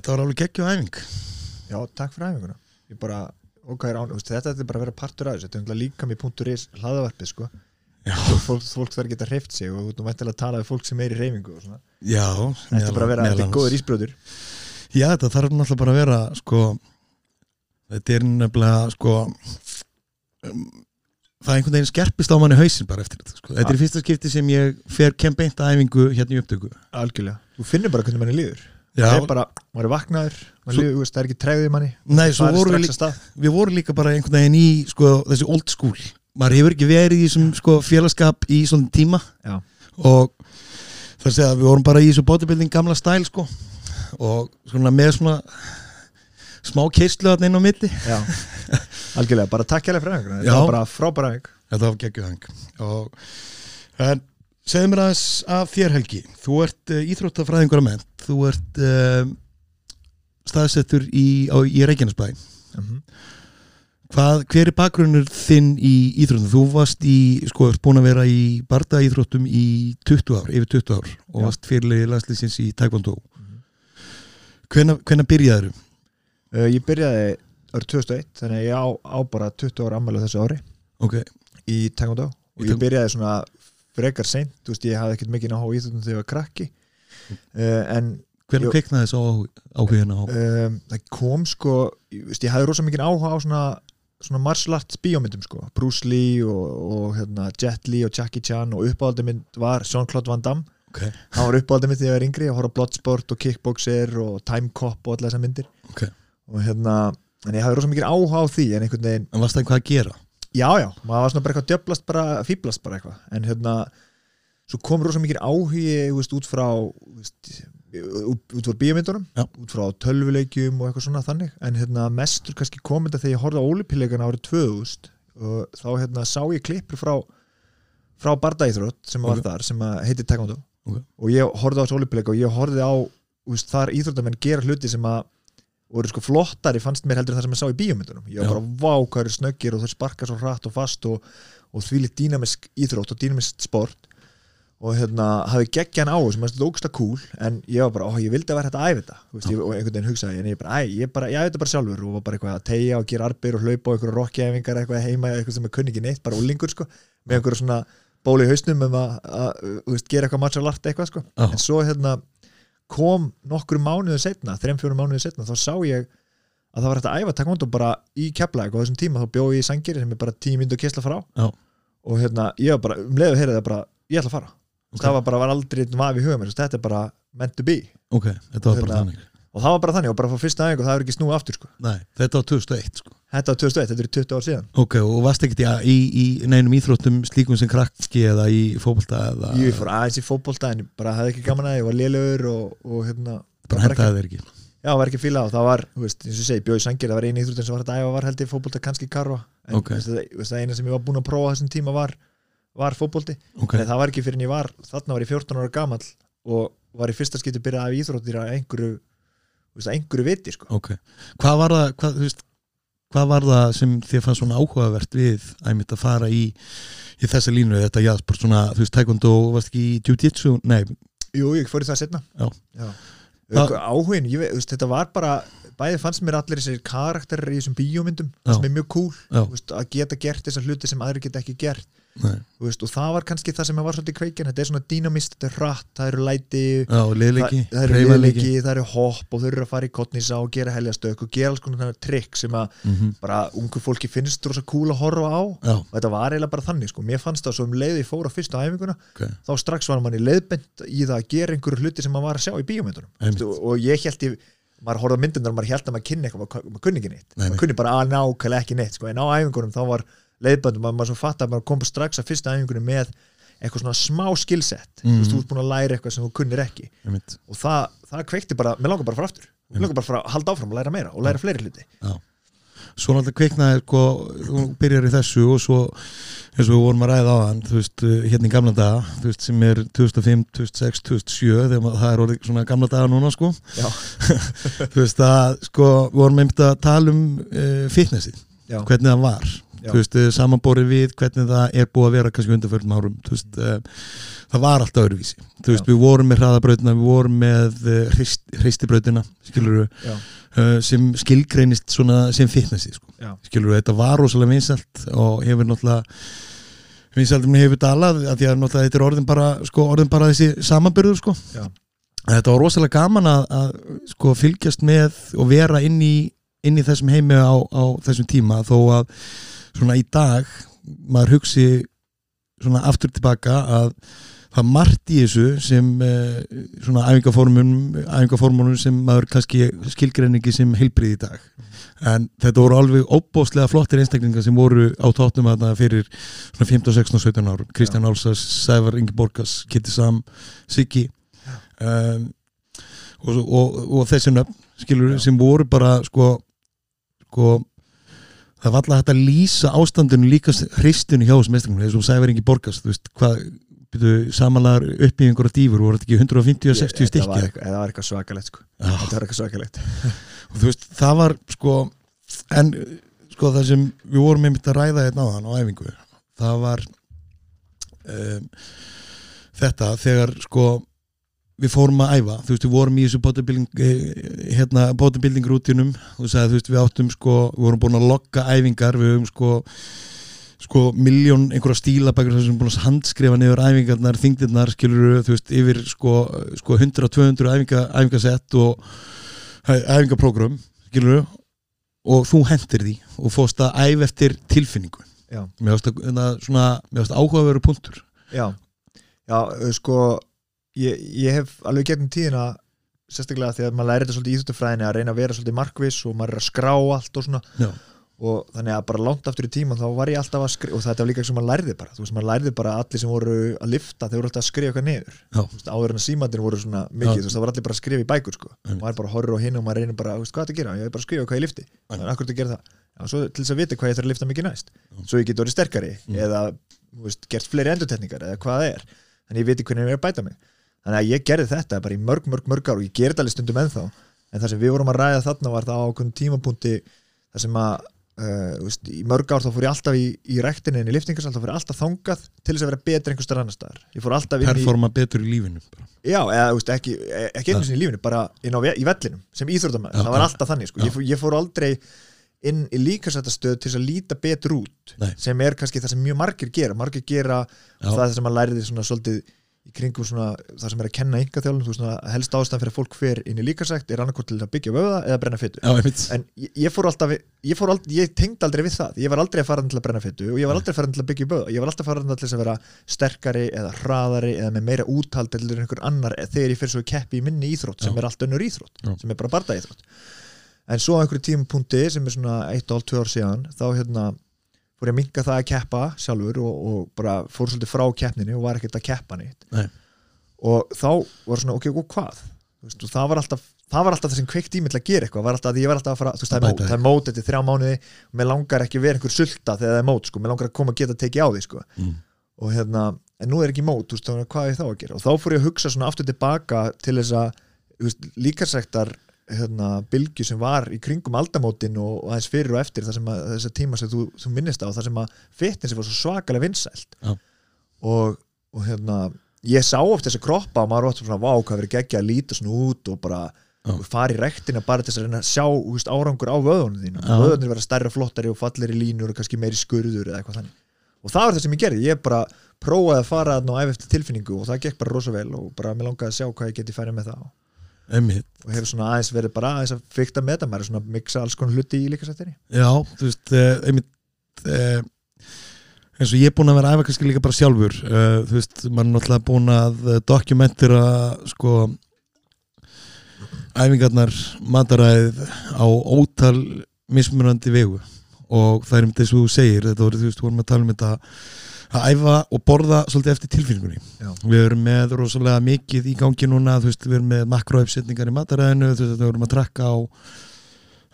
Þetta var alveg geggju æfing. Já, takk fyrir æfinguna. Ég bara, ok, án, veist, þetta er bara að vera partur af þessu. Þetta er líka með punktur is hlaðavarpið sko. Fólk, fólk þarf að geta hreift sig og þú nú mættilega að tala við fólk sem er í reyfingu. Já Þetta er bara að vera, þetta er góður ísbrjóður Já, þetta þarf náttúrulega bara að vera sko, þetta er nefnilega sko um, það er einhvern veginn skerpist á manni hausinn bara eftir þetta sko. Þetta er í fyrsta skipti sem ég fer kembeint að æfingu hérna í upptöku. Algjörlega, þú finnur bara hvernig manni líður Það er bara, maður er vaknaður maður líður, það er ekki tregðið manni. Nei, Það voru líka, að við vorum líka bara einhvern veginn í sko, þessi old school. Maður hefur ekki verið í þessum sko, félagskap í svona tíma. Já. og það segja að við vorum bara í þessu bodybuilding gamla stæl sko. Og svona með svona smá keistlu þarna inn á milli. Já, algjörlega, bara takk hérlega fyrir Já. Þetta var bara frábæra æfing Þetta var geggjuhang og en segðu mér aðeins af þér Helgi þú ert uh, íþróttafræðingur að menn þú ert uh, staðsettur í, á, í Reykjanesbæ Mhm. Hvað, hver er bakgrunnur þinn í íþróttum? Þú varst í, sko, ert búin að vera í barda íþróttum í 20 ár, yfir 20 ár og Já. varst fyrirlegi landslýsins í Taekwondo Mhm. Hvenær, hvenær byrjaður? uh, Ég byrjaði árið 2001 Þannig að ég á, á bara 20 ára ammælu þessu ári Ok, í Taekwondo og ég byrjaði svona frekar seint, þú veist, ég hafði ekkert mikið náhá íþjóttum þegar ég var krakki. Uh, en hvenær Jú. kveiknaði þess á um, það kom sko ég, veist, ég hafði rosa mikið áhuga á svona svona martial arts bíómyndum sko. Bruce Lee og, og hérna, Jet Li og Jackie Chan og uppáhaldið mynd var Jean-Claude Van Damme. Ok, hann var uppáhaldið mynd þegar ég var yngri að horfa á Bloodsport og Kickboxer og Time Cop og allar þessar myndir. Ok. Og hérna, en ég hafði rosa mikið áhuga á því en einhvern veginn En varst það eitthvað að gera? Já, já, maður var svona bara eitthvað djöblast bara, fýblast bara eitthvað, en hérna svo kom rosa mikið áhugi veist, út frá veist, út, frá bíómyndunum, Já. út frá tölvuleikjum og eitthvað svona þannig, en hérna mestur kannski kom þetta þegar ég horfði á ólipileikana árið 2000 og þá hérna sá ég klippur frá frá bardaíþrótt sem var Ok. þar, sem heitir Taekwondo Ok. og ég horfði á þessu ólipileika og ég horfði á veist, þar íþróttamenn gera hluti sem að voru sko flottari fannst mér heldur en það sem ég sá í bíómyndunum. Ég var bara vá hvað eru snöggir og þau sparka svo hratt og fast og, og því litt dýnamisk íþrótt og dýnamisk sport. Og hérna hafi geggjan á sem að þetta ógsta cool en ég var bara, ó ég vildi að vera þetta að æfa þetta. Veist, ég, og einhvern veginn hugsaði en ég bara, æ, ég bara, ég æfa þetta bara sjálfur. Og var bara eitthvað að tegja og gera arbir og hlaupa og einhverju rockjæfingar eitthvað heima, eitthvað sem er kunni ekki neitt, bara úlingur sko, með einhverju svona bóli í hausnum um að, að, þú veist, gera eitthvað martial art eitthvað sko, en svo hérna kom nokkru mánuðu setna, þrem fjórum mánuðu setna, þá sá ég að það var hægt að æfa takkvond og bara í keflæk og þessum tíma þá bjóð ég í sangir sem er bara tíu myndu að kesla frá Já. og hérna, ég var bara, um leiðu heyra það bara, ég ætla að fara Ok. það var bara, var aldrei vafi í veist, þetta er bara meant to be Ok, þetta var bara Hérna- og það var bara þannig og bara frá fyrsta aðeins og það er ekki snúið aftur sko. Nei, þetta var 2001 sko þetta var 2001, þetta er 20 ár síðan Ok, og varst ekkert í, í, í neinum íþróttum slíkum sem krakki eða í fótbolta eða ég fór aðeins í fótbolta en bara hafði ekki gaman að ég var lélugur og, og hérna, bara ekki, hentaði þeir ekki já, var ekki fíla og það var, þú veist, eins og segi, bjóð í sangir það var eini íþróttin sem var að æfa var held ég fótbolta kannski karfa, en Ok. okay. það, veist, það eina sem ég var búin að prófa þessum tíma var, var fótbolti Ok, Nei, það var ekki fyrir en ég var, þarna var ég 14 ára gamall og var í fyrsta skipti byrjað af íþróttir að einhverju veist, einhverju viti sko. ok Hvað var það, hvað, veist Hvað var það sem þið fannst svona áhugavert við æmitt að fara í, í þessa línu þetta jasport svona, þú veist, taekwondo varst ekki í jiu-jitsu, nei, Jú, ég fór í það setna Já. Það... Áhugin, ég veist, þetta var bara bæði fannst mér allir þessir karakterir í þessum bíómyndum Já. sem er mjög cool Já. veist, að geta gert þessar hluti sem aðri geta ekki gert veist, og það var kannski það sem var svolítið kveikin þetta er svona dýnamist, þetta er hratt, það eru læti Já, liðleiki, það, það eru hreyfanleiki. liðleiki, það eru hopp og þau eru að fara í kottnýsa og gera heljastök og gera alls konar trikk sem að Mhm. bara ungu fólki finnst rosa cool að horfa á Já, og þetta var eiginlega bara þannig sko. mér fannst það svo um leið ég fór á fyrstu æfinguna ok, þá strax var mann í leiðbent í það að gera einhverju hluti sem maður var að sjá í bíómyndunum maður horfði á myndunar og maður held að maður kynni eitthvað maður, kunni ekki neitt, Nei, nei. maður kunni bara að nákvæmlega ekki neitt sko. en á æfingunum þá var leiðbendum maður, maður svo fatt að maður kom strax að fyrstu æfingunum með eitthvað svona smá skillset Mhm. þú veist, þú ert búin að læra eitthvað sem þú kunnir ekki. Einmitt. Og það, það kveikti bara, mér langar bara að fara aftur. Mér langar bara að fara að halda áfram og læra meira og læra fleiri hluti. Svo náttúrulega kviknaði sko, þú byrjar í þessu og svo eins og við vorum að ræða á hann þú veist, uh, hérna í gamla daga þú veist, sem er 2005, 2006, 2007 þegar maður- það er orðið svona gamla daga núna sko. Já. þú veist að sko, við vorum einmitt að tala um uh, fitnessið, Já. hvernig það var. Já. Þú veist, eh, samanborið við hvernig það er búið að vera kannski undanförnum árum veist, eh, það var alltaf öðruvísi þú veist, Já. við vorum með hraðabrautina við vorum með uh, hrist, hristibrautina skilur já, uh, sem skilgreinist svona sem fitnessi sko. skilur þetta var rosalega vinsælt og hefur náttúrulega vinsæltum hefur dalað að því að náttúrulega þetta er orðin bara, sko, orðin bara þessi samanbyrður sko. Já. þetta var rosalega gaman að, að sko, fylgjast með og vera inn í, inn í þessum heimi á, á þessum tíma þó að svona í dag maður hugsi svona aftur tilbaka að það margt í þessu sem eh, svona æfingaformunum sem maður kannski skilgreiningi sem heilbrið í dag. En þetta voru alveg óbóðslega flottir einstaklingar sem voru á tóttum að það fyrir svona 15, 16 og 17 árum Kristján Álsas, Sævar Ingi Borgas Kitty Sam, Siggi. Um, og, og, og þessi nöfn skilur Já. sem voru bara sko, sko það var alltaf hægt að lýsa ástandinu líka hristinu hjá þessum einstaklingar eins og Sævar Ingi Borgas þú veist hvað samanlegar uppbyggingur og dýfur voru þetta ekki 150 og 60 Þetta stykki þetta var eitthvað svakalegt sko. Já. þetta var eitthvað svakalegt og þú veist, það var sko en sko það sem við vorum einmitt að ræða hérna á þann á æfingu það var um, þetta þegar sko við fórum að æfa, þú veist, við vorum í þessu bodybuilding, eh, hérna, bodybuilding rútinum, þú sagði, þú veist, við áttum sko, við vorum búin að lokka æfingar við höfum sko sko miljón einhverja stílabækur þessum búin að handskrifa niður æfingarnar, þingdirnar skilur þú veist, yfir sko, sko 100-200 æfinga, æfingasett og æfingaprógram skilur og þú hendir því og fórst að æf eftir tilfinningu. Mér varst að, hérna, svona, áhugaveru punktur. Já, já uh, sko ég, ég hef alveg gegnum tíðina sérstaklega því að maður læri þetta svolítið í íþjóttufræðinni að reyna að vera svolítið markviss og maður er að skrá allt og svona. Já. og þannig að bara langt aftur í tíma þá var ég alltaf að skrifa og þetta var líka sem maður lærði bara. Þú veist maður lærði bara að allir sem voru að lifta þeir voru alltaf að skrifa eitthvað niður. Já. Veist, áður en að símandir voru svona mikið Já. þú veist það var allir bara að skrifa í bækur sko. Einmitt. maður bara horfir á hinn og maður reynir bara veist, hvað er að gera, ég er þannig að það ég það er er gerði þetta bara í mörg, mörg, mörg ár og ég gerði þetta alveg stundum ennþá en það sem við vorum að ræða þarna var það á okkur tímapunkti það sem að uh, veist, í mörg ár þá fór ég alltaf í, í rektinni en í liftingarsal þá fór ég alltaf þangað til þess að vera betur einhver starf annar staðar inn í, performa betur í lífinu bara. já, eða veist, ekki, ekki einu sinni í lífinu, bara ve- í vellinum sem íþróttamæður, Já, það var alltaf þannig sko. Ég, fór, ég fór aldrei inn í líkasættastöð til þess að líta betur út Nei. sem er kannski það sem mjög margir gera margir gera Já. það sem að læriði svona svolítið í kringum svona það sem er að kenna ynga þjálfum, þú veist svona helst ástæðan fyrir að fólk fer inn í líkasækt er annarkort til að byggja vöða eða brenna einmitt. en ég, ég fór alltaf ég, fór aldrei, ég tengd aldrei við það, ég var aldrei að fara til að brenna fytu og ég var aldrei að fara til að byggja vöða ég var alltaf að fara til að vera sterkari eða hraðari eða með meira úthald eða einhver annar þegar ég fyrir svo keppi í minni íþrótt sem Já. er allt önnur íþrótt Já. sem er bara barda íþrótt en svo á einhverju tímapunkti sem er svona 1,5-2 ár síðan þá hérna fór ég að minka það að keppa sjálfur og, og bara fór svolítið frá keppninu og var ekkert að keppa neitt. Nei. og þá var svona ok, og hvað? Veist, og það var alltaf það var alltaf það sem kveikt í mig til að gera eitthvað. Var alltaf, ég var alltaf að fara, þú veist, það er mót það er mót eftir þrjá mánuði. Og mér langar ekki að vera einhver sulta þegar það er mót, sko, mér langar að koma að geta að tekið á því, sko. Mm. og hérna, en nú er ekki mót, þú veist, hvað er þá að gera? Og þá fór ég að hugsa svona aftur tilbaka til þess að, líkasektar hérna, bylgju sem var í kringum aldamótin og, og aðeins fyrir og eftir að, þess að tíma sem þú, þú minnist á það sem að fitnessi var svo svakalega vinsælt. Já. og, og hérna ég sá oft þessi kroppa og maður var svona vá hvað verið geggja að líta svona út og bara og fara í rektina bara til þess að reyna að sjá veist, árangur á vöðunum þínum. Já. vöðunir vera stærri og flottari og falleri línur og kannski meiri skurður eða eitthvað þannig. Og það var það sem ég gerði, ég bara prófaði að fara og æfa eftir tilfinningu og það gekk bara rosa vel og bara mér langaði að sjá hvað ég geti færið með það einmitt. Og hefur svona aðeins verið bara aðeins að fykta með það maður er svona að mixa alls konar hluti í líkasættinni Já, þú veist, uh, einmitt uh, eins og ég er búin að vera æfa kannski líka bara sjálfur uh, þú veist, maður er náttúrulega búin að uh, dokumentera sko æfingarnar mataræð á ótal mismunandi vegu. Og það er um þess að þú segir þetta voru, þú veist, vorum að tala um þetta að æfa og borða svolítið eftir tilfinningunni. Já. við erum með rosalega mikið í gangi núna, veist, við erum með makroöfsetningar í mataræðinu, veist, við erum að trakka á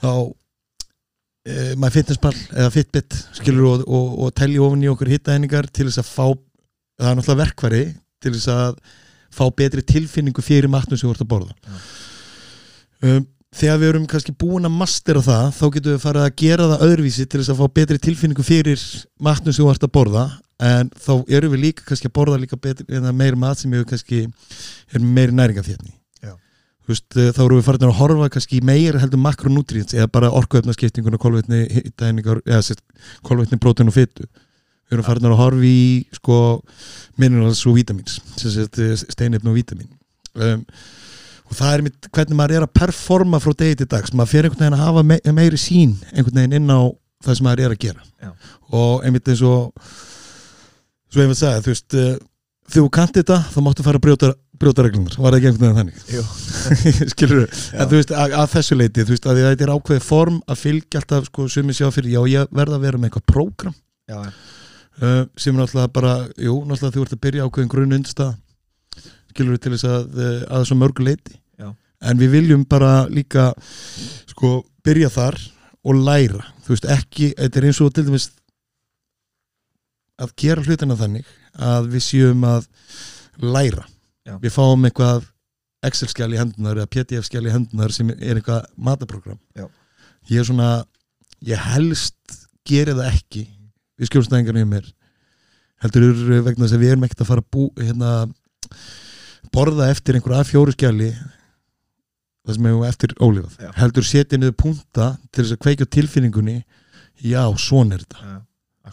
á uh, MyFitnessPal eða Fitbit skilur og, og, og telja ofan í okkur hittaeiningar til þess að fá það er náttúrulega verkværi til þess að fá betri tilfinningu fyrir matnum sem þú ert að borða. Um, þegar við erum kannski búin að mastera það þá getum við farið að gera það öðruvísi til þess að fá betri tilfinningu fyrir matnum sem þú ert að borða en þá erum við líka kannski að borða líka betri, eða meiri mat sem við kannski næringaférni Já. Veist, eh, þá erum við farin að horfa kannski í meira heldur makronútrients eða bara orkuefnaskiptinguna kolvetni, hittæningar eða sérst, kolvetni, prótein og fytu við erum farin að horfa í sko, minerals og vítamins steinefn og vítamin. Um, og það er mitt hvernig maður er að performa frá degi til dags, maður fyrir einhvern veginn að hafa me meiri sín einhvern veginn inn á það sem maður er að gera. Já. og einmitt eins og svo einmitt sagði, þú veist þegar þú kanti þetta, þá máttu fara að brjóta, brjóta reglunar, var það ekki einhvern veginn þannig? Skilur þú, en þú veist að, að þessu leiti, þú veist að þetta er ákveðið form að fylgja alltaf, sko, sumi sjá fyrir já, ég verða að vera með eitthvað prógram. Já, uh, sem er náttúrulega bara, jú, náttúrulega þú ert að byrja ákveðin grunn undstað skilur til þess að, uh, að þessu mörgu leiti Já. en við viljum bara líka sko, byrja þar og læra, þú veist, ekki þetta er eins og til dæmis að gera hlutina þannig að við séum að læra Já. við fáum eitthvað Excel-skjál í hendunar eða PDF-skjál í hendunar sem er eitthvað mataprogram Já. ég er svona ég helst geri það ekki við skjólstæðingarnir í mér heldur vegna þess að við erum ekkert að fara að bú, hérna, borða eftir einhver að fjóru skjali það sem hefur eftir ólifað Já. heldur setja niður punta til þess að kveikja tilfinningunni já, svona er þetta A-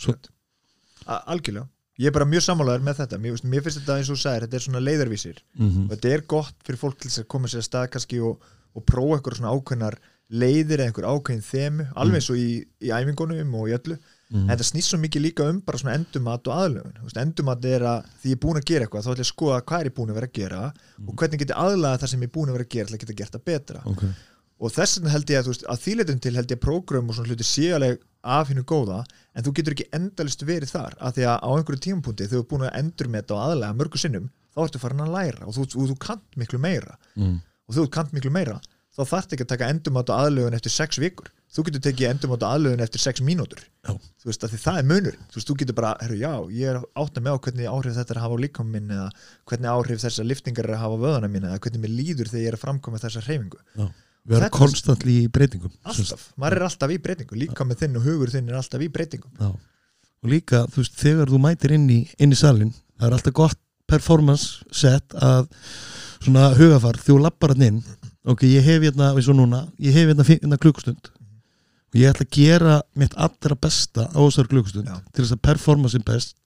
algjörlega, ég er bara mjög sammálaður með þetta. Mér, mér finnst þetta eins og þú sagðir, þetta er svona leiðarvísir. Mm og þetta er gott fyrir fólk til að koma sér að stað kannski og, og prófa eitthvað svona ákveðnar leiðir eða einhver ákveðin þemu alveg eins og í, í æfingunum og í öllu. -hmm. en þetta snýst svo mikið líka um bara svona endumat og veist, endumat er að því ég er búin að gera eitthvað þá ætla ég að skoða hvað er ég búin að vera að gera og hvernig get ég aðlaga það sem ég er búin að vera að gera til að geta gert það betra. Okay. og þess vegna held ég að, veist, að þýleitum til held ég að prógram og svona hluti séu alveg af hinnu góða en þú getur ekki endalist verið þar af því að á einhverju tímapunkti þegar þú er búin að endurmeta og aðlega mörgu sinnum þá ertu farin að læra og þú, og þú kant miklu meira. Mm. og þú kant miklu meira þá þarf ekki að taka endurmat og aðlögun eftir sex vikur. Þú getur tekið endurmat og aðlögun eftir sex mínútur. Já. þú veist að það er munurinn. Þú veist, þú getur bara, herru, já, ég er átt að með á hvernig áhrif þetta er að hafa á líkam minn eða hvernig áhrif þessar liftingar er að hafa á vöðana mín eða hvernig mér líður þegar ég er að framkoma þessa hreyfingu við erum konstantli í breytingum alltaf, maður er alltaf í breytingu líka með þinn og hugur þinn er alltaf í breytingu Já. og líka, þú veist, þegar þú mætir inn í, inn í salin, það er alltaf gott performance set að svona hugafar, þú lappar hann inn. Ok, ég hef hérna, eins og núna ég hef hérna, hérna klukkustund. Og ég ætla að gera mitt allra besta á þessar klukkustund Já. til þess að performa sem best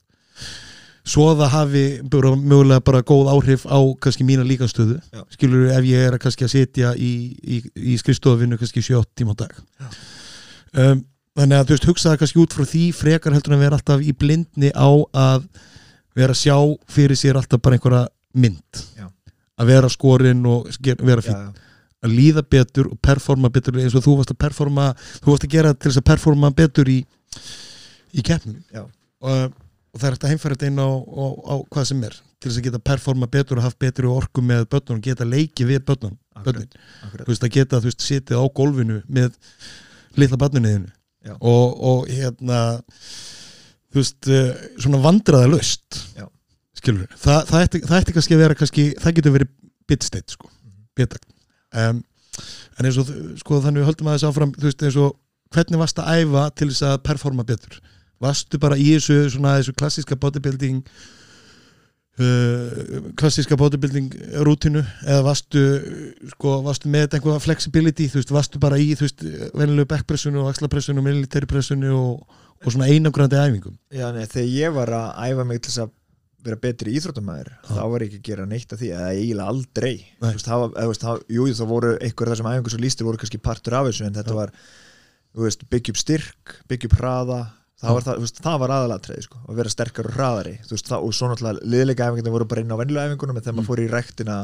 svo að það hafi bara, mögulega bara góð áhrif á kannski mína líkastöðu Já. skilur ef ég er að kannski að sitja í, í, í skrifstofinu kannski 7 tíma á dag um, þannig að þú veist hugsaða kannski út frá því frekar heldur en vera alltaf í blindni á að vera að sjá fyrir sér alltaf bara einhverja mynd Já. að vera skorinn og vera já, fín að líða betur og performa betur eins og þú varst að performa þú varst að gera til þess að performa betur í í keppnum Já. og, og það er hægt að heimfæra þetta inn á, á, á hvað sem er til þess að geta performa betur og haft betri orku með börnun og geta leiki við börnun þú veist að geta þú veist sitið á gólfinu með litla barninniðinu Já. og, og hérna þú veist uh, svona vandraða löst skilur Þa, það, ætti, það ætti kannski að vera kannski, það getur verið bitsteit sko, bitakt um, en eins og sko þannig við höldum að þess áfram þú veist eins og hvernig varst að æfa til þess að performa betur varstu bara í þessu svona þessu klassíska bodybuilding uh, klassíska bodybuilding rútinu eða varstu sko, varstu með einhverja flexibility þú veist, varstu bara í, þú veist, venilegu backpressunu og axlapressunu og military pressunu og, og svona einangrandi æfingum já, nei, þegar ég var að æfa mig til þess að vera betri íþróttamæður Já. þá var ég ekki að gera neitt af því eða eiginlega aldrei. Þú veist, það var, eða, það, jú, það voru einhver þessum æfingur sem lístir voru kannski partur af þessu en þetta Já. var þú veist, byggja upp styrk, byggja upp hraða það var, það, þú veist, það var aðalatrið sko, að vera sterkar og hraðari þú veist, það, og svo náttúrulega liðleika æfingarnir voru bara inn á venjulega æfingunum en þegar Mm. maður fór í rektina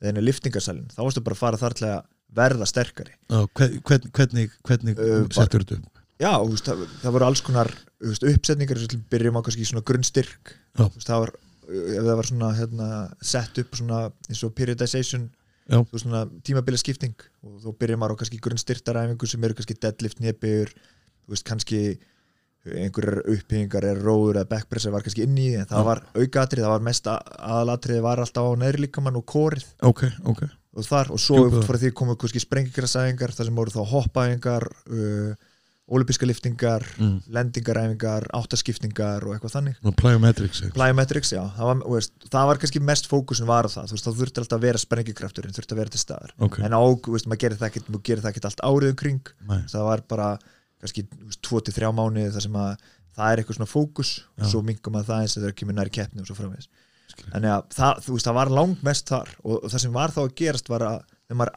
þegar henni liftingarsalinn, þá varstu bara að fara þar til að verða sterkari Já, hvern- hvern, hvernig, hvernig Uh, settur þetta upp Já, þú veist, það, það voru alls konar þú uppsetningar, byrjum á kannski svona grunnstyrk. Þú það var, ef það var svona hérna, sett upp svona eins og periodization Já. þú veist, svona tímabili skipting og þá byrjum á kannski grunnstyrtaræfingu sem eru kannski deadlift, þú veist, kannski einhverjar uppbyggingar er róður eða backpressar var kannski inn í en það var aukatrið, það var mest aðalatrið var alltaf á neðri líkamann og kórið ok, ok. Og þar og svo Djúpið. frá því komu kannski sprengingarasæðingar þar sem voru þá hoppaæfingar uh, olimpíska liftingar mm. lendingaræfingar, áttaskiptingar og eitthvað þannig. Nú, plyometrics plyometrics, já, það var, veist, það var kannski mest fókusin var það, þú veist, þá þurfti alltaf að vera sprengikrafturinn, þurfti að vera til staðar. Ok, en á, veist, maður gerir það ekkert, allt árið um kring, það var bara kannski 2-3 mánuði þar sem að það er eitthvað svona fókus og svo minkum maður það eins og það er kemur nær keppni og svo Skil. þannig að það, þú veist, það var langmest þar og, og það sem var þá að gerast var að þegar,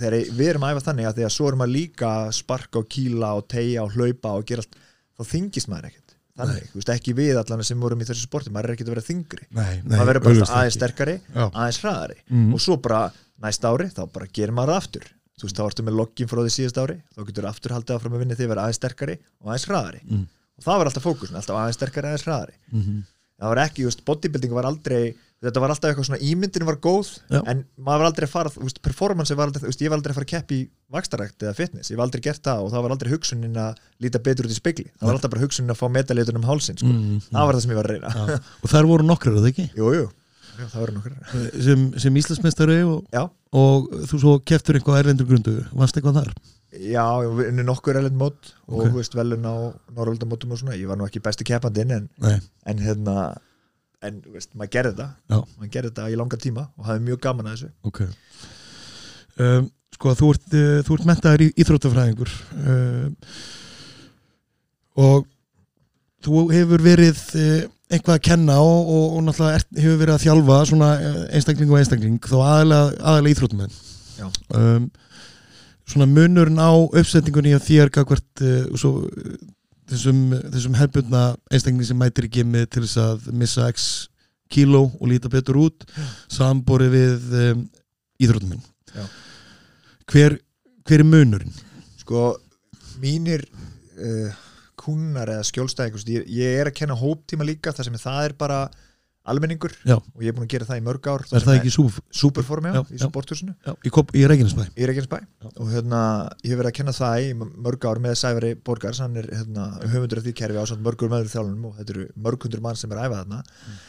þegar við erum að æfa þannig að því að svo erum maður líka að sparka og kýla og tegja og hlaupa og gera allt þá þingist maður ekkert þannig, þú veist, ekki við allan sem vorum í þessu sporti, maður er ekkert að vera þingri nei, nei maður verður bara aðeins ekki. sterkari Já. aðeins hraðari Mhm. og svo bara næsta ári þá bara gerir maður aftur þú veist þá ertu með loggin frá því síðast ári þá getur aftur haldið áfram að vinna því að vera aðeins sterkari og aðeins hraðari Mm. og það var alltaf fókusin, alltaf aðeins sterkari aðeins hraðari Mhm. það var ekki, þú veist, bodybuilding var aldrei þetta var alltaf eitthvað svona, ímyndin var góð Já. en maður var aldrei að fara, þú veist, performance var aldrei, þú veist, ég var aldrei að fara að keppi í vakstarækt eða fitness, ég var aldrei gert það og það var aldrei hugsunin að líta betur út í spegli það var alltaf bara hugsunin að fá medaljötun um hálsin sko. Mm, það var það sem ég var að reyna og þar voru nokkrar, er það ekki? jú, jú, jú, það voru nokkur. Sem, sem Íslandsmeistari og, og þú svo keftur eitthvað erlendur grundu. Varst eitthvað þar? Já, við unnum nokkur elend mót og Ok. þú veist velun á Norröldamótum og svona, ég var nú ekki besti keppandinn en, en hérna en veist, maður gerði þetta maður gerði þetta í langa tíma og hafði mjög gaman að þessu. Ok. Um, Sko, þú ert, uh, þú ert mentaður í íþróttafræðingur um, og þú hefur verið uh, eitthvað að kenna og, og, og náttúrulega ert, hefur verið að þjálfa svona uh, einstakling og einstakling þó aðalega, aðalega íþróttumenn Já. um, svona munurinn á uppsetningunni á þér gagvart uh, svo, uh, þessum, þessum hefbundna einstakling sem mætir í gemið til þess að missa x kíló og líta betur út samborið við um, íþróttumenn Já. hver, hver er munurinn? sko, mínir uh, kúnar eða skjólstæðingur ég, ég er að kenna hóptíma líka þar sem það er bara almenningur Já. og ég er búin að gera það í mörg ár Er það ekki súf? Superform, já, Já, í sporthúsinu í, Reykjanesbæ og hérna, ég hef verið að kenna það í mörg ár með Sævari Borgars hann er hérna, höfundur af því kerfi á samt mörgur meður þjálfunum og þetta eru mörg hundur mann sem er að æfa þarna mm.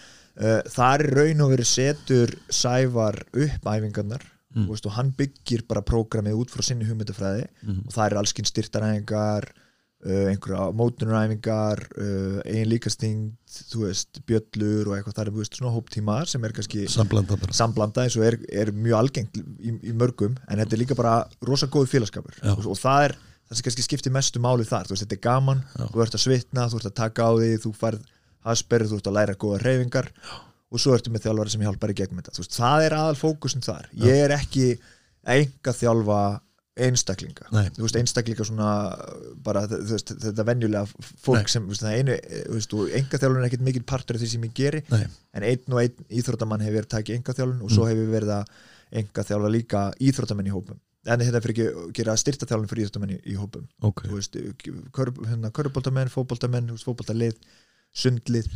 þar er raun og verið setur Sævar upp æfingarnar Mm. mm. veist, og hann byggir bara prógramið út frá sinni hugmyndafræði Mhm. og það er allskinn styrtaræfingar uh, einhverja mótunaræfingar uh, eigin líkastingt þú veist, bjöllur og eitthvað það er veist, svona hóptímar sem er kannski Samblanda samblanda eins og er, er mjög algengt í, í mörgum en þetta er líka bara rosa góð félagskapur. Já. og, og það er það sem kannski skiptir mestu máli þar veist, þetta er gaman, Já. þú ert að svitna þú ert að taka á því, þú færð hasperð þú ert að læra góða reyfingar og svo ertu með þjálfari sem hjálpar í gegnum þetta. Þú veist, það er aðal fókusin þar. Ég er ekki enga þjálfa einstaklinga. Veist, einstaklinga svona bara veist, þetta venjulega fólk Nei. sem veist, einu, þú veist, og enga þjálfun er ekkit mikil partur af því sem ég geri Nei, en einn og einn íþróttamann hefur verið takið enga þjálfun og svo hefur verið að enga þjálfa líka íþróttamenn í hópum. En þetta fyrir ekki að gera styrta þjálfun fyrir íþróttamenn í, í hópum. Ok. Þú veist, kör, hérna, þú veist, fótboltalið, sundlið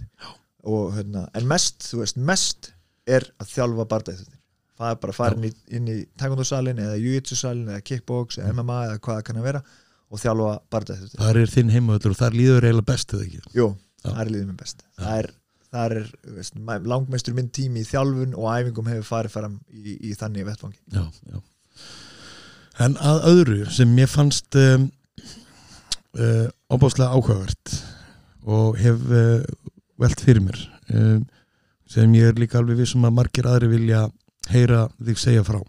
og hérna, en mest mest er að þjálfa bardæðið það er bara að fara inn í, inn í taekwondo-salin eða jiu-jitsu-salin eða kickbox eða MMA eða hvað það kann að vera og þjálfa bardæðið Það er þinn heimavöldur og þar líður eiginlega best eða ekki? Jú, er líðið mér best. Það er, það er veist, langmestur minn tími í þjálfun og æfingum hefur farið fram í, í þannig vettfangi já, já. En að öðru sem mér fannst um, uh, óbáslega áhugavert og hef uh, velt fyrir mér um, sem ég er líka alveg vissum að margir aðri vilja heyra þig segja frá.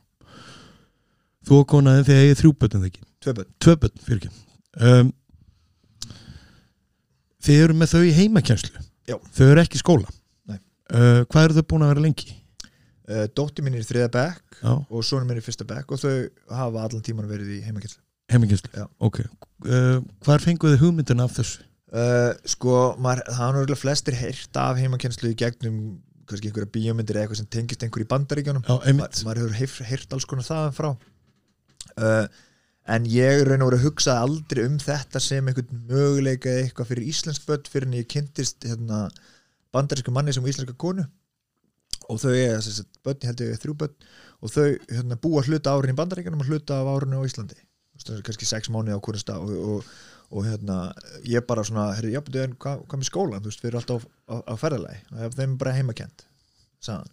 Þú og konaðin þegar ég þrjú bötun ekki? Tvö bönn, Tvö bötun, fyrir ekki. Um, Þið eru með þau í heimakjænslu. Þau eru ekki í skóla? Uh, Hvað eru þau búin að vera lengi? uh, dóttir mín er í þriða bekk og sonur minn er í fyrsta bekk og þau hafa allan tíman verið í heimakjænslu Já. Ok, uh, hvar fenguðu hugmyndina af þessu? uh, sko, maður, það er náttúrulega flestir heyrt af heimakenslu í gegnum kannski einhverja bíómyndir eða eitthvað sem tengist einhver í bandaríkjónum maður hefur heyrt, heyrt alls konar þaðan frá. Uh, en ég raun og verið að hugsa aldrei um þetta sem einhvern möguleika eða eitthvað fyrir íslensk börn fyrir en ég kynntist hérna, bandarísku manni sem var íslenska konu. Og þau er þessi börn, ég held ég er þrjú börn. Og þau hérna, búa hluta árin í bandaríkjanum og hluta af árinu á Íslandi. Kannski sex mánuði á hverju stað og, og, og hérna, ég bara svona herri, já, betur, en hvað, hvað með skólan, þú veist, við erum alltaf á, á, á ferðalagi, þeim er bara heimakent sagðan,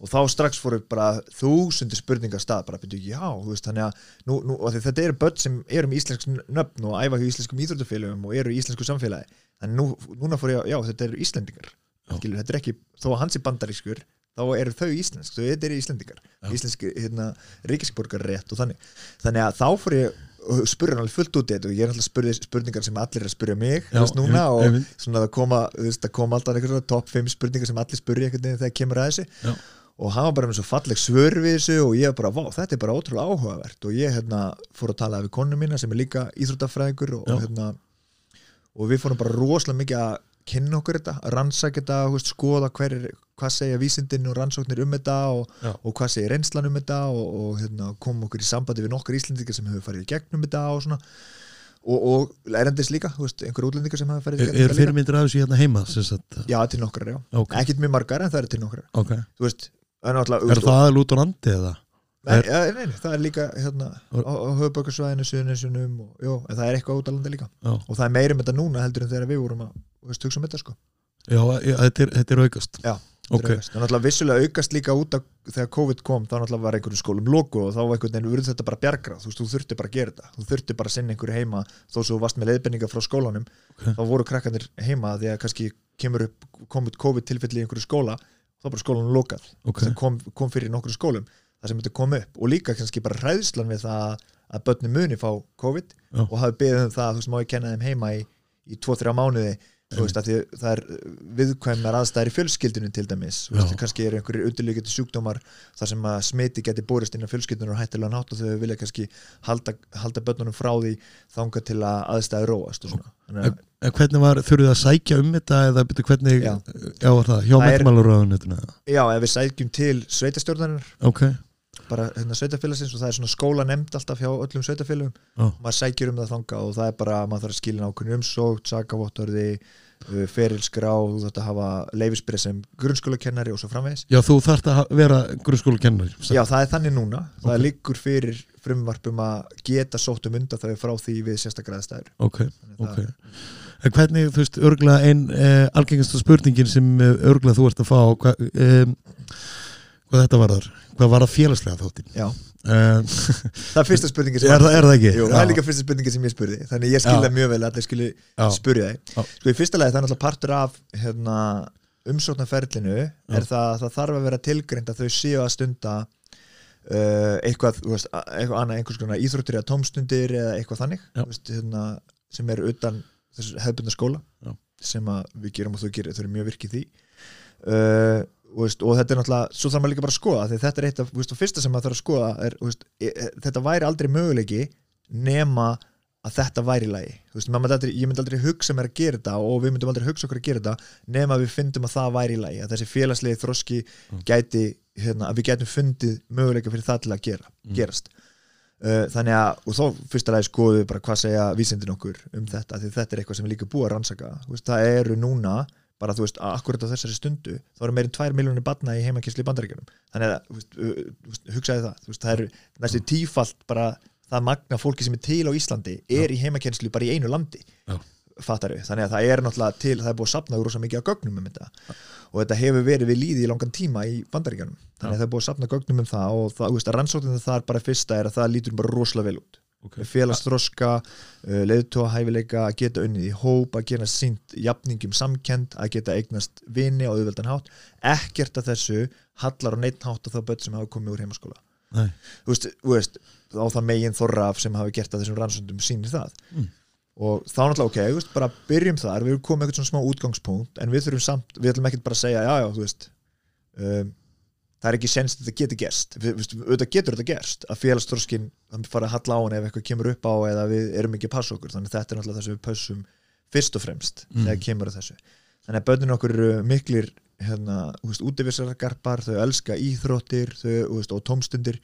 og þá strax fóru bara þúsundir spurningar stað bara byrju, já, þú veist, þannig að nú, nú, því þetta eru börn sem eru með íslensk nöfn og æfa hjá íslenskum íþróttufélögum og eru í íslensku samfélagi, þannig nú, núna fór ég að, já, þetta eru íslendingar skilur, þetta er ekki, þó að hans er bandarískur þá eru þau íslensk, þau þetta eru íslendingar. Íslenski, hérna, ríkisborgar rétt og þannig, þannig að þá fór ég og spurði hann alveg fullt út í þetta og ég er alltaf spurði spurningar sem allir er að spurja mig Já, veist, núna og einmitt. svona það koma, koma alltaf topp 5 spurningar sem allir spurja þegar kemur að þessu Já. og hann var bara með svo falleg svör við þessu og ég var bara, vá, þetta er bara ótrúlega áhugavert og ég hérna fór að tala við konu mína sem er líka íþróttafræðingur og, Já. og hérna og við fórum bara rosalega mikið að kynna okkur þetta, rannsaka þetta veist, skoða hver er, hvað segja vísindin og rannsóknir um þetta og, og hvað segja reynslan um þetta og, og hérna, kom okkur í sambandi við nokkar íslendingar sem hefur farið í gegnum þetta og svona. Og, og erendis líka, einhver útlendingar sem hefur farið í Er, er fyrirmyndir af þessu hérna heima Já, til nokkrar, já, ok, ekkert mjög margar en það eru til nokkrar. Ok. Þú veist, er Er það aðal út á landi eða? Nei, Er- ja, nei, það er líka hérna, á, á höfubökkarsvæðinu, suðunisunum og, jó, en það er eitthvað út á landi líka. Já, og það er meira um þetta núna heldur en þegar við vorum að þú veist, hugsa um þetta sko. Já þetta, er, þetta er aukast. Já, Ok, það er náttúrulega vissulega aukast líka út af þegar COVID kom, þá náttúrulega var einhverjum skólum loku og þá var einhvern veginn urð þetta bara bjargra þú veist, þú þurfti bara að gera þetta, þú þurfti bara að sinna einhverju heima. Þó svo þú varst með leiðbenninga frá skólanum Ok. þá voru krakkanir heima því að kannski kemur upp, kom upp COVID tilfelli í einhverju skóla þá er bara skólanum lokað. Ok. Sem kom, kom fyrir nokkrum skólum. Það sem þetta kom upp. Og líka kannski bara hræðslan við það að börnum muni fá COVID Já. og hafi beðið um það, þú veist, má ég kenna þeim heima í, í 2-3 mánuði veist, það er viðkvæmnar aðstæðir í fjölskyldunum til dæmis. Veist, kannski eru einhverjir undirleikandi sjúkdómar þar sem að smiti geti borist inn á fjölskyldunum og hættilega nátt og þau vilja kannski halda, halda börnunum frá því þanga til að aðstæður róast og svona. Þannig að, En hvernig var, þurfið að sækja um þetta eða byrju hvernig, Já. já, var það, hjá menntamáluröðunituna já, ef við sækjum til sveitastjórnarinnar Ok, bara hérna sveitafélagsins og það er svona skóla nefnd alltaf hjá öllum sveitafélagum já, maður sækjur um það þanga og það er bara maður þarf að skilja ákveðin umsókt, sakavottorði uh, ferilskrá, þú þarf að hafa leifisbyrð sem grunnskólakennari og svo framvegis. Já, þú þarft að vera grunnskóla kennari Já, það er þannig núna, það Ok. liggur fyrir frumvarpum að geta sótt um undan þau frá því við sérstakræðastæður Ok, ok. En hvernig, þú veist, örgulega ein eh, algengasta spurningin sem eh, örgulega þú ert að fá hva, eh, hvað þetta var þar hvað var það félagslega þáttin Já, eh, það er fyrsta spurningin sem er, það, er það ekki? Jú, það er líka fyrsta spurningin sem ég spurði þannig ég skilða Já. mjög vel að allir skilji spurja þig. Sko í fyrsta lagi það er náttúrulega partur af hérna, umsóknarferlinu er það að það þarf að vera tilgreind að þau séu að stunda uh, eitthvað, þú veist, eitthvað annað einhvers konar íþróttir eða tómstundir eða eitthvað þannig þú veist, hérna, sem er utan þessu hefðbundna skóla Já. sem við gerum og þau gerir, þau eru mjög virkið því. Uh, veist, og þetta er náttúrulega svo þarf maður líka bara að skoða því þetta er eitt af, veist, og fyrsta sem maður þarf að skoða er, veist, e, e, þetta væri aldrei möguleiki nema að þetta væri í lagi. Þú veist, maður myndi aldrei, ég myndi aldrei hugsa mér að gera þetta og við myndum aldrei hugsa okkur að gera þetta nema að við fyndum að það væri í lagi að þessi félagslegi þroski gæti hérna, að við gætum fundið möguleika fyrir það til að gera, gerast. Uh, þannig að, og þá fyrsta lagi skoðu við bara hvað segja vísindin okkur um þetta því þetta er eitthvað sem er líka búið að rannsaka Bara þú veist, akkurat á þessari stundu þá eru meirinn 2 miljónir batna í heimakysli í bandaríkjunum. Þannig að, þú veist, hugsaði það þú veist, það eru næstu tífalt bara það magna fólki sem er til á Íslandi er í heimakenslu bara í einu landi Já. fattaru, þannig að það er náttúrulega til það er búið að sapna rosa mikið á gögnum um þetta. Og þetta hefur verið við líði í langan tíma í bandaríkjanum, þannig að það er búið að sapna gögnum um það og það, þú veist, að rannsóknin það bara fyrsta er að það lítur bara rosalega vel út okay. félagsþroska, uh, leiðtóa hæfileika að geta unnið í hóp, að geta sínt jafningum samkend, að geta eignast vini á auðveldan hátt, ekkert af þessu hallar á neitt hátt af það börn sem hafa komið úr heimaskóla Nei. þú veist, þú veist, á það megin þorraf sem hafi gert að þessum rannsóndum sýnir það Mm. og þá náttúrulega ok, þú veist, bara byrjum þar við erum komið eitthvað svona smá útgangspunkt en við þurfum samt, við ætlum ekkert bara að segja já, já, þú veist um, það er ekki sens að þetta geti gerst. Auðvitað getur þetta gerst að félagsþróskin fara að halla á hann ef eitthvað kemur upp á eða við erum ekki að passa okkur. Þannig að þetta er náttúrulega það sem við pössum fyrst og fremst Mm. þegar kemur að þessu. Þannig að börnin okkur miklir hérna, útivisargarpar, þau elska íþróttir þau, veist, og tómstundir.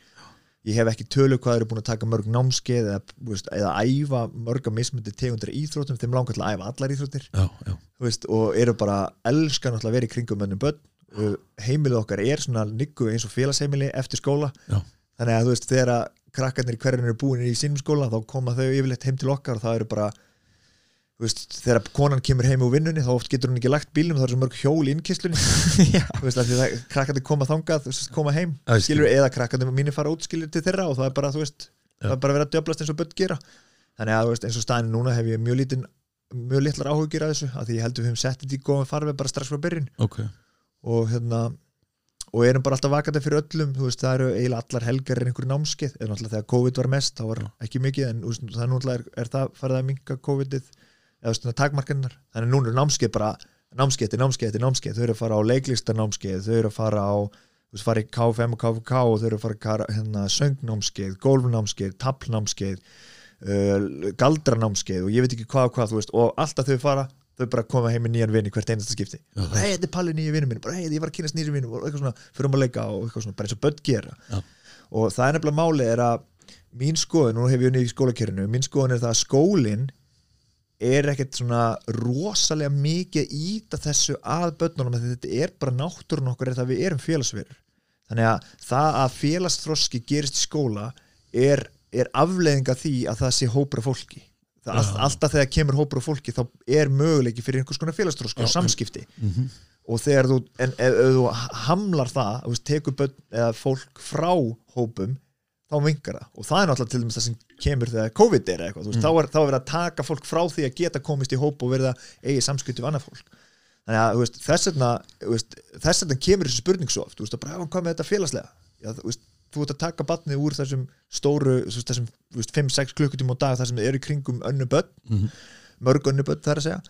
Ég hef ekki tölu hvað eru búin að taka mörg námskeið eða, veist, eða æfa mörg að mismundi tegundir íþróttum. Þeim langar til að æfa allar íþróttir. Já, já, veist, og eru bara elska náttúrulega að vera í kringum mönnum börn heimilið okkar er svona niggu eins og félagsheimili eftir skóla. Já. þannig að þú veist, þegar að krakkarnir hverjum eru búin í sínum skóla þá koma þau yfirleitt heim til okkar og það eru bara veist, þegar konan kemur heim úr vinnunni þá oft getur hún ekki lagt bílnum það er svo mörg hjól í innkistlunni. Krakkandi koma þangað veist, koma heim, skilur eða krakkandi mínir fara út til þeirra og það er bara, veist það er bara að vera að djöblast eins og börn gera. Þannig að, eins og staðin núna hef ég mjög lítin mjög litlar áhugir að þessu, af því ég heldur við höfum sett þetta í góðan farfi bara strax frá byrjun. Ok, og hérna og erum bara alltaf vakandi fyrir öllum veist, það eru eiginlega allar helgar en einhverju námskeið. En náttúrulega þegar COVID var mest, þá var ekki mikið en veist, það náttúrulega er, er það farið að minka COVIDið? Eða takmarkannar þannig núna er námskeið bara námskeið til námskeið til námskeið, þau eru að fara á leiklistarnámskeið þau eru að fara á þú veist, fara í KFM og KFK og þau eru að fara hérna, söngnámskeið, gólfnámskeið taplnámskeið uh, galdranámskeið og ég veit ekki hvað og hvað og alltaf þau fara þau bara koma heim með nýjan vinn í hvert einasta skipti. Hei, þetta er Palli nýju minn. Bara, hei, ég var að kynast nýju vinnum og eitthvað svona, fyrir um að leika og eitthvað svona, bara eins og börn gera. Já. og það er nefnilega máli er að mín skoðun, nú hef ég unnið í skólakerinu mín skoðun er það að skólinn er ekkert svona rosalega mikið að íta þessu að börnunum, því þetta er bara náttúrun okkur að við erum félagsverur. Þannig að það að félagsþroski gerist í skóla er, er afleiðinga því að það sé hópur af fólki all, alltaf þegar kemur hópur af fólki þá er möguleiki fyrir einhvers konar félagsþroski og samskipti. mhm, og þegar þú, en ef, ef þú hamlar það, veist, tekur börn fólk frá hópum þá vingar það, og það er náttúrulega til dæmis það sem kemur þegar COVID er eitthvað, veist, Mm. þá, er, þá er verið að taka fólk frá því að geta komist í hóp og verið að eigi samskipti við annað fólk. Þannig að veist, þess vegna þess vegna kemur þessi spurning svo oft. Þú veist, að bara, "Já, hvað með þetta félagslega? Já, þú ert að taka batnið úr þessum stóru, þessum þú veist, 5-6 klukkutíma á dag þar sem þið eru kringum önnu börn mhm. mörg önnu börn þar að segja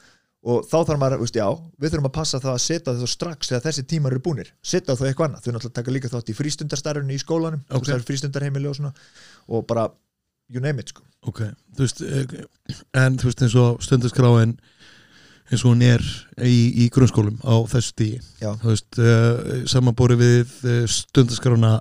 og þá þarf maður, veist, já, við þurfum að passa það að setja þau strax þegar þessi tímar eru búnir setja þau eitthvað annað, þau náttúrulega taka líka þátt í frístundarstarfinu í skólanum, Ok. okay. frístundarheimili og svona og bara, you name it sko. ok, þú veist eh, en þú veist eins og stundaskráin eins og hún er í, í grunnskólum á þessu Já. þú veist, uh, samanbúri við uh, stundaskrána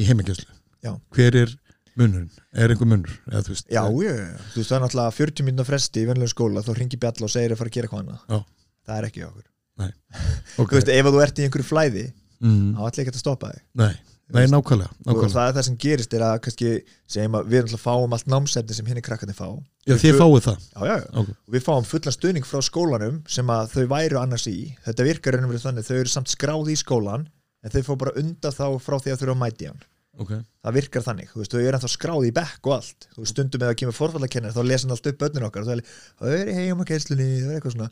í heimingjöslu Já. hver er munurinn, er einhver munur? Eða veist, já, já, þú veist það er náttúrulega 40 mínúna fresti í venlega skóla, þá ringi bjall og segir að fara að gera eitthvað annað. Það er ekki okkur, ok, þú veist, ef þú ert í einhverju flæði, mm, þá ætla ekki að stoppa þig. Nei, nei, nákvæmlega, nákvæmlega. það er það sem gerist er að kannski, segjum að við náttúrulega fáum allt námsefni sem henni krakkarnir fá. Já, þið fáið það. Já, já, já. ok, og við fáum fullan stuðning frá skólanum sem að þau væru annars í. Þetta virkar raunverið þannig, þau eru samt skráð í skólan en þau fá bara undan þá frá því að þau eru að mæti hann. Ok, það virkar þannig, þú veist, þau eru ennþá skráð í bekk og allt, þú veist, stundum eða kemur forfallakennar þá lesa hann allt upp börnin okkar og það er, það í heim á keislunni, það er eitthvað svona.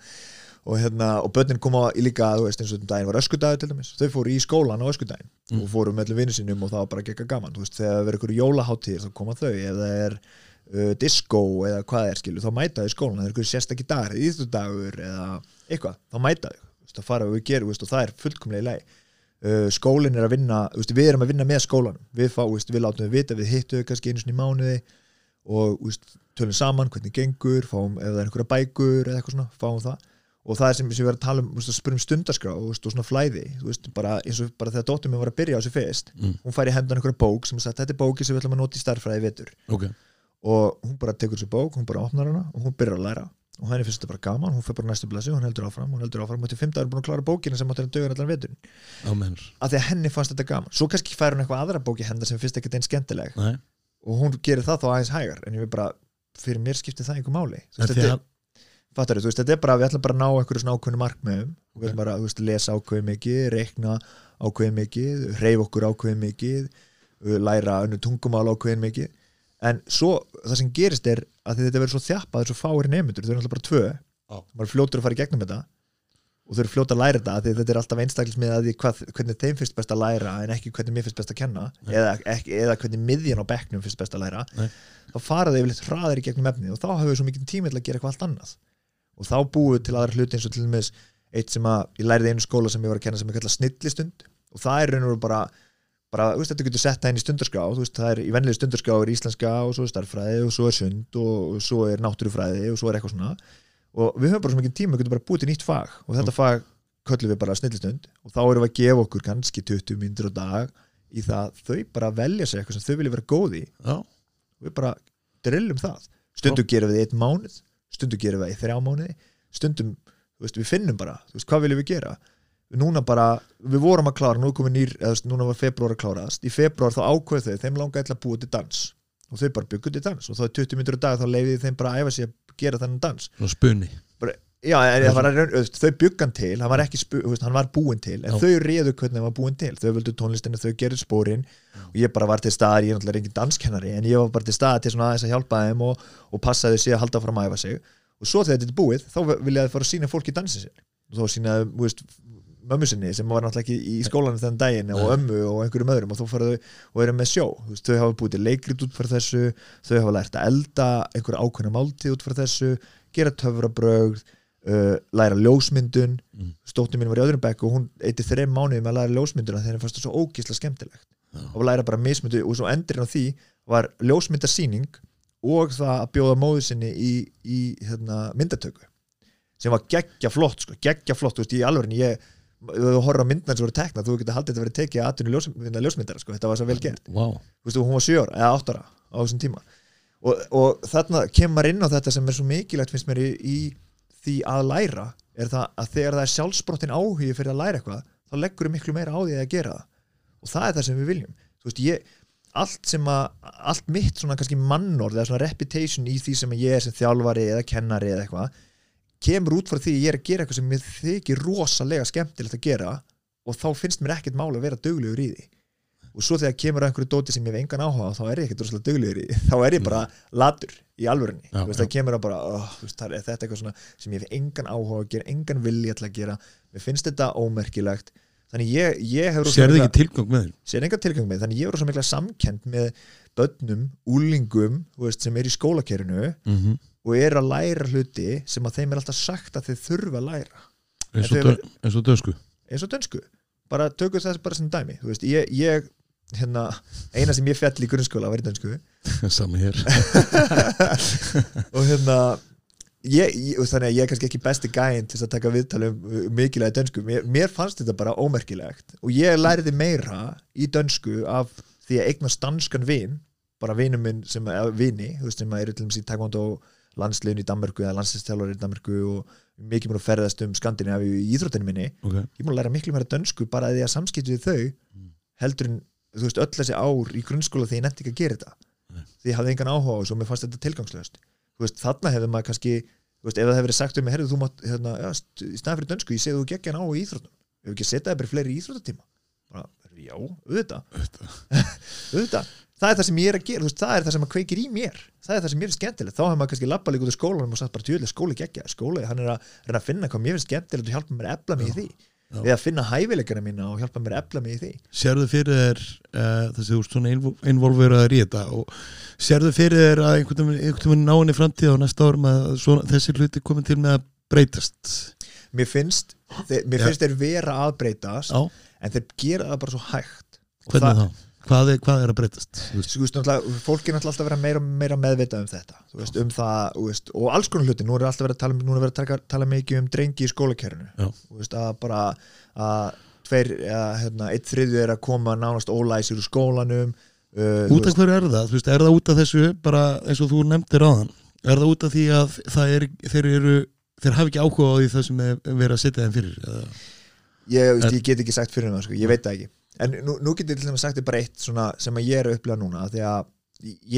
Og, hérna, og börnin koma í líka, þú veist, eins og um daginn var öskudagur til dæmis, þau fóru í skólan á öskudaginn Mm. og fóru með allir vinnu sínum og það var bara gekka gaman, þú veist, þegar það verður ykkur jólaháttíðir þá koma þau, ef það er uh, disco eða hvað er skilu, þá mæta þau í skólan, það er ykkur sérstakki dagur, íþjóðdagur eða eitthvað, þá mæta þau. Þú veist, það fara við gerum, veist, og það er fullkomlega í lagi skólinn er að vinna veist, við erum að vinna með skólanum. Við, fá, veist, við látum við vita, við hittum við kannski einu sinni í mánuði og veist, tölum saman hvernig gengur, fáum ef það er einhverja bækur eða eitthvað svona, fáum það. Og það er sem, við erum að tala um, að spyrja um stundarskrá og, og svona flæði, bara eins og bara þegar dóttum við var að byrja á þessu fyrst Mm. hún fær í hendan einhverja bók sem er sagt, þetta er bóki sem við ætlum að nota í starffræði í vetur. Ok. Og hún bara tekur þessu bók, hún bara opnar hana og hún byrjar að læra og henni finnst þetta bara gaman, hún fyrir bara næstu blessi hún heldur áfram, hún heldur áfram, og til fimm dagur er búin að klára bókina sem átti að dögur allan vetur af því að henni fannst þetta gaman. Svo kannski fær hún eitthvað aðra bóki henda sem finnst ekkert einn skemmtileg. Nei. Og hún gerir það þá aðeins hægar en ég vil bara, fyrir mér skiptir það einhver máli. Veist, þetta, að, fattar, þú veist, þetta er bara, við ætlum bara að ná einhverju svona ákveðnum markmiðum. Við ætlum bara, veist, lesa ákveðið mikið reikna ákveðið en svo, það sem gerist er að þetta verður svo þjappað, svo fáir nefndur þau eru alltaf bara tvö, Já. maður fljótur að fara í gegnum þetta. Og þau eru fljótur að læra þetta þetta er alltaf einstaklismið að því hvað, hvernig þeim finnst best að læra en ekki hvernig mér finnst best að kenna. Eða, ekki, eða hvernig miðjan á bekknum finnst best að læra. Nei. þá fara þau yfirleitt hraðar í gegnum efnið og þá hafum við svo mikið tími til að gera eitthvað allt annað. Og þá búum við til aðra hluti eins og til dæmis eitt sem að ég lærði í einu skóla sem ég var að kenna sem ég kalla snillistund og það er raun og bara, bara veist, þetta getur sett það inn í stundarskrá þú veist, það er í venlega stundarskrá er íslenska og svo er starffræði og svo er sund og, svo er náttúrufræði og svo er eitthvað svona. Og við höfum bara svo mikið tíma, við getum bara búið til nýtt fag og þetta fag köllum við bara snillistund og þá erum við að gefa okkur kannski 20 myndir á dag í það þau bara velja sér eitthvað sem þau vilja vera góð í. Já, og við bara drillum það. Stundum gerum við einn mánuð stundum gerum við í þrjá mánuði stundum, veist, við finnum bara núna bara, við vorum að klára, nú komum við nýr eða, núna var februar að kláraðast, í februar þá ákveð þau, þeim langaði til að búa til dans. Og þau bara byggur til dans. Og þá er 20 minnur á dag þá leiði þeim bara að æfa sig að gera þennan dans. Svona spunni já, en var, þau byggan til hann var, ekki, spu- hann var búinn til en Já. þau réðu hvernig hann var búinn til. Þau völdu tónlistinu, þau gerðu spórin og ég bara var til staðar, ég er náttúrulega engin danskennari en ég var bara til staðar til svona aðeins að hjálpa þeim og, og passaði sig að halda fram að æfa sig. Og svo þegar þetta er búið, þá vilja þið fara að sína fólki dansin sin og þá sína, þú veist mömmu sinni sem var náttúrulega ekki í skólanum þennan daginn og ömmu og einhverjum öðrum og þá fara þau og eru með sjó, þú veist, þau hafa búið til leikrit út fyrir þessu, þau hafa lært að elda einhverja ákveðna máltíð út fyrir þessu gera töfrabrögð uh, læra ljósmyndun Mm. stóttin mín var í öðrum bekk og hún eitti þreim mánuði með að læra ljósmynduna þegar henni fannst það svo ógísla skemmtilegt Já. og læra bara mismyndu og svo endurinn á því var ljósmyndasýning og það að bjóða móðu sinni í, í hérna, myndatöku sem var geggja flott sko, geggja flott, þú veist, í alveg ég, þú horfður á myndnar sem voru tekna þú getur haldið þetta verið tekið að atvinni ljósmyndara ljósmyndara, sko, þetta var svo vel gert. Veist, og hún var sjö ára, eða átt ára á þessum tíma. Og, og þarna kemur inn á þetta sem er svo mikilvægt finnst mér í, í því að læra er það að þegar það er sjálfsbrottin áhugi fyrir að læra eitthvað, þá leggur við miklu meira á því að gera það. Og það er það sem við viljum. Veist, ég, allt sem að allt mitt mannorð eða reputation í því sem ég er sem þjálfari eða kennari eða eitthvað kemur út frá því að ég er að gera eitthvað sem mér þykir rosalega skemmtilegt að gera og þá finnst mér ekkert máli að vera duglegur í því. Og svo þegar kemur einhverju dóti sem ég hef engan áhuga þá er ég ekkert rosalega duglegur í því. Þá er ég bara latur í þú veist, það kemur að bara, oh, veist, það er þetta eitthvað svona sem ég hef engan áhuga að gera, engan vilja til að gera. Mér finnst þetta ómerkilegt. Þannig ég, ég hef rosa Sérðu mikla- ekki tilgang með sér enga tilgang með, þannig ég er rosa mikla samkend með börnum, úlingum veist, sem er í skólakerinu mm -hmm. Og er að læra hluti sem að þeim er alltaf sagt að þeir þurfa að læra. Eins, og dö- eins og dösku eins og dönsku, bara tökum þess bara sem dæmi, þú veist, ég, ég hérna, eina sem ég fjall í grunnskóla var í dönsku. Sami hér. Og hérna ég, ég, og þannig að ég er kannski ekki besti gæinn til að taka viðtali um uh, mikilvægi dönsku. Mér, mér fannst þetta bara ómerkilegt. Og ég læriði meira í dönsku af því að eignast danskan vin bara vinum minn sem er vini sem eru til dæmis í taekwondo landsliðin í Danmörku eða landslistjálfur í Danmörku og mikið mér að ferðast um Skandinavíu í íþróttinu minni. Okay. ég múið að læra miklu meira dönsku bara að því að samskipti við þau heldur en þú veist öll þessi ár í grunnskóla því ég nefndi ekki að gera þetta. Nei. því ég hafði engan áhuga á þessu og mér fannst þetta tilgangslöst þú veist þarna hefði maður kannski þú veist ef það hefði verið sagt um mig þú mátt hérna, í staðan fyrir dönsku ég segði þú geggja á í íþróttum ef ekki setja það bara fleiri íþróttatíma. Bara, já, auðvitað. Auðvitað það er það sem ég er að gera, þú veist, það er það sem að kveikir í mér. Það er það sem mér finnst skemmtilegt, þá hefur maður kannski lappa líka út af skólanum og sagt bara tjóðlega skóli geggja skóli, hann er að reyna að finna hvað mér finnst skemmtilegt og hjálpa mér að efla mig í því. Já. við að finna hæfileikana mína og hjálpa mér að efla mig í því. Sérðu fyrir þér uh, þessi þú ert svona involveraður í þetta og sérðu fyrir þér að einhvern veginn- einhvern veginn náinni framtíð á næsta árum að svona, þessi hluti komið til með að breytast? Mér finnst, þeir, mér finnst þeir vera að breytast en þeir gera það bara svo hægt. Og hvernig þá? Hvað er, hvað er að breytast? Þú veist, fólk er náttúrulega alltaf að vera meira, meira meðvitað um þetta veist, um það, veist, og alls konar hluti nú er alltaf verið að tala, er verið að tala, tala mikið um drengi í veist, að bara að tveir, hérna, eitt þriðju er að koma nánast ólæsir úr skólanum uh, Út af hverju er það? Veist, er það út af þessu bara eins og þú nefndir á þann Er það út af því að er, þeir eru þeir hafa ekki áhuga á því það sem er verið að setja þeim fyrir eða? ég, ég get ekki sagt fyrir það, sko, ég veit það ekki en nú, nú get ég til dæmis sagt þér bara eitt sem ég er að upplega núna því að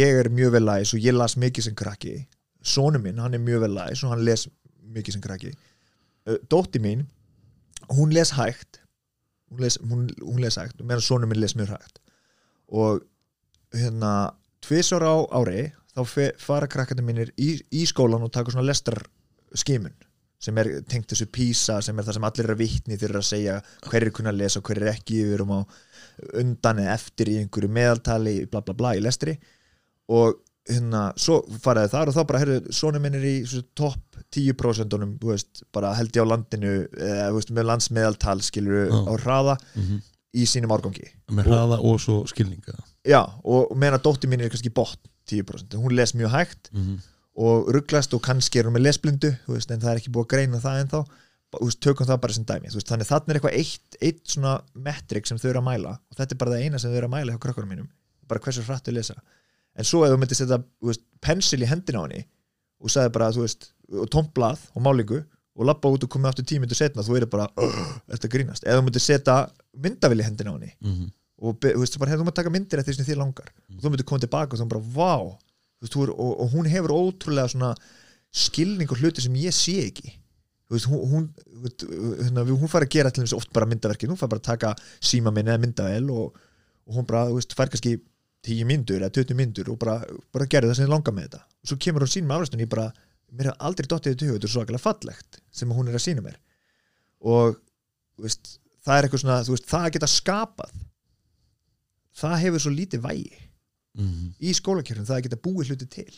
ég er mjög vel læs og ég las mikið sem krakki. Sonu minn, hann er mjög vel læs og hann les mikið sem krakki. Uh, dótti mín, hún les hægt. Hún les, hún, hún les hægt meðan sonu minn les mjög hægt. Og hérna tvisar á ári þá fara krakkandi mínir í, í skólan og taka svona lestar skimun sem er tengt þessu PISA sem er það sem allir eru að vitni þeir eru að segja hver er kunna að lesa og hver er ekki við erum á undan eða eftir í einhverju meðaltali bla bla bla í lestri og hérna, svo faraði þar og þá bara, herru, sonum minn er í topp 10% -unum, þú veist, bara held ég á landinu eða, veist, með landsmeðaltal skilur Já. á hraða Mm -hmm. í sínum árgangi Með hraða og svo skilninga já, og meðan að dóttir mín er kannski botn 10%, hún les mjög hægt mm -hmm. Og rugglast og kannski er hún með lesblindu þú veist, en það er ekki búið að greina það Þú veist, tökum það bara sem dæmi þú veist, þannig þannig er eitthvað eitt, eitt svona metrik sem þau eru að mæla og þetta er bara það eina sem þau eru að mæla hjá krakkarum mínum bara hversu hratt þau lesa. En svo ef þú myndir setja þú pensil í hendina á henni og sagði bara þú veist, og tómt blað og málingu og lappa út og komið aftur tíu myndir setna þú er bara, þetta grínast? Eða þú myndir setja myndavili í hendina á henni Mm -hmm. og þú veist, bara, hefur þú maður taka myndir eftir því sem þér langar. Og þú myndir koma tilbaka og þú bara, vá þú veist, og, og hún hefur ótrúlega svona skilning og hluti sem ég sé ekki. Veist, hún, hún, hérna, hún fær að gera til þess oft bara myndaverkið, hún fær bara að taka síma minn eða myndavel og, og hún bara, þú veist, fær kannski 10 myndur eða 20 myndur og bara, bara gerði það sem þið langar með þetta. Og svo kemur hún sín með afræstunni ég bara, mér hef aldrei dottið í tugu þetta er svo akkurlega fallegt sem hún er að sína mér. Og veist, það er eitthvað svona, veist, það að geta skapað það hefur svo lítið vægi mm. í skólakjörnum, það að geta búið hluti til.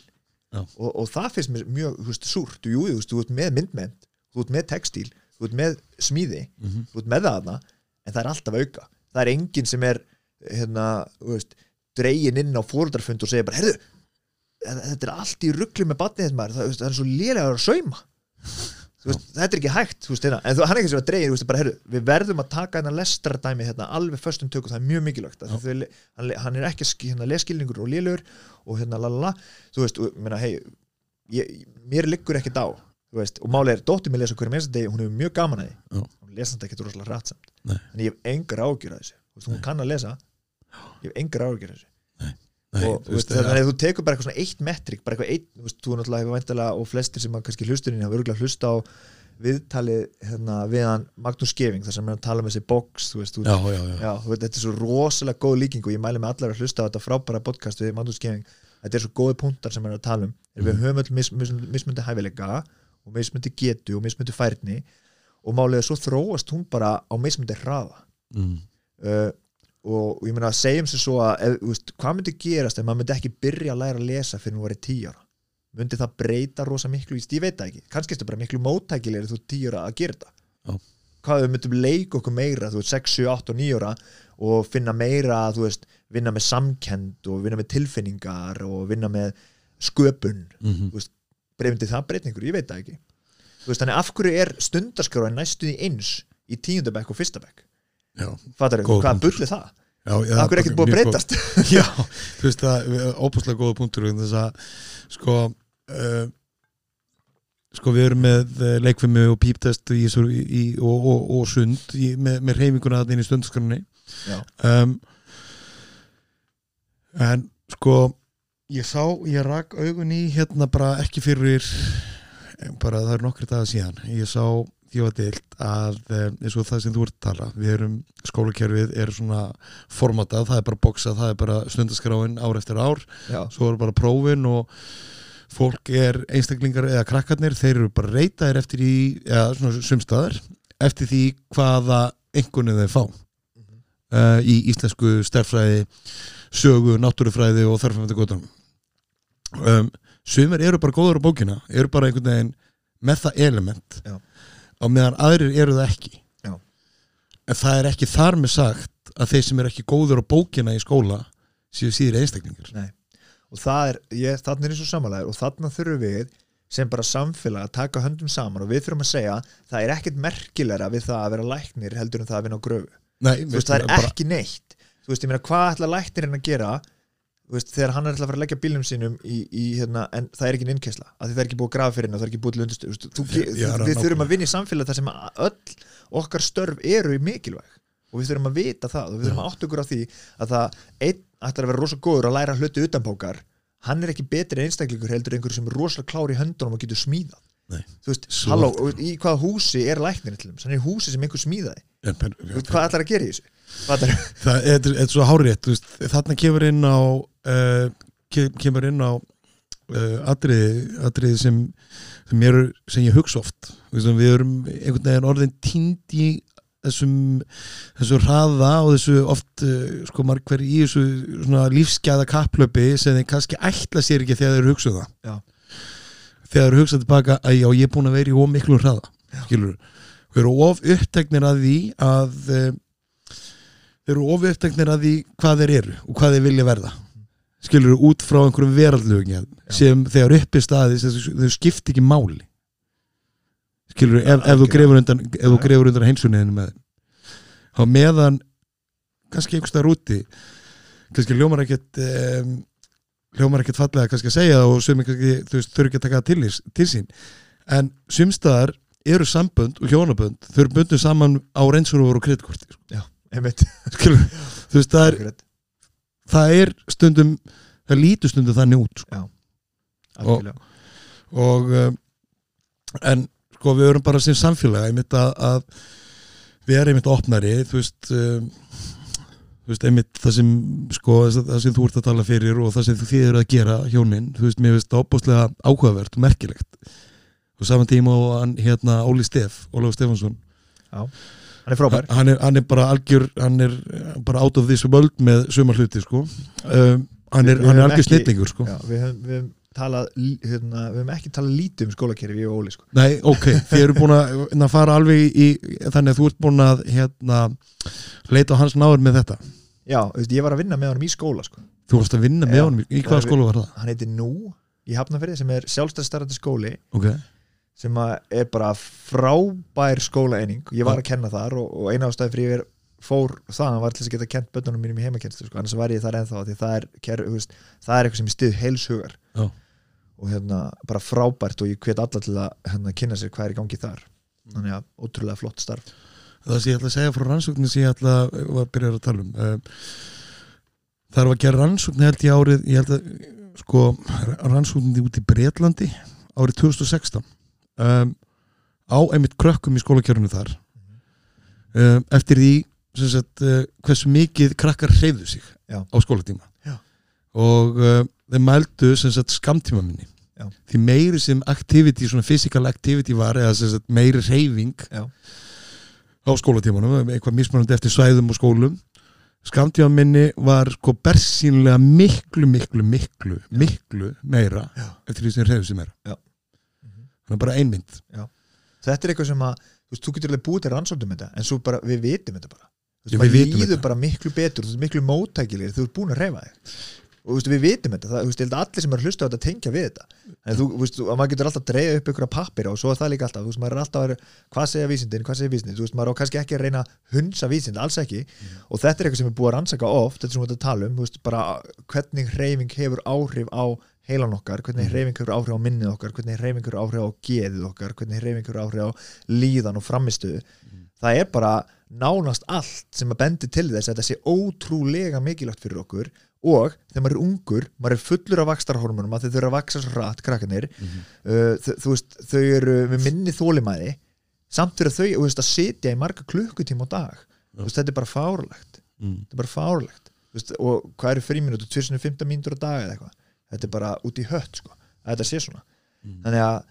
Og, og það finnst mér mjög veist, súrt, jú, þú veist, þú ert með myndmenn þú ert með textíl, þú ert með smíði Mhm. þú ert með það þarna en það er alltaf auka, það er enginn sem er hérna, þú veist dregin inn á fóreldrafund og segja bara herðu, þetta er allt í rugglu með batnið þess maður, það, það er svo lélega að sauma. Þú veist, þetta er ekki hægt veist, hérna. en þú, hann er ekki sem að herru, við verðum að taka hérna lestradæmi hérna, alveg föstum tökum, það er mjög mikilvægt þau, hann, er ekki hérna, leskilningur og lélur og hérna lalala þú veist, og, meina, hei ég, mér liggur ekkert á og máli er, dóttir mér lesa hverjum einsta degi hún hefur mjög gaman að því. Hún lesa þetta ekkert rosalega rætsamt en ég hef engar ágjur að þessu. Veist, hún kann að lesa. Ég hef engar ágjur að þessu. Nei, og veist, þannig að þú tekur bara eitthvað svona eitt metrik bara eitthvað eitt, þú veist, þú náttúrulega hefur væntalega og flestir sem kannski hlustunin hafa örgulega hlusta á viðtalið hérna, við hann Magnús Geving þar sem hann tala með þessi box þú veist, þú, já, já, já, já, þú veit, þetta er svo rosalega góð líking og ég mæli með allar að hlusta á þetta frábæra podcast við Magnús Geving þetta er svo góði punktar sem hann er að tala um mm. við höfum öll mis, mis, mismundi hæfileika og mismundi getu og mismundi færni og málega svo þróast hún bara á mismundi hraða mm. uh, og, ég meina segjum sér svo að ef, veist, hvað myndi gerast ef maður myndi ekki byrja að læra að lesa fyrir hún var í tíu ára? Myndi það breyta rosa miklu í ég veit það ekki, kannski er þetta bara miklu móttækilegri þú ára að gera þetta. Já. hvað við myndum leika okkur meira þú veist 6, 7, 8 og 9 ára og finna meira, þú veist, vinna með samkend og vinna með tilfinningar og vinna með sköpun. Mm breyfindi það breytingur, ég veit það ekki. Veist, þannig af hverju er stundaskráin næstuði eins í tíundabæk og fyrstabæk fattar Góð hvað punktur. bulli það? Já, já af hverju er ekkert búið að breytast? já, þú veist það óbúslega góða punktur þess að sko uh, sko við erum með uh, leikfimi og píptest í, í, og, og, og sund í, með, með reyfinguna þarna inn í stundskrunni um, en sko ég sá, ég rak augun í hérna bara ekki fyrir bara það er nokkri dagar síðan ég sá því var deilt að um, eins og það sem þú ert að tala við erum, skólakerfið er svona formatað, það er bara boksað, það er bara stundaskráin ár eftir ár. Já. svo eru bara prófin og fólk er einstaklingar eða krakkarnir, þeir eru bara reytaðir eftir í, eða svona sumstaðar eftir því hvaða einhvern þeir fá. Uh, í íslensku stærfræði sögu, náttúrufræði og þarfamönda góðan um, sumir eru bara góður á bókina eru bara einhvern veginn með það element. Já. Á meðan aðrir eru það ekki Já. en það er ekki þar með sagt að þeir sem eru ekki góður á bókina í skóla séu síður einstaklingar Nei. og það er, ég, þannig er eins og samanlegar og þannig þurfum við sem bara samfélag að taka höndum saman og við þurfum að segja það er ekkert merkilegra við það að vera læknir heldur en það að vinna á gröfu Nei, þú veist, það er ekki neitt þú veist, ég meina, hvað ætla læknirinn að gera veist, þegar hann er ætla að fara að leggja bílum sínum í, í hérna, en það er ekki af því það er ekki búið að grafa fyrir henni og það er ekki búið þú veist, þú, já, við nákvæmlega. þurfum að vinna í samfélag þar sem öll okkar störf eru mikilvæg og við þurfum að vita það og við þurfum að átta okkur á því að það einn ætlar að vera rosa góður að læra hluti utanbókar hann er ekki betri einstaklingur heldur en einhver sem er rosalega klár í höndunum og getur smíðað Nei. þú veist, halló, í hvaða húsi er læknir til þeim, hann er húsi sem einhver smíðaði Þú veist, hvað ætlar að gera í þessu? Það er, er svo hárétt þarna kemur inn á uh, ke- kemur inn á uh, atriði, atriði sem sem, eru, sem ég hugsa oft. Við erum einhvern veginn orðin tínd í þessum þessu hraða og þessu oft uh, sko margver í þessu svona lífsgæða kapplöpi sem þeir kannski ætla sér ekki þegar þeir hugsa það. Já. þegar þeir hugsa tilbaka að já, ég er búin að vera í of miklu hraða skilur við erum of uppteknir að því að þeir eru of uppteknir að því hvað þeir eru og hvað þeir vilja verða? Skilur út frá einhverjum veraldlögum sem þegar upp er staðis þau skipti ekki máli. Skilur ef, ef þú grefur undan ef þú Já. grefur undan heilsunniðinu með þá meðan kannski einhvers staðar úti kannski ljómar ekkert um, hljómar ekkert fallega kannski að segja og sem kannski þú veist þurfi ekki að taka til, til sín. En sumstaðar eru sambönd og hjónabönd þau eru bundið saman á reynsurúfur og kreditkorti sko. þú veist það er, það er stundum það lítur stundum þannig út sko. algjörlega. og um, en sko við erum bara sem samfélag einmitt að, að við erum einmitt opnari þú veist um, þú veist einmitt það sem sko það sem þú ert að tala fyrir og það sem þú þið eru að gera hjónin, þú veist mér veist það opbúslega áhugavert og merkilegt. Og saman tíma og hann hérna Óli Steff, Ólafur Stefansson Já, hann er frábær. Hann er, hann er bara algjör hann er bara out of this world með sumar hluti sko. Um, hann er, hann er algjör snillingur sko. Já, við höfum talað hérna, við höfum ekki talað lítið um skólakerfi og Óli sko. Nei, ok, þið eru búin að, að fara alveg í, þannig að þú ert búin að hérna, leita hans náður með þetta. Já, veist, ég var að vinna með honum í skóla sko. Þú varst að vinna með honum, í hvaða skóla var það? hann heitir Nú í Hafnarfirði sem er sjálfstæðstarrandi skóli. Ok, sem er bara frábær skólaeining. Ég var að kenna þar og, og eina ástæði fyrir ég er fór það var til þess að geta kent bönnunum mínum í heimakennstu sko. annars var ég þar ennþá því það er, ker, veist, það er eitthvað sem ég stið heilshugar Já. og hérna bara frábært og ég hvet alla til að hérna, kynna sér hvað er í gangi þar. Þannig að ótrúlega flott starf. Það sem ég ætla að segja frá rannsóknin sem ég ætla að byrja að tala um um, Það var að gera rannsóknin held ég árið ég held að, sko, rannsóknin út í Bretlandi árið 2016 um, á einmitt krökkum í skólakjörinu þar. Um, eftir því sagt, uh, hversu mikið krakkar hreyfðu sig Já. á skólatíma. Já. og uh, þeir mældu skamtíma minni Já. því meiri sem activity, svona physical activity var eða sagt meiri hreyfing á skólatímanum eitthvað mismunandi eftir svæðum og skólum skamtíma minni var sko bersýnlega miklu, miklu, miklu miklu meira eftir því sem hreyfðu sig meira Já. að bara einmynd þetta er eitthvað sem að þú, veist, þú getur alveg búið til rannsóknum þetta en svo bara, við vitum þetta bara. Þú Já, veist, við líður bara miklu betur þú veist, miklu móttækilegir, þú ert búin að reyfa þig. Og veist, við vitum þetta, það, veist, að allir sem er að hlusta á þetta tengja við þetta. En þú, veist, að maður getur alltaf að dreigja upp ykkur pappir og svo er það líka alltaf, þú veist, maður er alltaf að vera, hvað segja vísindin, hvað segja vísindin, þú veist, maður á kannski ekki að reyna að hunsa vísind, alls ekki. Og þetta er eitthvað sem er búið að rannsaka oft, þetta sem við erum að tala um þú veist, bara hvernig hreyfing hefur áhrif á heilan okkar, hvernig hreyfing hefur áhrif á minnið okkar, hvernig hreyfing hefur áhrif á geðið okkar, hvernig hreyfing hefur áhrif á líðan og framistuðu það er bara nánast allt sem að bendi til þess að þetta sé ótrúlega mikilvægt fyrir okkur og þegar maður er ungur, maður er fullur af vakstarhormonum að þau þurfa að vaksa svo rætt, krakkanir uh, þau, þú veist, þau eru með minni þólimæði samt fyrir þau veist, að sitja í marga klukkutíma á dag. Þú veist, þetta er bara fárlegt mm. þetta er bara fárlegt veist, og hvað eru fríminútur, 2015 mínútur á dag eða eitthvað þetta er bara út í hött sko, að þetta sé svona. Þannig að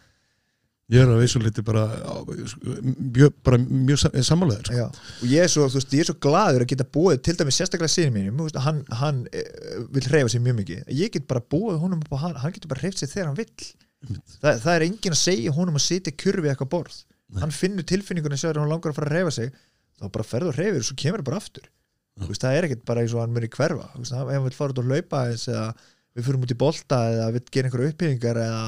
ég er að veisu liti bara mjög, bara mjög sam- sammálaður sko. Og ég er svo, þú veist, ég er svo gladur að geta búið til dæmis sérstaklega sinni mínum veist, hann, hann e, vil hreyfa sig mjög mikið. Ég get bara búið honum upp á hann hann getur bara hreyft sig þegar hann vill. Þa, það er enginn að segja honum að sitja kurfi eitthvað borð, Nei. hann finnur tilfinninguna sér að hann langar að fara að hreyfa sig þá bara ferðu og hreyfir og svo kemur það bara aftur. Veist, það er ekkert bara eins og hann muni hverfa. Veist, ef hann vil fara út og laupa eða við fyrir út í bolta eða við gerum einhverja uppbyggingar eða,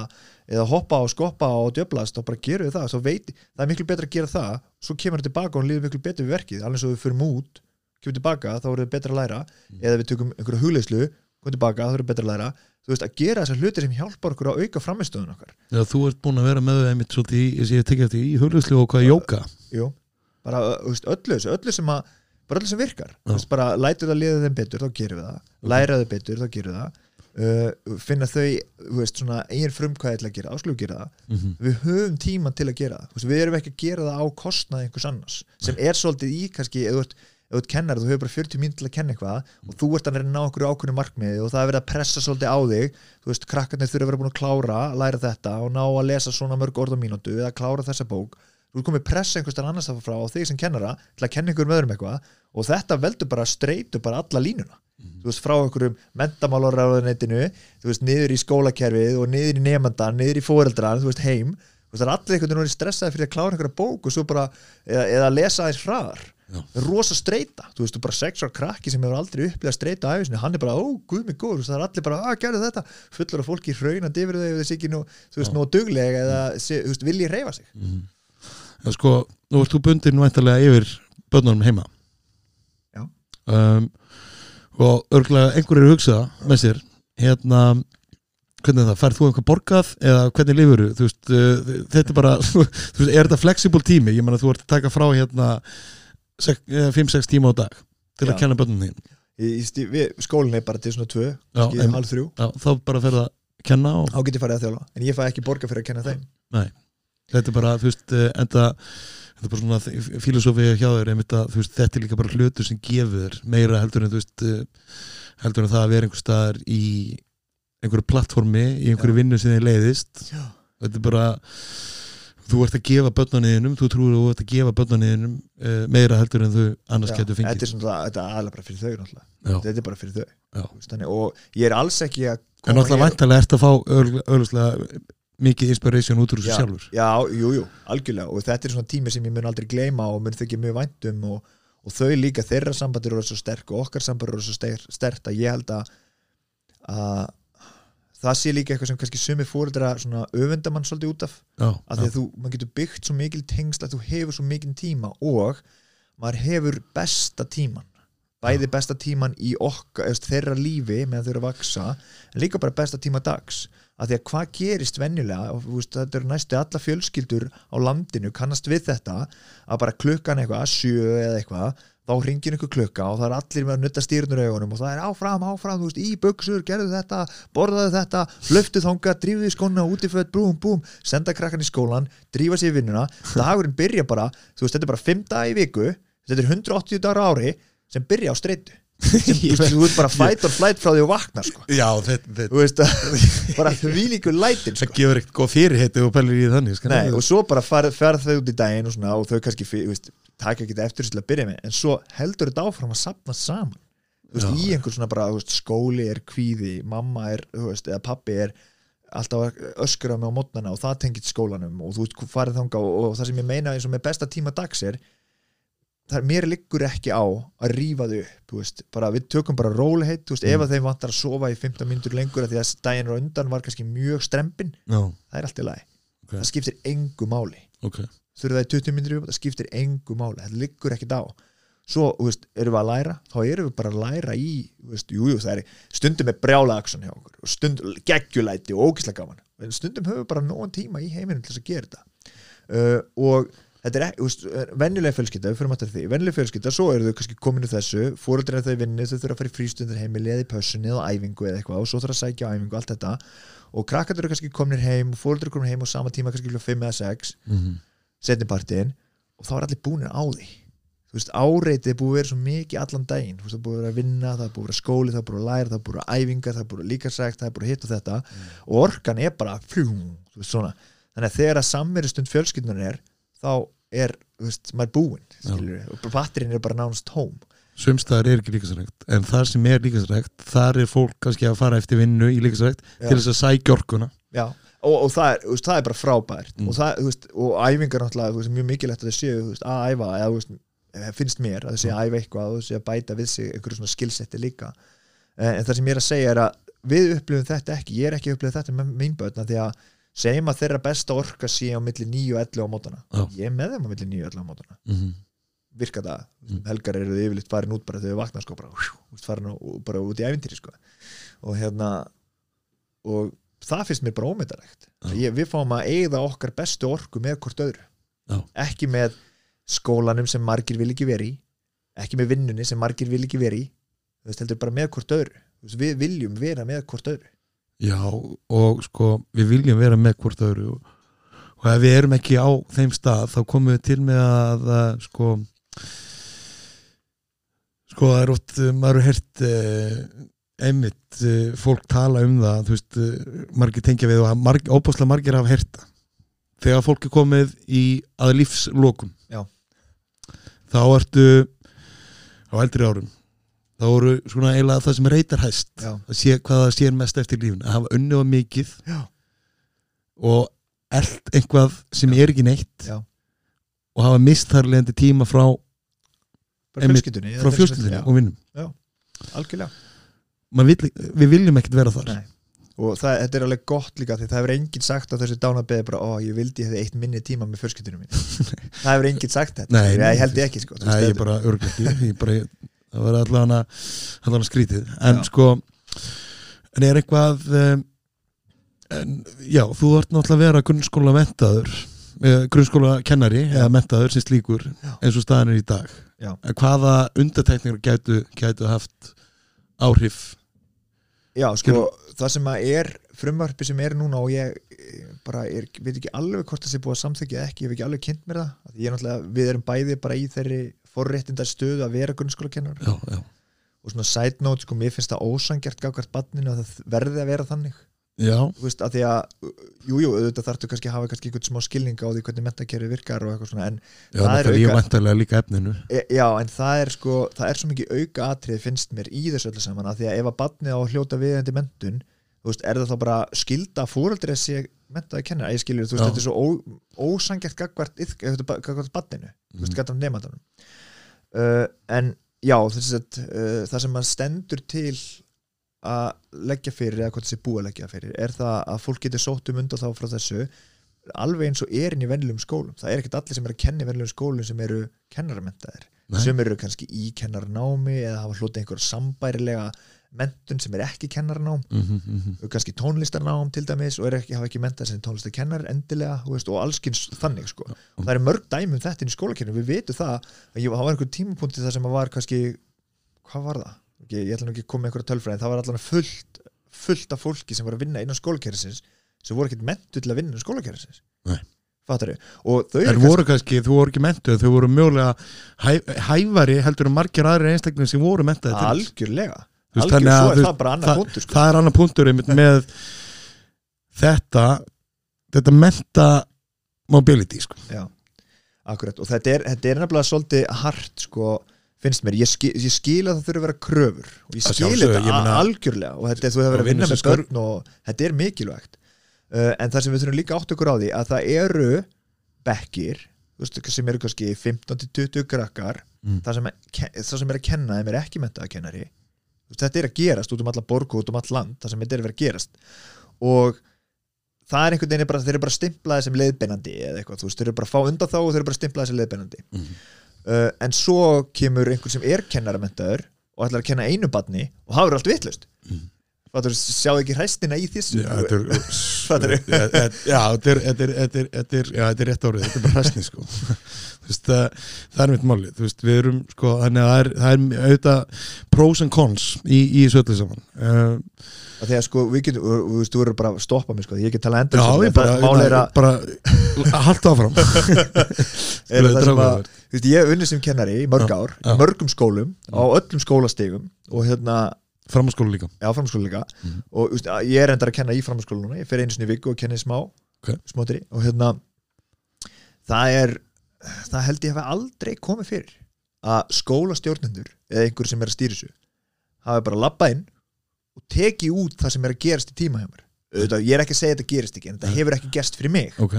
eða hoppa og skoppa og djöblast og bara gerum við það. Veit, það er miklu betra að gera það svo kemur hann tilbaka og líður miklu betur við verkið. Alveg svo við fyrir út, kemur tilbaka þá er það betra að læra, eða við tökum einhverja hugleyslu komum tilbaka, þá er það betra að læra. Þú veist, að gera þessar hlutir sem hjálpar okkur að auka framistöðun okkar. Já, þú ert búin að vera með það einmitt svolítið í, ég tekið eftir í hugleyslu og hvað jóka. Jú, bara veist, öllu öllu sem að bara öllu sem virkar, veist, bara lætur það liða þeim betur, þá gerum við það, læra þau betur þá gerum við það uh, finna þau, þú veist, svona eigin frumkvæði til að gera, áslu gera það, mm -hmm. við höfum tíma til að gera það, við erum ekki að gera það á kostnað einhvers annars, sem er svolítið í kannski, ef þú ert, ert kennar þú hefur bara 40 minn til að kenna eitthvað og þú ert að reyna að ná okkur ákveðinu markmiði og það er verið að pressa svolítið á þig. Þú veist, krakkarnir þurfa að vera búin að klára læra þetta og ná að lesa svona mörg orð á mínútu eða klára þessa bók þú ert komið pressa einhvers staðar annars af frá þig sem kennara til að kenna ykkur með öðrum eitthvað og þetta veldur bara streitu bara alla línuna. Þú veist, frá einhverjum mentamálaráðunetinu þú veist, niður í skólakerfið og niður í nefndan, niður í fóreldran þú veist, heim, þú veist, það er allir einhvern veginn stressaði fyrir að klára einhverja bók og svo bara eða, eða lesa. Það er rosa streita, þú veist, þú bara sexual krakki sem hefur aldrei upplegað streita á æfisni, hann er bara, ó, guð mig góður, það er allir bara, að gerðu þetta. Fullur af fólki hraunandi yfir þau ef þessi ekki nú, þú veist, Já. nú duglega eða, þú veist, vilji reyfa sig Já, sko, nú ert þú bundin væntalega yfir börnunum heima Já. um, og örgulega einhverjir hugsa með sér hérna hvernig er það, færð þú einhver borgað eða hvernig lifur þú veist, uh, þetta er bara þú veist, er þetta flexible tími, ég meina þú ert að taka frá hérna 5-6 tíma á dag til Já. að kenna börnunum þín skólinn er bara til svona tvö, Já, kannski einmitt. halv þrjú Já, þá bara ferð að kenna og þá get ég farið að þjóla, en ég fæ ekki borga fyrir að kenna þeim Nei. Þetta er bara, þú veist, eh, enda þetta er bara svona filosófið hjá þér einmitt að, veist, þetta er líka bara hlutur sem gefur meira heldur en, þú veist eh, heldur en það að vera einhver staðar í einhverju plattformi, í einhverju vinnu sem þið leiðist. Já. þetta er bara þú ert að gefa börnunniðinum, þú trúir að þú ert að gefa börnunniðinum uh, meira heldur en þú annars Já, getur þetta fengið er svona, þetta er aðlega bara fyrir þau náttúrulega. Þetta er bara fyrir þau. Þannig, og ég er alls ekki að en náttúrulega væntalega ert að fá auðvitað mikið inspiration út úr þessu já, sjálfur. já, jú, jú, algjörlega. Og þetta er svona tími sem ég mun aldrei gleyma og mun þykja mjög væntum og, og þau líka þeirra sambandur eru svo sterk og okkar sambandur eru svo ster- sterkt að ég held að, að það sé líka eitthvað sem kannski sumi fóreldra svona öfundamann svolítið út af. Já, að því að þú, maður getur byggt svo mikil tengsl að þú hefur svo mikil tíma og maður hefur besta tíman. Bæði besta tíman í okkar þeirra lífi meðan þau eru að vaksa en líka bara besta tíma dags að því að hvað gerist venjulega veist, þetta eru næstu alla fjölskyldur á landinu kannast við þetta að bara klukkan eitthvað, sjö eða eitthvað þá ringir einhver klukka og það er allir með að nutta stýrnur augunum og það er áfram, áfram, veist, í buksur, gerðu þetta borðaðu þetta, löftu þanga drífðu í skóna, útiföt, búm, búm senda krakkan í skólan, drífa sér í vinnuna. Dagurinn byrja bara, veist, þetta er bara 5 dag í viku, þetta er 180 dagar ári sem byrja á streitu sem, þú veist bara fight or flight frá því og vakna sko. já þetta, veist, bara því líku lætin það sko. gefur ekkert góð fyrirheiti og pælir í þannig sko. Nei, og svo bara farð fer þau út í daginn og, svona, og þau kannski taka ekki eftir þessu til að byrja með en svo heldur þetta áfram að sapna saman veist, í einhver svona bara veist, skóli er kvíði, mamma er eða pappi er alltaf að öskra mig á mótnana og það tengið skólanum og þú veist, farið þanga og, og það sem ég meina eins og með besta tíma dags er það er mér liggur ekki á að rífa þau upp, veist, bara við tökum bara róliheit, þú veist, ef Mm. að þeim vantar að sofa í 15 mínútur lengur því að daginn og undan var kannski mjög strempin, já, það er allt í lagi. Ok. það skiptir engu máli. Ok. Þurfa það í 20 minnir upp, það skiptir engu máli þetta liggur ekkert á. Svo, veist, erum við að læra, þá erum við bara að læra í, veist, jú, jú, það er stundum með brjála aksjón hjá okkur og stundum geggjulæti og ógislega gaman. En stundum höfum við bara nógan tíma í heiminum til þess að gera þetta. Uh, og þetta er ekki, venjulega fjölskylda við fyrir að því, venjulega fjölskylda, svo eru þau kannski kominu þessu, fóreldrar er þau vinni þau þurfa að fara í frístundir heimili eða í pössunni eða æfingu eða eitthvað og svo þurfa að sækja æfingu allt þetta. Og krakkarnir eru kannski kominir heim og fóreldrar eru komin heim á sama tíma kannski klukkan 5 eða 6 Mhm. setnipartin og þá er allir búinir á því. Þú veist, áreitið er búið að vera svo mikið allan daginn, þú veist, það er búið að vera að vinna það er búið að vera skóli, það er búið að læra, það er búið að vera æfingar það er búið að líkarsækt, það er búið að hitta þetta. Og orkan er bara fljúm, þú veist, svona. Þannig að þegar að samverustund fjölskyldunar er þá er, þú veist, maður búinn og batterinn er bara nánast tóm. Sumstaðar er ekki líkasrækt en það sem er líkasrækt, þar er fólk kannski að fara eftir vinnu í líkasrækt til þess að sækja orkuna. Já, og, og það, er, veist, það er bara frábært. Mm. og, það, veist, og æfingar náttúrulega veist, mjög mikilvægt að þau séu að æfa eða eh, finnst mér að þau séu að æfa eitthvað og þau séu að bæta við sig einhverju svona skilsetti líka. Eh, en það sem ég er að segja er að við upplifum þetta ekki, ég er ekki að upplifa þetta með mín börn af því að segjum að þeirra besta orka sé á milli 9 og 11 á mótana. Já. ég er með þeim á milli 9 og 11 á mótana. Mm -hmm. virka það, Mm. helgar eru þau yfirleitt farin út bara þegar þau vakna sko bara, hú, farin á, bara út í ævintýri sko. Og hérna og það finnst mér bara ómyndarlegt við fáum að eigða okkar bestu orku með hvort öðru. Já. ekki með skólanum sem margir vil ekki veri ekki með vinnunni sem margir vil ekki veri veist heldur bara með hvort öðru. Við viljum vera með hvort öðru já og sko við viljum vera með hvort öðru og, og ef við erum ekki á þeim stað þá komum við til með að, að sko sko það er oft uh, maður er hert uh, einmitt uh, fólk tala um það þú veist, uh, margir tengja við og marg, óbúslega margir hafa herta þegar fólk er komið í að lífslokum Já. þá ertu á eldri árum þá voru svona eiginlega það sem reytar hæst Já. að sé hvað það sér mest eftir lífun að hafa unnið á mikið Já. og eld einhvað sem er ekki neitt Já. og hafa mist þar leðandi tíma frá, fjölskyldunni frá fjölskyldinni og vinnum algjörlega. Vill, við viljum ekkert vera þar. Nei. og það, þetta er alveg gott líka því það hefur enginn sagt á þessu dánabeði bara, ó, ég vildi ég hefði eitt minni tíma með fjölskyldunum mín það hefur enginn sagt þetta. Nei, ég, held ég ekki sko, Nei, ég bara örglega ekki. Ég bara, það var allan að skrítið. En Já. sko en er eitthvað um, en, já, þú ert náttúrulega að vera grunnskóla mentaður grunnskóla kennari eða mentaður sem slíkur Já. eins og staðan er í dag. Hvaða undartekningar gætu, gætu haft áhrif? Já, sko, það sem að er frumvarpi sem er núna og ég eh, bara er, veit ekki alveg hvort það sé búið að samþykja ekki, ég hef ekki alveg kynnt mér það. Ég er náttúrulega, við erum bæði bara í þeirri forréttindar stöðu að vera grunnskólakennar og svona side note, sko, mér finnst það ósangjart gagvart banninu að það verði að vera þannig. Já, þú veist, að því að jújú, jú, auðvitað þarftu kannski að hafa kannski einhvern smá skilning á því hvernig mentakerfi virkar og eitthvað svona en, já Það er auka- e, já, en það er sko það er svo mikið auka atrið finnst mér í þessu öllu saman að því að ef að barnið á hljóta viðendi mentun, þú veist, er það þá bara skilda fóreldrið sé mentaði kennar að ég skilur, þú veist, Já. þetta er svo ósangjart gagvart, gagvart barninu þú Mhm. veist, nefndanum uh, en já, þess að uh, það sem að stendur til að leggja fyrir eða hvað þessi búið að leggja fyrir er það að fólk getur sótt um undan þá frá þessu alveg eins og er inn í vennilegum skólum það er ekkert allir sem eru að kenna í vennilegum skólum sem eru kennaramentaðir Nei. sem eru kannski í kennarnámi eða hafa hlutið einhver sambærilega mentun sem er ekki kennarnám mm -hmm, mm -hmm. kannski tónlistarnám til dæmis og ekki, hafa ekki mentað sem tónlistarkennar endilega veist, og allskins þannig sko. og það eru mörg dæmi um þetta í skólakerfinu við veitum það að ég, það var einhver tímapunkti þar sem var kannski hvað var það? Ég, ég ætla nú ekki að koma með einhverja tölfræði en það var allan fullt, fullt af fólki sem var að vinna innan skólakerfisins sem voru ekkert mentu til að vinna innan skólakerfisins Nei. fattar þau? og þau eru voru kannski, þú voru ekki mentuð, þau voru mjögulega hæ, hæfari heldur en margir aðri einstaklega sem voru mentuð algjörlega veist, þannig að, er veist, það það- punktur sko. það er annar punktur með þetta þetta menta mobility sko. Já, akkurat og þetta er, þetta er nefnilega svolítið hart sko, finnst mér, ég, skil, ég skil að það þurfi að vera kröfur og ég Að skil þetta ég meina- a- algjörlega og þetta er þú hefur verið að vinna með börn og þetta er mikilvægt uh, en það sem við þurfum líka átt okkur á því að það eru bekkir veist, sem eru kannski 15-20 krakkar Mm. það, sem, það sem er að kenna þeim er ekki mentaða kennari Þú veist, þetta er að gerast út um alla borgu út um all land, það sem þetta er að vera að gerast og það er einhvern veginn bara, þeir eru bara stimplaði sem leiðbeinandi eða eitthvað, þú veist, þeir eru bara að fá undan þá og þeir eru bara stimplaði sem leiðbeinandi Mhm. uh, en svo kemur einhver sem er kennaramentaður og ætlar að kenna einu badni og það verður allt vitlust Mhm. Fattur, sjáðu ekki hræstina í þessu? Já, þetta er þetta er þetta er- þetta er- þetta er- þetta er rétt árið, þetta er bara hræsni sko. Veist, það, það er mitt máli veist, við erum, sko, þannig að það er, það er auðvitað pros and cons í, í þessu öllu saman. Uh, þegar sko, við getum, þú veist, þú verður bara að stoppa mig sko, ég get tala endur Já, ég bara, er bara halda áfram. Er að Dráfaður. þú veist, ég hef unnið sem kennari í mörg ár, í mörgum skólum á öllum skólastegum og hérna Framháskóla líka já, framskóla líka Mhm. og þú veist, ég er endar að kenna í framskóla núna ég fer einu sinni viku og kenni smá Ok. smátri og hérna það er það held ég hafi aldrei komið fyrir að skólastjórnendur eða einhver sem er að stýra þessu hafi bara labbað inn og tekið út það sem er að gerast í tíma hjá mér auðvitað, ég er ekki að segja að þetta gerist ekki en Nei. hefur ekki gerst fyrir mig Ok,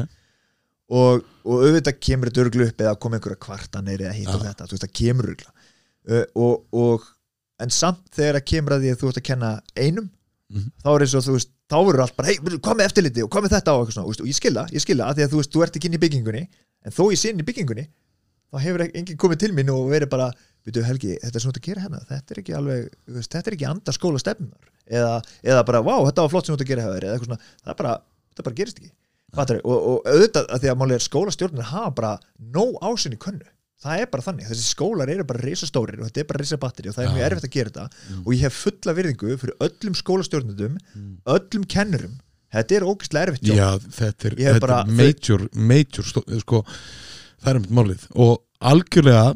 og, og auðvitað kemur þetta örglu upp eða koma einhverja kvartanir eða hitt og Já. þetta, þú veist það kemur örgla uh, og, og en samt þegar það kemur að því að þú ert að kenna einum Mhm. þá er eins og þú veist, þá verður allt bara hvað með eftirliti og með þetta og eitthvað svona, og ég skilða, ég skilða að því að þú veist, þú ert ekki inn í byggingunni en þó ég sé inn í byggingunni þá hefur enginn komið til mín og verið bara veitu Helgi, þetta er svona að gera hérna þetta er ekki alveg, veist, þetta er ekki anda skóla stefnunar eða, eða bara, vá, þetta var flott sem þú ert að gera hefur eða eitthvað svona, það bara, þetta bara gerist ekki. Fattar, og, og auðvitað að því að máli er skólastjórnir hafa bara nóg ásinn í könnu það er bara þannig, þessi skólar eru bara risastórir og þetta er bara risabatteri og það er mjög Já. erfitt að gera þetta. Og ég hef fulla virðingu fyrir öllum skólastjórnendum öllum kennurum. Þetta er ógeðslega erfitt já, þetta er, þetta bara- er major, major sko, það er mitt málið. Og algjörlega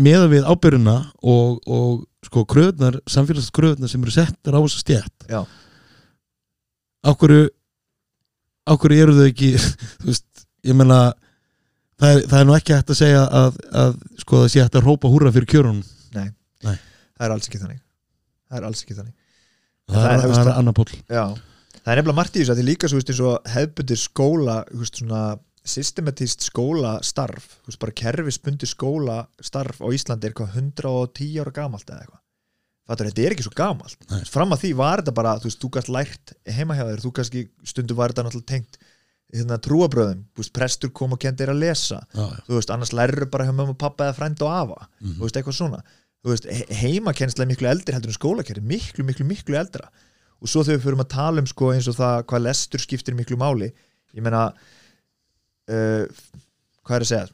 meða við ábyrjuna og, og sko kröðnar, samfélagslega kröðnar sem eru settar á þess að stjætt ákvöru ákvöru eru þau ekki þú veist, ég meina það er, það er nú ekki hægt að segja að, að sko það sé hægt að rópa húra fyrir kjörunum það er alls ekki þannig. Það er alls ekki þannig. Það, Það er- er, er annar pól það er nefnilega margt í þessu að því líka svo hefbundir skóla veist, svona systematíst skólastarf þú veist, bara kerfisbundi skólastarf á Íslandi er eitthvað 110 ára gamalt eða eitthvað. Fattur, þetta er ekki svo gamalt. Nei. fram að því var þetta bara, þú veist, þú gæst lært heima hjá þér, þú kannski stundum var þetta náttúrulega tengt hérna, trúabröðum, veist, prestur kom og kendi þér að lesa. Já, já. þú veist, annars lærir bara hjá mömmu og pappa eða frænd og afa, Mhm. þú veist, eitthvað svona. Þú veist, he- heimakennsla er miklu eldri heldur en skólakerri, miklu, miklu, miklu eldra. Og svo þegar við fyrir að tala um sko eins og það hvað lestur skiptir miklu máli ég meina uh, hvað er að segja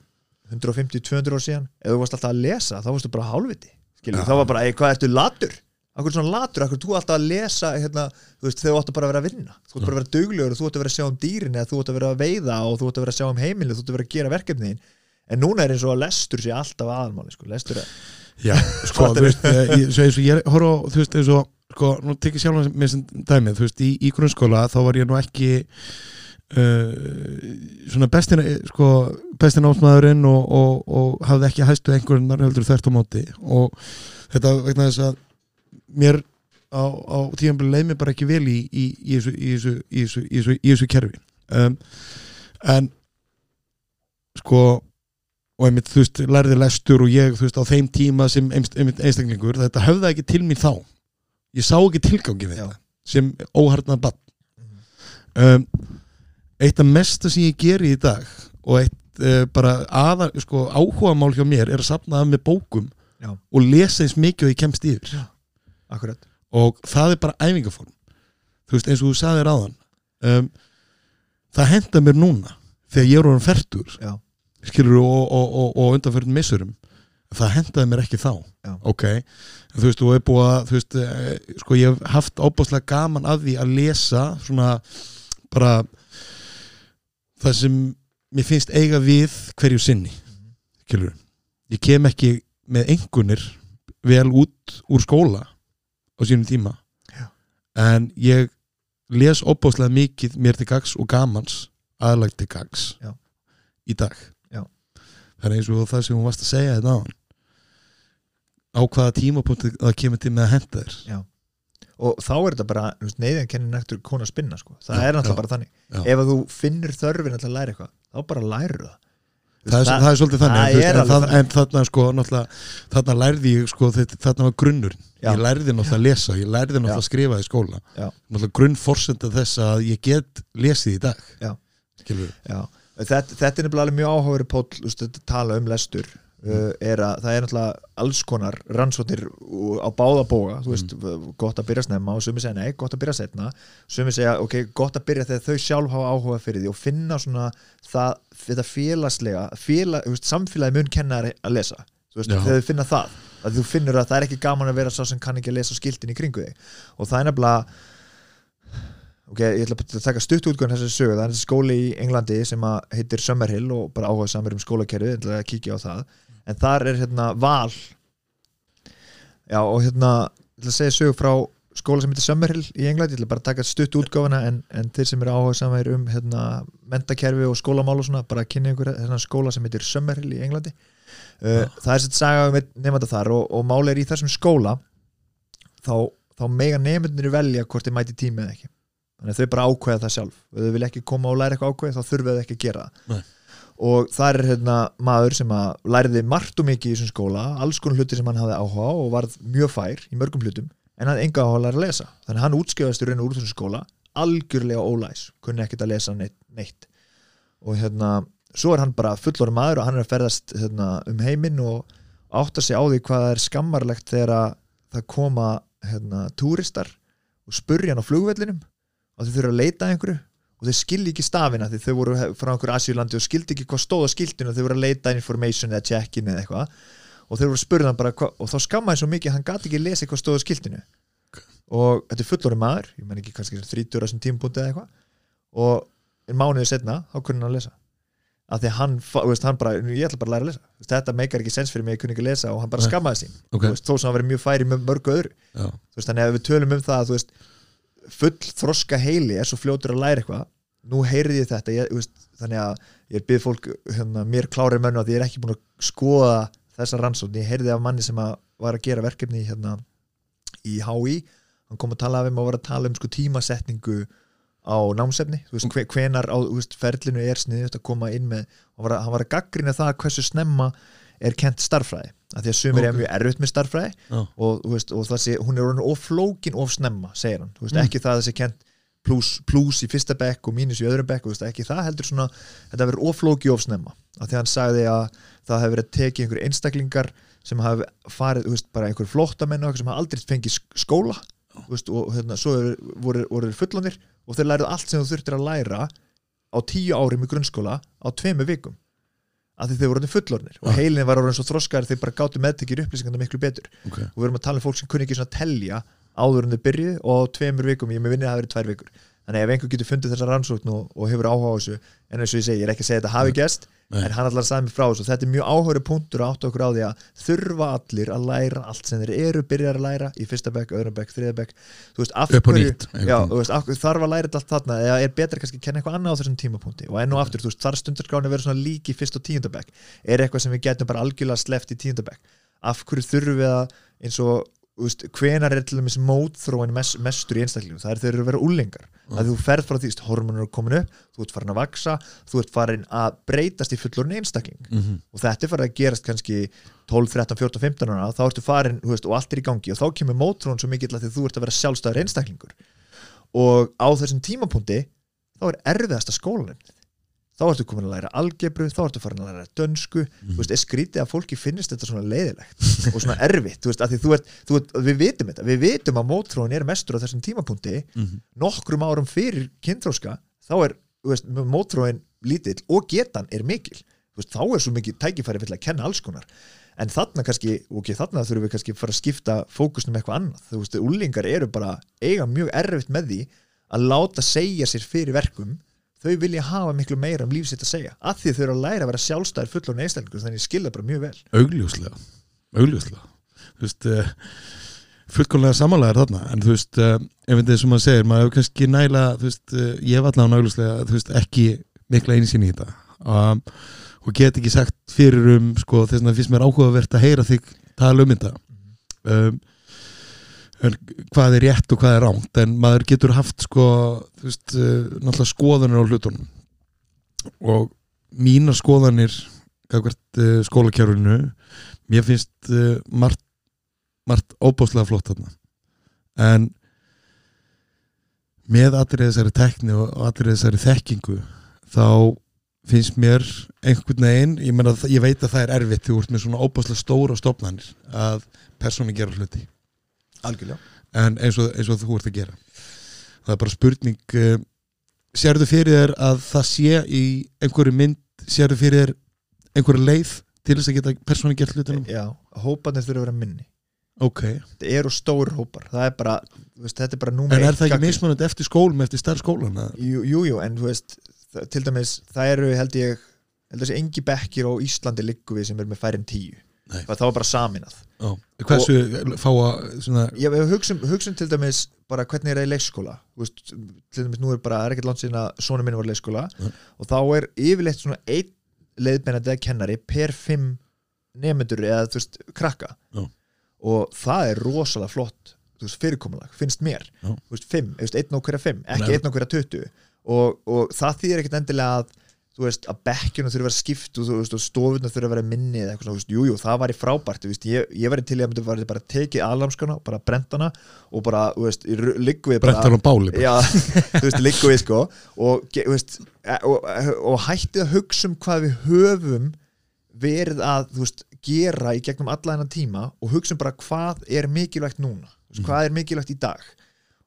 150-200 ár síðan, ef þú varst alltaf að lesa þá varstu bara hálfviti, skilur, Já. þá var bara, "Ey, hvað ertu latur akkur svona latur, akkur þú alltaf að lesa hérna, þú veist, þau áttu bara að vera að vinna? Þú áttu bara að vera duglegur og þú áttu að vera að sjá um dýrin eða þú áttu að vera að veiða og þú áttu að vera að sjá um heimilið þú áttu að vera að gera verkefniðin en núna er eins og að lestur sé alltaf aðalmáli sko. lestur er, Já, sko, þú veist, ég- svo eins og ég horf á, þú veist, eins og, sko, nú tekið sjálf mér sem dæmið, þú veist, í, í grunnskóla þá var ég nú ekki uh, svona bestin sko, bestin ásmaðurinn og, og, og mér á, á tíðanbili leið mér bara ekki vel í, í, í, þessu, í, þessu, þessu, þessu, kerfi. Um, en sko og einmitt, þú veist, lærði lestur og ég, þú veist, á þeim tíma sem einmitt einstaklingur, þetta höfða ekki til mín þá. Ég sá ekki tilgangi við Já. þetta sem óharnað bann um, eitt af mesta sem ég geri í dag og eitt uh, bara aðar, sko, áhuga mál hjá mér er að safna af með bókum Já. og lesa eins mikið og ég kemst yfir akkurat. Og það er bara æfingaform. Þú veist, eins og þú sagðir áðan um, það henda mér núna þegar ég er orðan fertur já, skilur og, og, og, og undanförnum missurum það hendaði mér ekki þá. Já. ok, þú veist, þú er búið að þú veist, eh, sko ég hef haft óbáslega gaman að því að lesa svona bara það sem mér finnst eiga við hverju sinni skilur, ég kem ekki með engunir vel út úr skóla á sínum tíma Já. en ég les óbáslega mikið mér til gags og gamans aðlag til gags Já. í dag Já. það er eins og það sem hún varst að segja þetta á á hvaða tímapunkti það kemur til með að henda þér og þá er þetta bara neyðan kennir nektur kona að spinna sko. það Já, er náttúrulega já, bara þannig já. ef þú finnir þörfin að læra eitthvað þá bara lærir það Það, er, það er svolítið þannig það en, er en, það, en þarna sko þarna lærði ég sko þarna var grunnurinn. Já. ég lærði náttúrulega að lesa, ég lærði náttúrulega að skrifa í skóla. Já. náttúrulega grunnforsenda þess að ég get lesið í dag. Já. þetta, þetta er nefnilega mjög áhugaður pól, tala um lestur er að það er náttúrulega alls konar rannsóknir á báða bóga þú veist, Mm. gott að byrja snemma og sumi segja nei, gott að byrja setna sumi segja, ok, gott að byrja þegar þau sjálf hafa áhuga fyrir því og finna svona það, þetta félagslega félag, veist, samfélagi mun kenna þér að lesa. Þú veist, Já. þegar þau finna það. Að þú finnur að það er ekki gaman að vera sá sem kann ekki að lesa skiltin í kringu þig. Og það er nefnilega ok, ég ætla að taka stutt útgöðan þessari sögu, það er skóli í Englandi sem heitir Summerhill og bara áhuga samir um skólakerfið, ég ætla að kíkja á það en þar er hérna val. Já og hérna ég ætla að segja sögu frá skóla sem heitir Summerhill í Englandi, ég ætla bara að taka stutt útgáfana en, en þeir sem eru áhuga samir um hérna, mentakerfi og skólamál og svona bara að kynna ykkur hérna skóla sem heitir Summerhill í Englandi. Uh, það er sér saga um nefnda þar og, og máli er í þessum skóla þá, þá mega nefndir velja hvort þið mæti tími eða ekki. Þannig að þau bara ákveða það sjálf. Ef þau vilja ekki koma og læra eitthvað ákveð þá þurfa þau ekki að gera það. Og það er hérna maður sem að læriði margt og mikið í þessum skóla alls konar hluti sem hann hafði áhuga og varð mjög fær í mörgum hlutum en hann enga áhuga að læra að lesa þannig að hann útskjöfast í raun og úr þessum skóla algjörlega ólæs, kunni ekkert að lesa neitt, neitt. og hérna svo er hann bara fullorinn maður og hann er að ferðast hérna, um heiminn og átta sig á því hvað er skammarlegt þegar að það koma hérna, túristar og spurja hann á flugvellinum og þau þurfa að leita einhverju og þau skilji ekki stafina því þau voru frá einhverju Asjúlandi og skildi ekki hvað stóð á skiltinu og þau voru að leita information eða check-in eða eitthvað. Og þau voru að spurja hann bara hva, og þá skammaði svo mikið að hann gati ekki lesa hvað stóð á skiltinu. Og þetta er fullorinn maður ég menn ekki kannski 30 á þessum tímpúndi eða eitthvað. Og en mánuðið setna þá kunni hann að lesa. Af því að hann, veist, hann bara, ég ætla bara að læra að lesa. Þetta meikar ekki sens fyrir mig, ég kunni ekki að lesa og hann bara skammaði sín. Ok, Þú veist, þó sem hann verið mjög færi mörgu öðru. Veist, þannig að við tölum um það að, full þroska heili er svo fljótur að læra eitthvað. Nú heyrði ég þetta ég, veist, þannig að ég byrð fólk hérna, mér klárir mönnu að ég er ekki búin að skoða þessa rannsókn, ég heyrði af manni sem að var að gera verkefni hérna, í HÍ, hann kom að tala af þeim og var að tala um sko, tímasetningu á námsefni, þú veist, hve- hvenar á veist, ferlinu er sniðut að koma inn með hann var að, að gaggrina það hversu snemma er kent starffræði, af því að sumir Ok. er mjög erfitt með starffræði já, og, veist, og það sé, hún er orðin of snemma, segir hann, veist, Mm. ekki það að það sé kent plus, plus í fyrsta bekk og mínus í öðrum bekk, veist, ekki það heldur svona þetta verður of flóki of snemma. Af því að hann sagði að það hefur verið tekið einhver einstaklingar sem hafi farið, bara einhver flóttamenn og eitthvað sem hafa aldrei fengið sk- skóla veist, og hérna, svo er, voru, voru fullanir og þeir lærið allt sem þú þurftir að læra á tíu árum í grunnskóla á tveimu vikum af því þau voru fullornir og heilin var orðin svo þroskar þeir bara gátu meðtekir upplýsingarna miklu betur. Ok, og við erum að tala um fólk sem kunni ekki svona telja áður en þau byrjuð og tveimur vikum ég með vinni að það verið tvær vikur þannig ef einhver getur fundið þessa rannsókn og, og hefur áhuga á þessu en eins og ég segi, ég er ekki að segja þetta hafi Nei. en hann allar sagði mig frá þessu. Þetta er mjög áhverju punktur að áttu okkur á því að þurfa allir að læra allt sem þeir eru byrjar að læra í fyrsta bekk, öðrum bekk, þriða bekk. Þú veist, af hverju Já, þú veist, af, þarf að læra allt þarna? Eða er betra kannski að kenna eitthvað annað á þessum tímapunkti? Og enn og aftur, þú veist, þarf stundarskráni vera svona lík í fyrst og tíundabæk er eitthvað sem við getum bara algjörlega sleppt í tíundabæk af hverju þurfum við að eins og, veist, hvenar er til dæmis mótþróin mes, mestur í einstaklingum það er þeir eru að vera úlingar að þú ferð frá því, þú veist, hormonur eru komin upp þú ert farin að vaksa, þú ert farin að breytast í fullorinn einstakling. Mhm. og þetta er farið að gerast kannski 12, 13, 14, 15 ára þá ertu farin þú veist, og allt er í gangi. Og þá kemur mótrún svo mikill að því þú ert að vera sjálfstæður einstaklingur. Og á þessum tímapunkti þá er erfiðasta skólanum þá ertu komin að læra algebru, þá ertu farin að læra dönsku, þú veist, er skrítið að fólki finnist þetta svona leiðilegt og svona erfitt. Þú veist, að því þú ert, þú ert, við vitum þetta. Við vitum að mótrún er mestur á þessum tímapunkti. Mhm. nokkrum árum fyrir kynþróska þá er þú veist, mótróin lítill og getan er mikil. Þú veist, þá er svo mikið tækifæri fyrir að kenna alls konar. En þarna kannski, ok, þarna þurfum við kannski að fara að skipta fókusnum eitthvað annað. Þú veist, úlingar eru bara eiga mjög erfitt með því að láta segja sér fyrir verkum þau vilja hafa miklu meira um líf sitt að segja af því þau eru að læra að vera sjálfstæðir fullur neistælingur þannig ég skilða bara mjög vel. Augljóslega augljóslega. Þú veist uh, fullkomlega samanlega er þarna en þú veist, uh, ef þetta er sem maður segir maður hefur kannski næla, þú veist uh, ég hef allavega augljóslega, þú veist, ekki mikla einsýn í þetta. Um, og get ekki sagt fyrir um sko, þess að það finnst mér áhugavert að heyra þig tala um þetta. Um, en hvað er rétt og hvað er ránt en maður getur haft sko, veist, uh, náttúrulega skoðanir á hlutunum. Og mínar skoðanir gagvert uh, skólakjárunu mér finnst uh, margt, margt óbáslega flott þarna. En með allir þessari tekni og allir þessari þekkingu þá finnst mér einhvern veginn, ég, meina, ég veit að það er erfitt þú ert með svona óbáslega stóra stofnanir að persónu gera hluti algjörlega. En eins og, eins og þú ert að gera. Það er bara spurning uh, sérðu fyrir þér að það sé í einhverju mynd, sérðu fyrir þér einhverju leið til þess að geta persónu gert hlutinum já, hóparnir þurfa að vera minni. Ok, þetta eru stór hópar, það er bara veist, þetta er bara númer en er það ekki mismunandi eftir skólum eftir stærð skólan að- Jú, jú, jú, en þú veist það, til dæmis, það eru held ég held þessi engi bekkir á Íslandi liggu við sem er með færinn tíu. Nei. það var bara saminað Ó, hversu fá að svona, ég við hugsum, hugsum til dæmis bara hvernig er það í leikskóla. Veist, til dæmis nú er bara, er ekkert langt síðan að svona minn var í leikskóla. Nei. og þá er yfirleitt svona einn leiðbeinandi eða kennari per fimm nefnendur eða þú veist, krakka. Já. og það er rosalega flott veist, fyrirkomulag, finnst mér. Já. þú veist, fimm, einn á hverja fimm ekki einn á hverja tuttu og, og það þýðir ekkert endilega að þú veist, að bekkjunum þurfa að vera skipt og, þú veist, og stofuna þurfa að vera minni eða eitthvað svona, þú veist, jú, jú, það var í frábært þú veist, ég, ég var í til í að myndi var bara tekið aðlamskana, bara brentana og bara, þú veist, liggu við bara brentar á báli bara. já, þú veist, liggu við sko og, þú veist, e- og, og hættið að hugsa um hvað við höfum verið að, þú veist, gera í gegnum alla hennar tíma og hugsa um bara hvað er mikilvægt núna, veist, hvað er mikilvægt í dag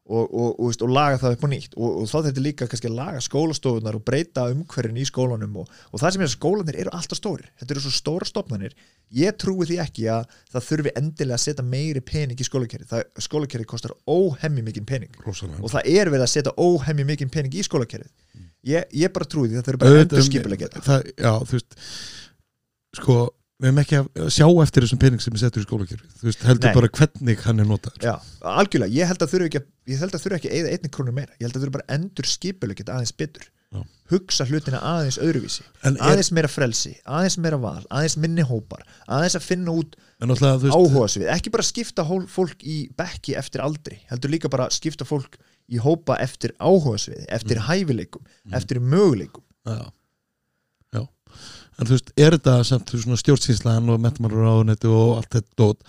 og, og, og, og laga það upp á nýtt. Og, og þá þetta líka kannski að laga skólastofunar og breyta umhverfin í skólanum og, og það sem er að skólanir eru alltaf stórir. Þetta eru svo stóra stofnanir. Ég trúi því ekki að það þurfi endilega að setja meiri pening í skólakerri skólakerri kostar óhemmi mikinn pening. Rosalega. og það er verið að setja óhemmi mikinn pening í skólakerrið ég, ég bara trúi því það þurfi bara endur skipulega geta það, já, þú veist sko, við hefum ekki að sjá eftir þessum pening sem er settur í skólakerfi þú veist, heldur Nei. bara hvernig hann er notaður. Já, algjörlega, ég held að þurfi ekki að, ég held að þurfi ekki að eða einni krónu meira, ég held að þurfi bara endur skipulega geta aðeins betur. Já. hugsa hlutina aðeins öðruvísi. Er, aðeins meira frelsi, aðeins meira val aðeins minni hópar, aðeins að finna út en náttúrulega, þú veist, áhuga svið, ekki bara skipta fólk í bekki eftir aldri, heldur líka bara skipta fólk í hópa eftir áhuga svið eftir hæfileikum, eftir möguleikum. Já, já en þú veist, er þetta samt stjórnsýnslan og metamálaráðunetti og allt þetta dót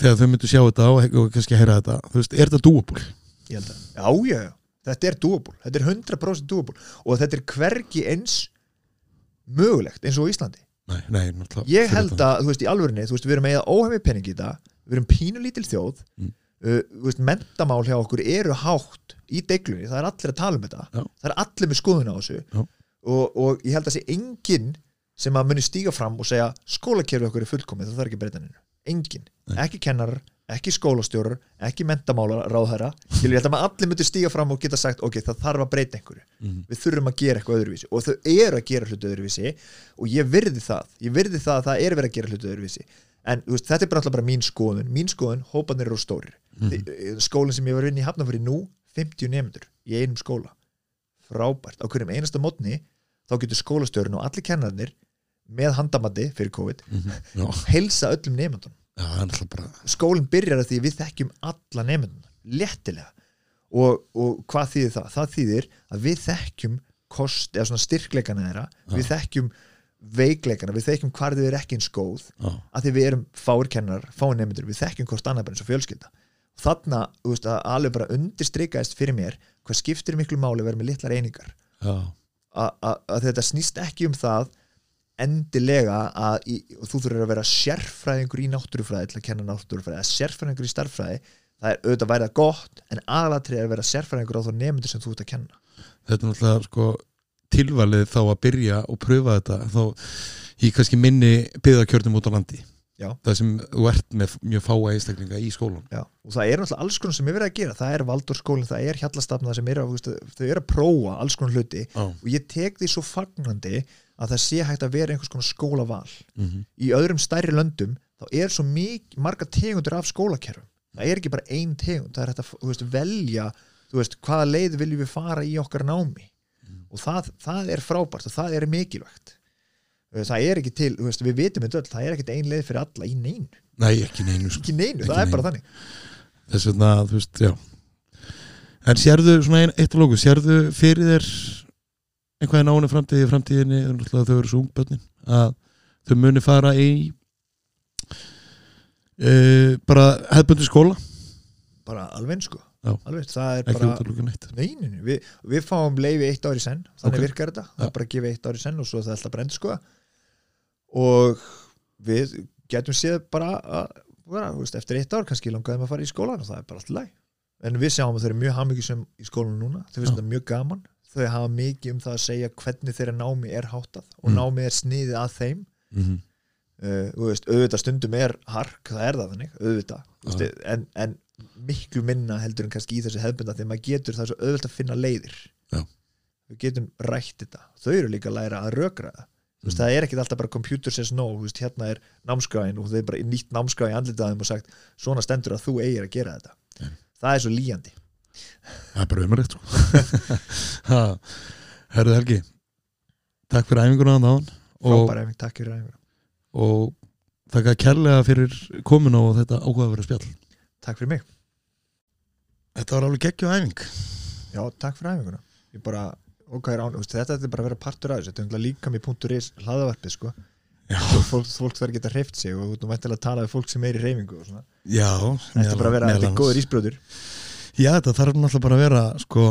þegar þau myndu sjá þetta og, kannski heyra þetta, þú veist, er þetta að, já, já, þetta er doable þetta er 100% doable og þetta er hvergi eins mögulegt eins og Íslandi. Nei, nei, ég held að, þú veist, í alvörinni veist, við erum með óhefmi pening í þetta við erum pínulítil þjóð. Mm. uh, mentamál hjá okkur eru hátt í deiglunni, það er allir að tala um þetta. Já. það er allir með skoðun á þessu. Já. Og, og ég held að sé enginn sem að muni stíga fram og segja skólakerfi okkur er fullkomið, það þarf ekki að breyta henni engin, Nei. ekki kennarar ekki skólastjórar, ekki mentamála ráðherra, ég held að maður allir myndi stíga fram og geta sagt, ok, það þarf að breyta einhverju. Mhm. við þurfum að gera eitthvað öðruvísi. Og þau eru að gera hlutu öðruvísi. Og ég virði það, ég virði það að það er verið að gera hlutu öðruvísi. En veist, þetta er bara alltaf bara mín skoðun. Mín skoðun, hópanir eru stórir. Mm. skólinn sem ég var vinna í Hafnafyrir nú 50 nefndur í einum skóla. Frábært, á hverjum einasta mótni þá getur skólastjórun og allir kennarnir með handamatti fyrir COVID Mhm. Já, heilsa öllum nefndunum alltaf bara skólinn byrjar að því við þekkjum alla nefndunum, léttilega. Og, og hvað þýðir það? Það þýðir að við þekkjum kost, eða svona styrkleikana þeirra við þekkjum veikleikana við þekkjum hvar þau eru ekki eins góð Já, að því við erum fáir kennar, fáir nefndur við þekkjum hvort annað bara eins og fjölskylda. Veist, að alveg bara undirstrikaðist fyrir mér hvað skiptir miklu máli að vera með litlar einingar. Já, að, að, að þetta snýst ekki um það endilega að í, þú þurfur að vera sérfræðingur í náttúrufræði til að kenna náttúrufræði eða sérfræðingur í starffræði það er auðvitað að væri það gott en aðalatrið er að vera sérfræðingur á þá nefndur sem þú ert að kenna. Þetta er náttúrulega sko tilvalið þá að byrja og pröfa þetta þá í kannski minni byggðakjörnum út á landi Já. það sem þú ert með mjög fáa einstaklinga í skólan Já. og það er náttúrulega alls konar sem er verið að gera. Það er Valdórskólinn, það er Hjallastafna sem er að, þau eru að prófa alls konar hluti. Já, og ég tek því svo fagnandi að það sé hægt að vera einhvers konar skólaval. Mm í öðrum stærri löndum þá er svo mik marga tegundur af skólakerfum. Það er ekki bara ein tegund það er hægt að veist, velja veist, hvaða leið viljum við fara í okkar námi. Og það, það er frábært og það er mikilvægt það er ekki til, veist, við vitum þetta öll það er ekkit ein leið fyrir alla í neinu. Nei, ekki neinu sko. ekki neinu, Ekki það er neinu. bara þannig. Þess vegna, þú veist, já. En sérðu svona ein, eitt og lóku sérðu fyrir þér einhvað í náinu framtíði, framtíðinni þau eru svo ungbönnin að þau muni fara í uh, bara hefðbundi skóla? Bara alveg sko. Já. alveg, það er ekki bara neinin, við, við fáum leiði eitt ár í senn þannig Ok. virkar þetta, það er bara gefa eitt ár í senn og svo er það alltaf bara endur sko og við getum séð bara að veist, eftir eitt ár kannski langaðum að fara í skólan og það er bara allt læg en við sjáum að þau eru mjög hamingjusum í skólan núna. Þau finnst þetta mjög gaman. Þau hafa mikið um það að segja hvernig þeirra námi er háttað og Mm. námi er sniðið að þeim. Mm -hmm. uh, veist, auðvitað stundum er hark, það er það þannig, auðvitað. Veist, en, en miklu minna heldur en kannski í þessu hefbunda að maður getur það svo auðvitað að finna leiðir. Já. við getum rætt þetta. Þau eru líka að læra að rökra það veist, það er ekkit alltaf bara computer says no veist, hérna er námskráin og er bara nýtt námskráin andlitaðum og sagt svona stendur að þú eigir að gera þetta. Nei. það er svo líjandi. Það er bara umrætt sko. Ha, herðu Helgi takk fyrir æfinguna á og, frábæra efing, takk fyrir æfingur og þakka kærlega fyrir komin á þetta áhugaverða spjall. Takk fyrir mig, þetta var alveg geggju æfing. Já takk fyrir æfinguna. Ég bara, ok, er án, þetta er bara að vera partur af þessu, þetta er líka með punktur is hlaðavarpið sko. Fólk, fólk þarf að geta hreift sig og þú væntanlega að tala við fólk sem er í og já, þetta er bara að vera, þetta er góður ísbrjóður Já, þetta þarf náttúrulega bara að vera sko,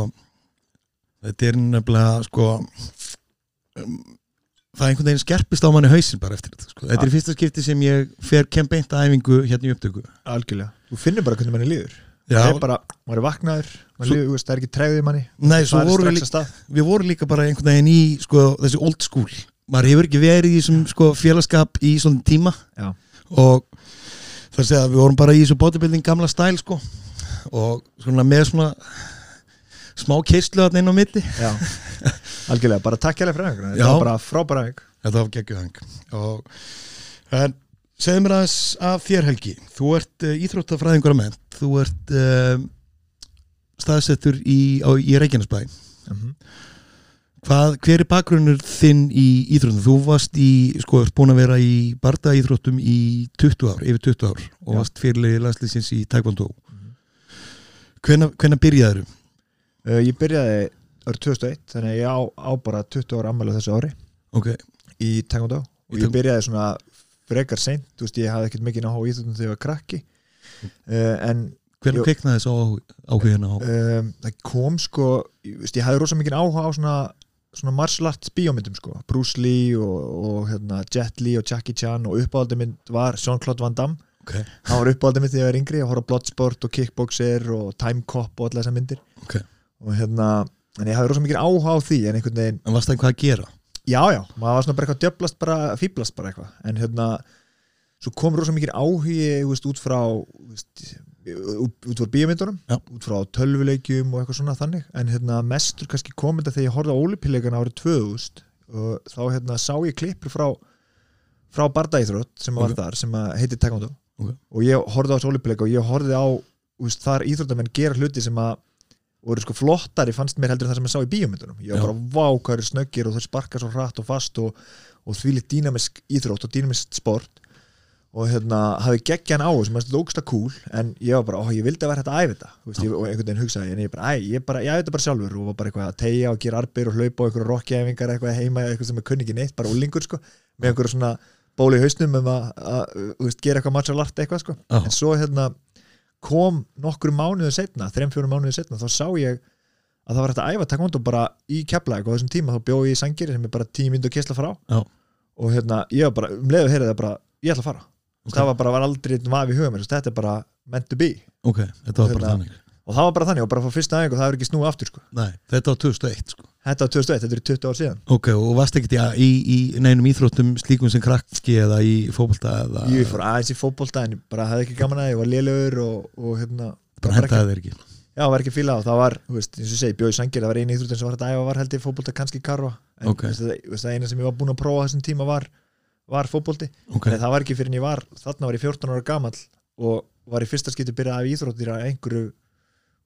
þetta er nefnilega sko um, það er einhvern veginn skerpist á manni hausinn bara eftir þetta sko. þetta er í fyrsta skipti sem ég fer kembeint að æfingu hérna í upptöku. Algjörlega, þú finnir bara hvernig manni líður það er bara, maður er vaknaður maður líður, það er ekki tregðið manni. Nei, svo það voru líka, að við vorum líka bara einhvern veginn í sko, þessi old school. Maður hefur ekki verið í þessum sko, félagskap í svona tíma. Já. og það segja að við vorum bara í þessu bodybuilding gamla stæl sko. Og svona með svona smá keistlu þarna inn á milli. Já, algjörlega, bara takk hérlega fyrir Já. þetta var bara frábæra æfing Þetta var geggjuhang og en segðu mér aðeins af þér Helgi. Þú ert uh, íþróttafræðingur að menn þú ert uh, staðsettur í, á, í Reykjanesbæ Mhm. Hvað, hver er bakgrunnur þinn í íþróttum? Þú varst í, sko, ert búin að vera í barda íþróttum í 20 ár, yfir 20 ár og Já. varst fyrirlegi landslýsins í Taekwondo Mhm. Hvenær, hvenær byrjaður? uh, Ég byrjaði árið 2001 þannig að ég á, á bara 20 ára ammælu þessu ári Ok, í Taekwondo og ég byrjaði svona frekar seint, þú veist, ég hafði ekkert mikið áhuga í íþjóttum þegar ég var krakki en hvenær Jú. kviknaði þess á áhugina á? um, það kom sko ég, ég hafði rosa mikið áhuga á svona svona martial arts bíómyndum sko Bruce Lee og, og hérna, Jet Li og Jackie Chan og uppáhaldið mynd var Jean-Claude Van Damme Ok, hann var uppáhaldið mynd þegar ég var yngri að horfa Bloodsport og Kickboxer og Time Cop og allar þessar myndir ok og hérna, en ég hafði rosa mikið áhuga á því en einhvern veginn En varst það hvað að gera? já, já, maður var svona bara eitthvað djöblast bara, fýblast bara eitthvað en hérna, svo kom rosa mikið áhugi veist, út frá veist, út, frá bíómyndunum Já. út frá tölvuleikjum og eitthvað svona þannig en hérna, mestur kannski kom þetta þegar ég horfði á ólipileikana árið 2000 og þá hérna, sá ég klippur frá frá Bardæþrótt sem var Ok. þar sem heiti Taekwondo Ok. og ég horfði á þessu ólipileika og ég horfði á veist, þar íþróttamenn gera hluti sem að voru sko flottari fannst mér heldur en það sem ég sá í bíómyndunum ég var bara vá hvað eru snöggir og þau sparka svo hratt og fast og, og því litt dýnamisk íþrótt og dýnamisk sport og hérna hafi geggjan á þessu, maður þetta ógsta cool en ég var bara, ó ég vildi að vera þetta að æfa þetta. Veist, ég, og einhvern veginn hugsaði, en ég bara, æ, ég bara ég æfa þetta bara sjálfur. Og var bara eitthvað að tegja og gera arbir og hlaupa og einhverja rockjæfingar eitthvað heima eitthvað sem er kunni ekki neitt, bara úlingur sko með einhverja svona bóli í hausnum um að, að, þú veist, gera eitthvað martial art eitthvað sko. Já. en svo hérna kom nokkru mánuðu setna, þrem fjórum mánuðu setna þá sá ég að það var hægt að æfa taekwondo bara í keflæk og þessum tíma þá bjó ég í sangir sem er bara tíu myndu að kesla frá. Já. og hérna, ég var bara, um leiðu að heyra það bara ég ætla að fara, Ok. það var bara var aldrei vafi í huga mér, þetta er bara meant to be ok, þetta var bara Hérna- þannig og það var bara þannig, og bara frá fyrsta aðeins og það er ekki snúið aftur sko. Nei, þetta var 2001 sko þetta var 2001, þetta er 20 ár síðan Ok, og varst ekkert í, í, í neinum íþróttum slíkum sem krakki eða í fótbolta eða ég fór aðeins í fótbolta en bara hafði ekki gaman að það, ég var lélegur og, og hérna, bara ekki, hentaði þeir ekki já, var ekki fíla og það var, þú veist, eins og segi, bjóð í sangir það var eini íþróttin sem var þetta æfa var held ég fótbolta kannski karfa en Ok. okay. það, eina sem ég var búin að prófa þessum tíma var, var fótbolti Ok, Nei, það var ekki fyrir en ég var, þarna var ég 14 ára gamall og var í fyrsta skipti byrjað af íþróttir að einhverju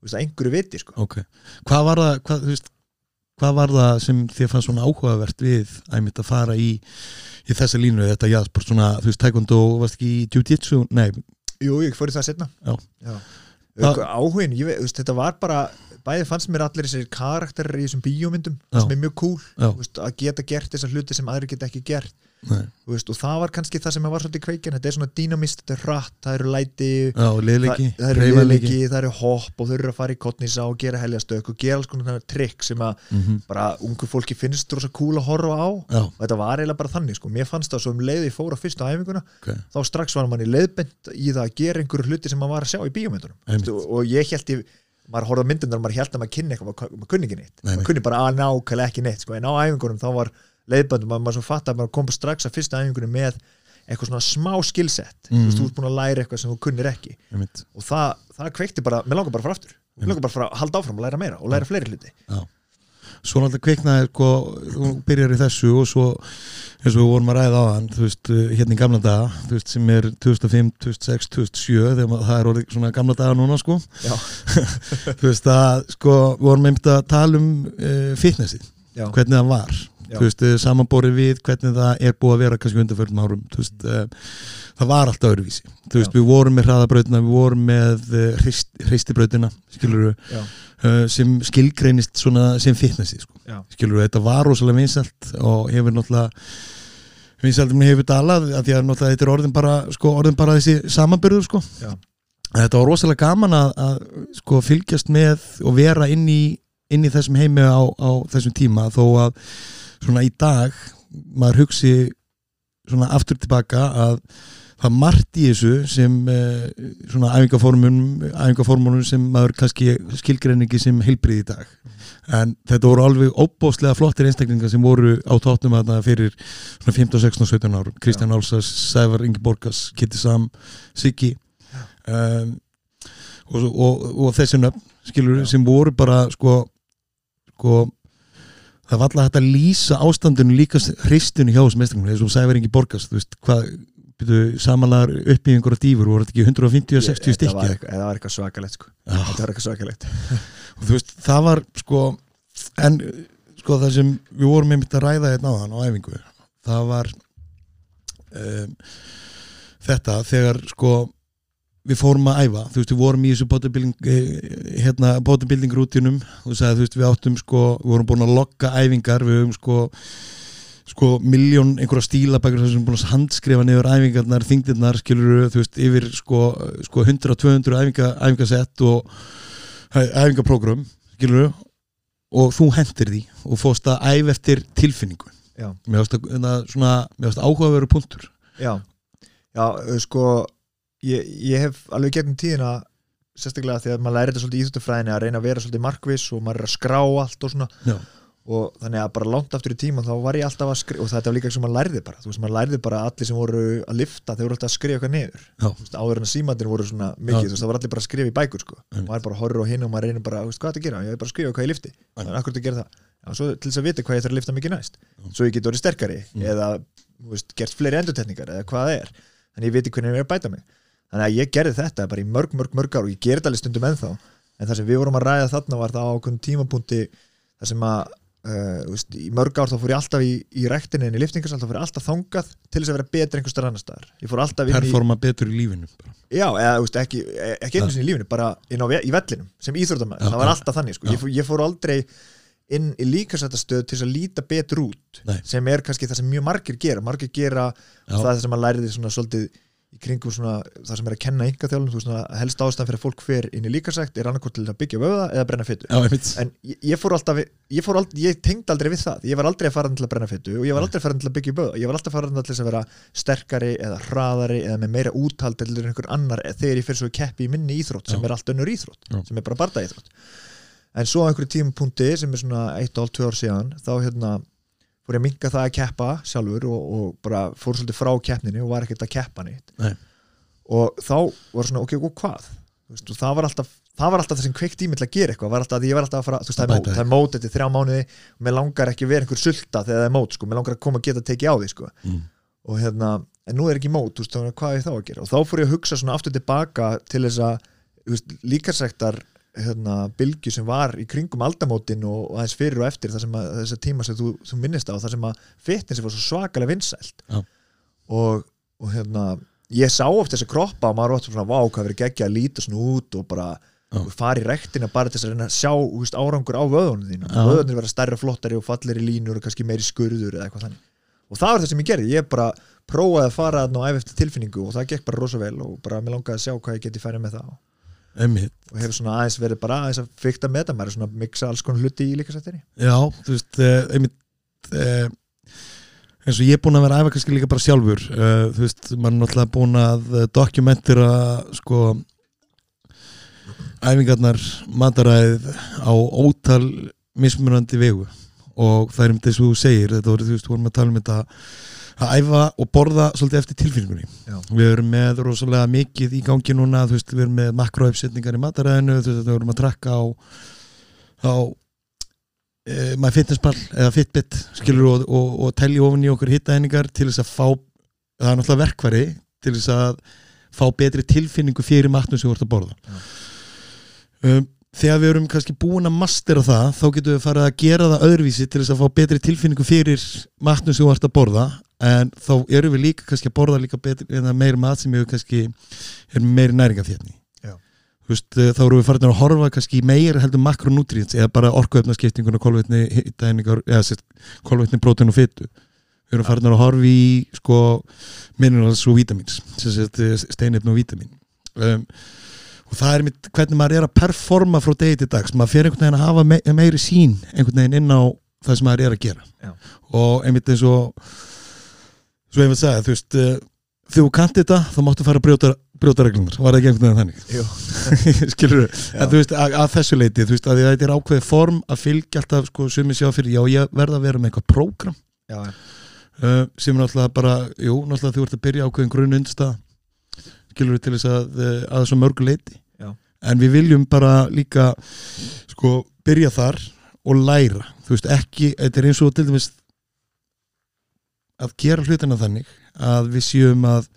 veist, einhverju viti sko. ok Hvað var það, hvað, veist Hvað var það sem þið fannst svona áhugavert við að mitt að fara í, í þessa línu þetta jaðsport svona, þú veist, taekwondo varst ekki í jiu-jitsu, nei, Jú, ég fór í það setna Já. Það... Áhugin, ég veist, þetta var bara bæði fannst mér allir þessir karakterir í þessum bíómyndum Já. sem er mjög cool Já. veist, að geta gert þessar hluti sem aðri geta ekki gert veist, og það var kannski það sem var svolítið kveikin þetta er svona dýnamist, þetta er hratt, það eru læti Já, liðleiki, það, það eru liðleiki, það eru hopp og þau eru að fara í kottnýsa og gera heljastök og gera alls konar trikk sem að Mhm. bara ungu fólki finnst rosa cool að horfa á. Já, og þetta var eiginlega bara þannig sko. mér fannst það svo um leið ég fór á æfinguna ok, þá strax var mann í leiðbent í það að gera einhverju hluti sem maður var að sjá í bíómyndunum. Maður horfði á myndunar og maður held að maður kynni eitthvað maður, kunni ekki neitt, Nei, nei. maður kunni bara að nákvæmlega ekki neitt sko. en á æfingunum þá var leiðbendum maður, maður svo fatt að maður kom strax að fyrsta æfingunum með eitthvað svona smá skillset Mhm. þú veist, þú ert búin að læra eitthvað sem þú kunnir ekki mynd og það, það kveikti bara, mér langar bara frá aftur mér langar bara frá að halda áfram og læra meira og læra fleiri hluti Svo náttúrulega kviknaði, sko, þú byrjar í þessu og svo, eins og við vorum að ræða á hann, veist, uh, hérna í gamla daga, veist, sem er 2005, 2006, 2007, þegar maður- það er orðið svona gamla daga núna, sko. Já. þú veist, að, sko, við vorum einmitt að tala um uh, fitnessið, Já. hvernig það var. Þú veist, uh, samanborið við hvernig það er búið að vera kannski undanförnum árum, þú veist, uh, það var alltaf öðruvísi. Þú veist, Já. við vorum með hraðabrautina, við vorum með uh, hrist, hristibrautina, skilur uh, sem skilgreinist svona sem fitnessi sko. Skilur þetta var rosalega vinsælt og hefur náttúrulega vinsæltum hefur dalað að því að náttúrulega þetta er orðin bara, sko, orðin bara þessi samanbyrður sko. Já. þetta var rosalega gaman að, að sko, fylgjast með og vera inn í, inn í þessum heimi á, á þessum tíma þó að svona í dag maður hugsi svona aftur tilbaka að það margt í þessu sem uh, svona æfingaformunum sem maður kannski skilgreiningi sem heilbrið í dag. En þetta voru alveg óbóðslega flottir einstaklingar sem voru á tóttum að fyrir svona 15, 16 og 17 árum Kristján Álsas, Sævar Ingi Borgas Kitty Sam, Siggi. Um, og, og, og þessi nöfn skilur sem voru bara sko, sko það var alltaf hægt að lýsa ástandinu líka hristinu hjá þessum einstaklingar eins og Sævar Ingi Borgas, þú veist hvað samanlegar uppbyggingur og dýfur voru þetta ekki 150 og 60 Þetta stykki var það var eitthvað svakalegt sko. Já. þetta var eitthvað svakalegt og þú veist, það var sko en sko það sem við vorum einmitt að ræða hérna á á æfingu það var um, þetta þegar sko við fórum að æfa, þú veist, við vorum í þessu bodybuilding, eh, hérna, bodybuilding rútinum og sagði, þú veist, við áttum sko við vorum búin að lokka æfingar við höfum sko sko miljón einhverja stílabækur sem erum búin að handskrifa niður æfingarnar, þingdirnar, skilur þú veist, yfir sko, sko 100-200 æfinga, æfingasett og æfingaprógram, skilur og þú hendir því og fórst að æfa eftir tilfinningu. Já. mér varst að, hérna, svona, mér varst áhugaveru punktur. Já, já uh, sko ég, ég hef alveg gegnum tíðina sérstaklega því að maður læri þetta svolítið í íþjóttufræðinni að reyna að vera svolítið markviss og maður er að skrá allt og svona. Já. og þannig að bara langt aftur í tíman þá var ég alltaf að skrifa og þetta var líka sem maður lærði bara. Þú veist, maður lærði bara að allir sem voru að lifta þeir voru alltaf að skrifa eitthvað niður. Veist, áður en að símandir voru svona mikið, Já. þú veist, það var allir bara að skrifa í bækur sko. Einmitt. maður bara horfir á hinn og maður reynir bara, veist, hvað er að gera, ég þannig að ég gerði þetta bara í mörg, mörg, mörg ár og ég gerði alveg stundum ennþá. En það sem við vorum að ræða þarna var það á okkur tímapunkti það sem að uh, veist, í mörg ár þá fór ég alltaf í, í rektinni en í liftingarsal þá fór ég alltaf þangað til þess að vera betri einhver starf annar staðar. Ég fór alltaf inn í, performa betur í lífinu bara. já, eða veist, ekki, ekki einu sinni í lífinu, bara inn á, í vellinum sem íþróttamæður, það var alltaf þannig sko. Ég, fór, ég fór aldrei inn í líkasættastöð til þess að líta betur út Nei. sem er kannski það sem mjög margir gera. Margir gera það sem að læriði svona svolítið í kringum svona það sem er að kenna ynga þjálfum, þú veist svona helst ástæðan fyrir að fólk fer inn í líkasætt er annarkort til að byggja vöða eða brenna einmitt. En ég, ég fór alltaf ég, fór aldrei, ég tengd aldrei við það. Ég var aldrei að fara til að brenna fytu og ég var aldrei að fara til að byggja böða ég var alltaf að fara til að vera sterkari eða hraðari eða með meira úthald eða einhver annar þegar ég fyrir svo keppi í minni íþrótt sem Já. er allt önnur íþrótt Já. sem er bara barda íþrótt en svo á einhverju tímapunkti sem er svona 1,5-2 ár síðan þá hérna fór ég að minka það að keppa sjálfur og, og bara fór svolítið frá keppninu og var ekkert að keppa neitt. Nei. og þá var svona ok, og hvað? Veist, það var alltaf það var alltaf það sem kveikt í mig til að gera eitthvað. Alltaf ég var alltaf að fara, þú veist, það er mót, það er mót eftir þrjá mánuði. Og mér langar ekki að vera einhver sulta þegar það er mót sko, mér langar að koma að geta að tekið á því sko. Mm. og hérna, en nú er ekki mót þú veist, hvað er þá að gera? Og þá fór ég að hugsa svona aftur tilbaka til þess að þú veist, líkarsæktar hérna, bylgju sem var í kringum aldamótin og, og aðeins fyrir og eftir að, þess að tíma sem þú, þú minnist á það sem að fitnessi var svo svakalega vinsælt. Já. og, og hérna ég sá oft þessi kroppa og maður var svona vá hvað verið geggja að líta svona út og bara og fara í rektina bara til þess að reyna að sjá veist, árangur á vöðunum þínum. Já. vöðunir vera stærri og flottari og falleri línur og kannski meiri skurður eða eitthvað þannig. Og það var það sem ég gerði, ég bara prófaði að fara þarna og æfa eftir tilfinningu og það gekk bara rosa vel og bara mér langaði að sjá hvað ég geti færið með það Einmitt. Og hefur svona aðeins verið bara aðeins að fykta með það maður er svona að mixa alls konar hluti í líkasættinni Já, þú veist, uh, einmitt uh, eins og ég er búin að vera æfa kannski líka bara sjálfur uh, þú veist, maður er náttúrulega búin að uh, dokumentira sko æfingarnar mataræð á ótal mismunandi vegu. Og það er um þess að þú segir þetta voru, þú veist, vorum að tala um þetta að æfa og borða svolítið eftir tilfinningunni. Já. við erum með rosalega mikið í gangi núna, veist, við erum með makroöfsetningar í mataræðinu, veist, við erum að trakka á á e, maður fitnesspall eða fitbit skilur og, og, og telja ofan í okkur hittaeiningar til þess að fá það er náttúrulega verkvari til þess að fá betri tilfinningu fyrir matnum sem þú ert að borða. Um, þegar við erum kannski búin að mastera það þá getum við farið að gera það öðruvísi til þess að fá betri tilfinningu fyrir matnum sem þú ert að borða en þá erum við líka kannski að borða líka betri, eða meiri mat sem við kannski er Já. Þú veist, eh, þá erum við farin að horfa kannski í meira heldur makronutrients eða bara orkuöfnaskiptingun og kolvetni prótein og fytu við erum farin að horfa í sko minerals og vitamins steinefn og vitamin um, og það er mitt hvernig maður er að performa frá degi til dags, maður fer einhvern veginn að hafa me meiri sín einhvern veginn inn á það sem maður er að gera. Já. og einmitt eins og svo ég vil segja, þú veist uh, þegar þú kannt þetta, þá máttu fara að brjóta, brjóta reglunar, var það ekki einhvern veginn þannig? Skilur þú, en þú veist að, að þessu leiti, þú veist að þetta er ákveðið form að fylgja alltaf, sko, sumi sjá fyrir já, ég verða að vera með eitthvað prógram. Uh, sem er náttúrulega bara jú, náttúrulega þú ert að byrja ákveðin grunn undstað skilur til þess að uh, að þessu mörgu leiti Já. en við viljum bara líka sko, byrja þar og læra, þú veist, ekki þetta er eins og til dæmis að gera hlutina þannig að við séum að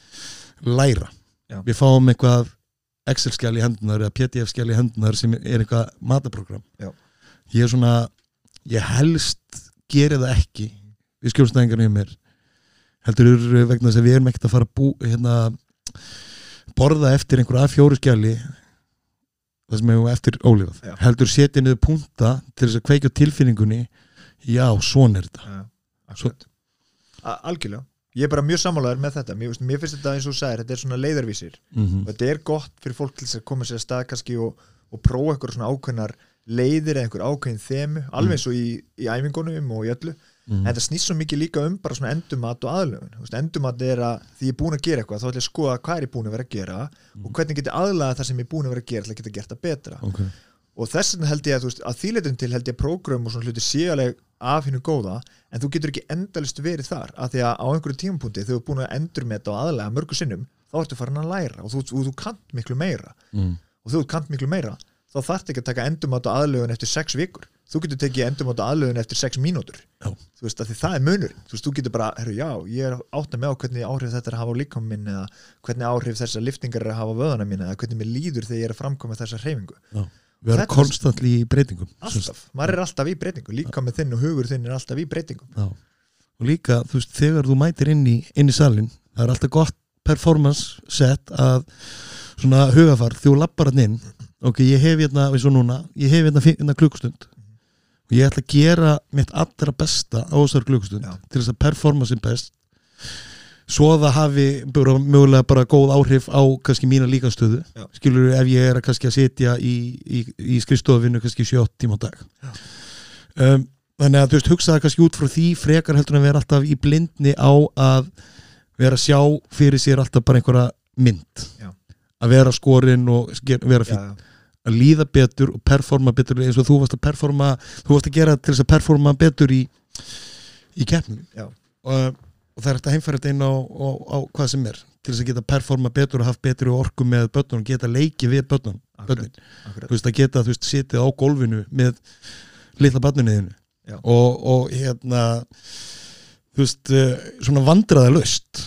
læra Já. við fáum eitthvað Excel-skjál í hendunar eða PDF-skjál í hendunar sem er eitthvað mataprogram Já. ég er svona ég helst geri það ekki við skjólstæðingarnir mér heldur vegna þess að við erum ekkert að fara að bú, hérna, borða eftir einhver að fjóru skjali það sem hefur eftir ólífað Já. heldur setja niður punta til þess að kveikja tilfinningunni já, svona er þetta. A- algjörlega. Ég er bara mjög sammálaður með þetta. Mér, mér finnst þetta eins og þú sagðir, þetta er svona leiðarvísir. Mm og þetta er gott fyrir fólk til að koma sér að stað kannski og, og prófa eitthvað svona ákveðnar leiðir eða einhver ákveðin þemu alveg eins og í, í æfingunum og í öllu. -hmm. en þetta snýst svo mikið líka um bara svona endumat og veist, endumat er að því ég er búin að gera eitthvað þá ætla ég að skoða hvað er ég búin að vera að gera og hvernig get ég aðlaga það sem ég er búin að vera að gera til að geta gert það betra. Okay. og þess vegna held ég að, veist, að þýleitum til held ég að prógram og svona hluti séu alveg af hennu góða en þú getur ekki endalist verið þar af því að á einhverju tímapunkti þegar þú er búin að endurmeta og aðlega mörgu sinnum þá ertu farin að læra og þú, þú, þú kant miklu meira. Mm. og þú kant miklu meira þá þarf ekki að taka endurmáta aðlögun eftir sex vikur. Þú getur tekið endurmáta aðlögun eftir sex mínútur. Já. þú veist að því það er munurinn. Þú veist, þú getur bara, herru, já, ég er átt að með á hvernig áhrif þetta er að hafa á líkam minn eða hvernig áhrif þessar liftingar er að hafa á vöðana mín eða hvernig mér líður þegar ég er að framkoma þessa hreyfingu við erum konstantli í breytingum alltaf, maður er alltaf í breytingu líka með þinn og hugur þinn er alltaf í breytingum. Já. og líka, þú veist, þegar þú mætir inn í, inn í salin, það er alltaf gott performance set að svona hugafar, þú lappar hann inn. Ok, ég hef hérna, eins og núna ég hef hérna, hérna klukkustund. Og ég ætla að gera mitt allra besta á þessar klukkustund Já. til þess að performa sem best svo að það hafi bara, mögulega bara góð áhrif á kannski mína líkastöðu Já. skilur ef ég er að kannski að sitja í, í, í skrifstofinu kannski 7 tíma á dag um, þannig að þú veist hugsaða kannski út frá því frekar heldur en vera alltaf í blindni á að vera að sjá fyrir sér alltaf bara einhverja mynd Já. að vera skorinn og vera já, fín að líða betur og performa betur eins og þú varst að performa þú varst að gera til þess að performa betur í í keppnum Já. og, og það er hægt að heimfæra þetta inn á, á, á hvað sem er til þess að geta performa betur og haft betri orku með börnun og geta leiki við börnun þú veist að geta þú veist sitið á gólfinu með litla barninniðinu Já. og, og hérna þú veist uh, svona vandraða löst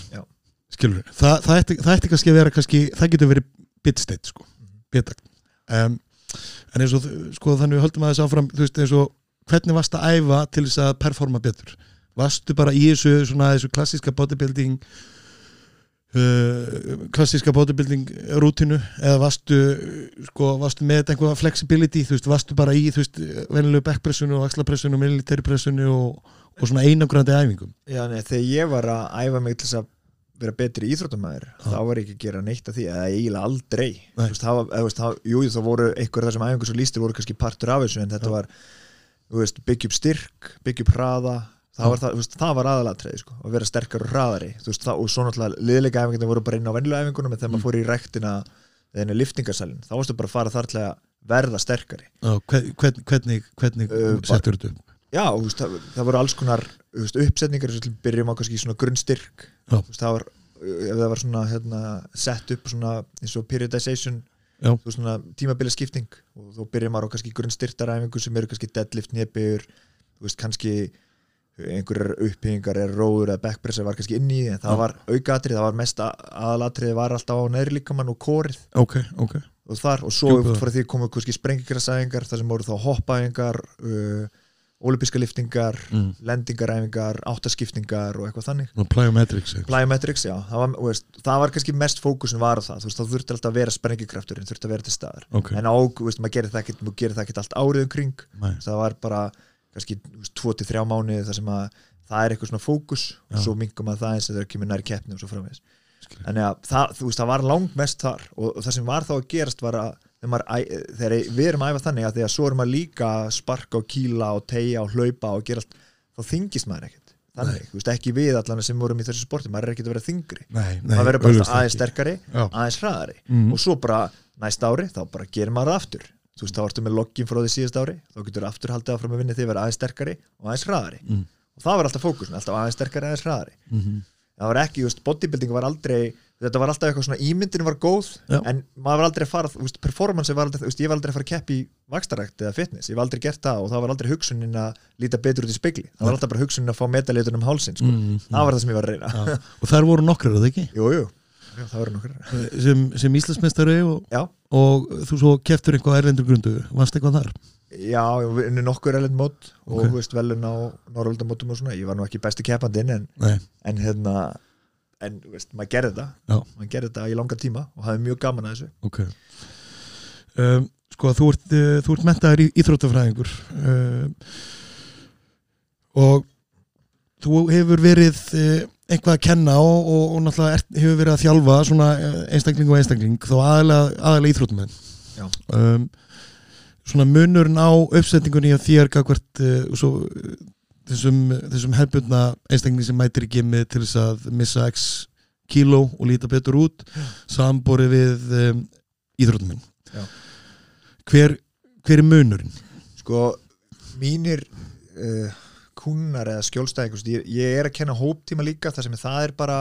skilur Þa, það, ætti, það ætti kannski að vera kannski, það getur verið bitsteit sko, Mhm. bitagt um, en eins og sko þannig við höldum að þess áfram þú veist eins og hvernig varst að æfa til þess að performa betur varstu bara í þessu svona þessu klassíska bodybuilding uh, klassíska bodybuilding rútinu eða varstu sko, varstu með einhverja flexibility þú veist, varstu bara í, þú veist, venilegu backpressunu og axlapressunu og military pressunu og, og svona einangrandi æfingum já, nei, þegar ég var að æfa mig til þess að vera betri íþróttamæður Já. þá var ég ekki að gera neitt af því eða eiginlega aldrei veist, það var, eða, veist, það, jú, það voru einhver þessum æfingu sem lístir voru kannski partur af þessu en þetta Já. var byggja upp styrk, byggja upp hraða það var, það, þú það var aðalatrið sko, að vera sterkar og hraðari. Þú veist, það, og svo náttúrulega liðleika æfingarnir voru bara inn á venjulega æfingunum en þegar Mm. maður fór í rektina í liftingarsalinn, þá varstu bara að fara þar til að verða sterkari. Já, hvern, hvern, hvernig, hvernig Uh, settur þetta upp? Já, þú veist, það, það voru alls konar þú veist, uppsetningar byrjum á kannski í svona grunnstyrk. Þú það var, ef það var svona hérna, sett upp svona eins og periodization þú svona tímabili skipting og þá byrjum maður á kannski grunnstyrtaræfingu sem eru kannski deadlift, þú veist, kannski einhverjar uppbyggingar er róður eða backpress var kannski inn í því, en það var aukatrið það var mest aðalatrið var alltaf á neðri líkamann og kórið ok, ok, og þar og svo út frá því komu kannski sprengikrasæfingar þar sem voru þá hoppaæfingar uh, ólipíska liftingar mm. lendingaræfingar, áttaskiptingar og eitthvað þannig. Plyometrics plyometrics, já, það var, veist, það var kannski mest fókusin var það, þú veist, þá þurfti alltaf að vera sprengikrafturinn, þurfti að vera til staðar. Ok, en á, veist, maður gerir það ekkit allt árið um kring, það var bara kannski 2-3 mánuði þar sem að það er eitthvað svona fókus Já. og svo mingum maður það eins og það kemur nær keppni og svo framvegis þannig að það, þú veist, það var langmest þar og, og það sem var þá að gerast var að þegar, maður, þegar við erum að æfa þannig að því að svo erum maður líka að sparka og kýla og tegja og hlaupa og gera allt þá þingist maður ekkert þannig, þú veist, ekki við allan sem vorum í þessu sporti maður er ekkert að vera þingri nei, nei, maður verður bara aðeins ekki. sterkari Já. aðeins hraðari Mhm. og svo bara næsta ári þá bara gerir maður aftur þú veist, þá ertu með loggin frá því síðast ári þá getur aftur haldið áfram að vinna því að vera aðeins sterkari og aðeins hraðari Mm. og það var alltaf fókusin, alltaf aðeins sterkari aðeins hraðari Mhm. það var ekki, þú veist, bodybuilding var aldrei þetta var alltaf eitthvað svona, ímyndin var góð Já. en maður var aldrei að fara, þú veist, performance var aldrei, þú veist, ég var aldrei að fara að keppi í vakstarækt eða fitness, ég var aldrei gert það og það var aldrei hugsunin að líta betur út í spegli það var alltaf bara hugsunin að fá medalítun um hálsin sko. Mm, það var það sem ég var að reyna og þær voru nokkrar, er það ekki? jú, jú, já, það voru nokkur sem, sem Íslandsmeistari og, og þú svo keftur eitthvað erlendur grundu. Varst eitthvað þar? já, við unni nokkur elend mót og Ok. þú veist, velun á Norröldamótum og svona, ég var nú ekki besti keppandinn en, Nei, en hérna en, veist, maður gerði þetta. Maður gerði þetta í langa tíma og hafði mjög gaman að þessu. Ok. Um, sko þú ert, uh, þú ert mentaður í íþróttafræðingur um, og þú hefur verið uh, eitthvað að kenna og, og, og náttúrulega ert, hefur verið að þjálfa svona uh, einstakling og einstakling þó aðalega, aðalega íþróttumenn Já. um, svona munurinn á uppsetningunni af þér gagvart uh, svo, uh, þessum, þessum hefbundna einstakling sem mætir í gimmi til þess að missa x kíló og líta betur út samborið við um, íþróttumenn Já. hver, hver er munurinn? sko, mínir uh, kúnar eða skjólstæðingur ég, ég er að kenna hóptíma líka þar sem það er bara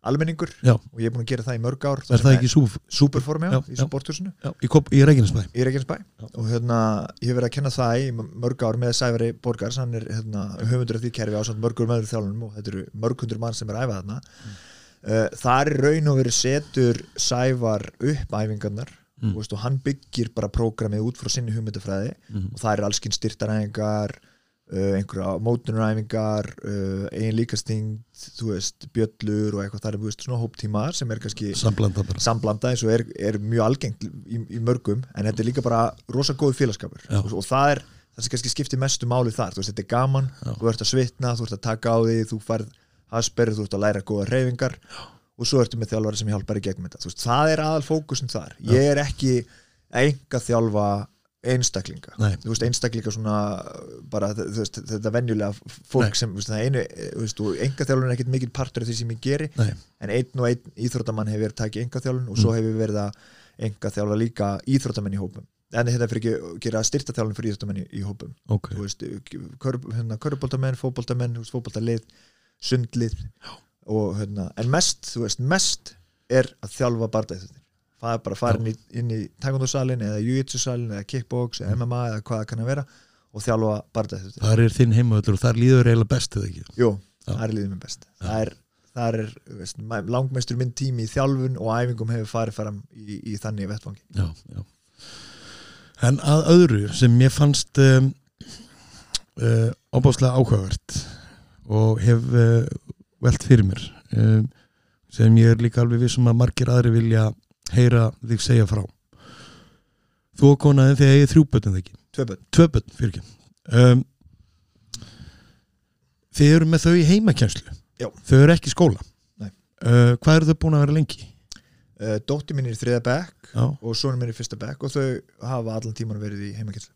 almenningur Já. og ég er búin að gera það í mörg ár er það ekki súf, Superform, já, Já, í sporthúsinu já, í, Reykjanesbæ í Reykjanesbæ og hérna, ég hef verið að kenna það í mörg ár með Sævari Borgars hann er hérna, höfundur af því kerfi á svona mörgur meður þjálfunum og þetta eru mörg hundur mann sem er að æfa þarna mm. það er raun og verið setur Sævar upp æfingarnar Mm. mm. veist, og hann byggir bara prógramið út frá sinni hugmyndafræði Mhm. og það er allskinn styrtaræfingar uh, einhverja mótunaræfingar uh, eigin líkasting þú veist, bjöllur og eitthvað það er veist, svona hóptímar sem er kannski samblanda samblanda eins og er, er mjög algengt í, í mörgum en þetta er líka bara rosa góð félagskapur. Og, og það er það sem kannski skiptir mestu máli þar. Þú veist, þetta er gaman, Já. þú ert að svitna þú ert að taka á því, þú færð hasperð þú ert að læra góða reyfingar og svo ertu með þjálfari sem hjálpar í gegnum þetta. Þú veist, það er aðal fókusin þar. Ég er ekki enga þjálfa einstaklinga. Veist, einstaklinga svona bara veist, þetta venjulega fólk Nei. sem, veist, einu, þú veist, og enga þjálfun er ekkit mikil partur af því sem ég geri Nei. en einn og einn íþróttamann hefur verið takið enga þjálfun og svo hefur verið að enga þjálfa líka íþróttamenn í hópum. En þetta fyrir ekki að gera styrta þjálfun fyrir íþróttamenn í, í hópum. Ok, þú veist, kör, hérna, þú veist, fótboltalið, sundlið og hérna, en mest mest er að þjálfa bardæðið það er bara að fara inn í, inn í taekwondo-salin eða jiu-jitsu-salin eða kickbox eða MMA eða hvað það kann að vera og þjálfa bardæðið það er þinn heimavöldur og þar líður eiginlega best eða ekki? Jú, það er liðið minn best. Það er, það er veist, langmestur minn tími í þjálfun og æfingum hefur farið fram í, í þannig vettfangi já, já. en að öðru sem mér fannst um, uh, ábáslega áhugavert og hef uh, velt fyrir mér um, sem ég er líka alveg vissum að margir aðri vilja heyra þig segja frá. Þú og konaðin þegar ég þrjú bötun ekki? Tvö bönn, tvö bötun fyrir ekki. Um, þið eru með þau í heimakjænslu þau eru ekki í skóla? Uh, hvað eru þau búin að vera lengi? Uh, dótti mín er í þriða bekk og minn er í fyrsta bekk og þau hafa allan tíman verið í heimakjænslu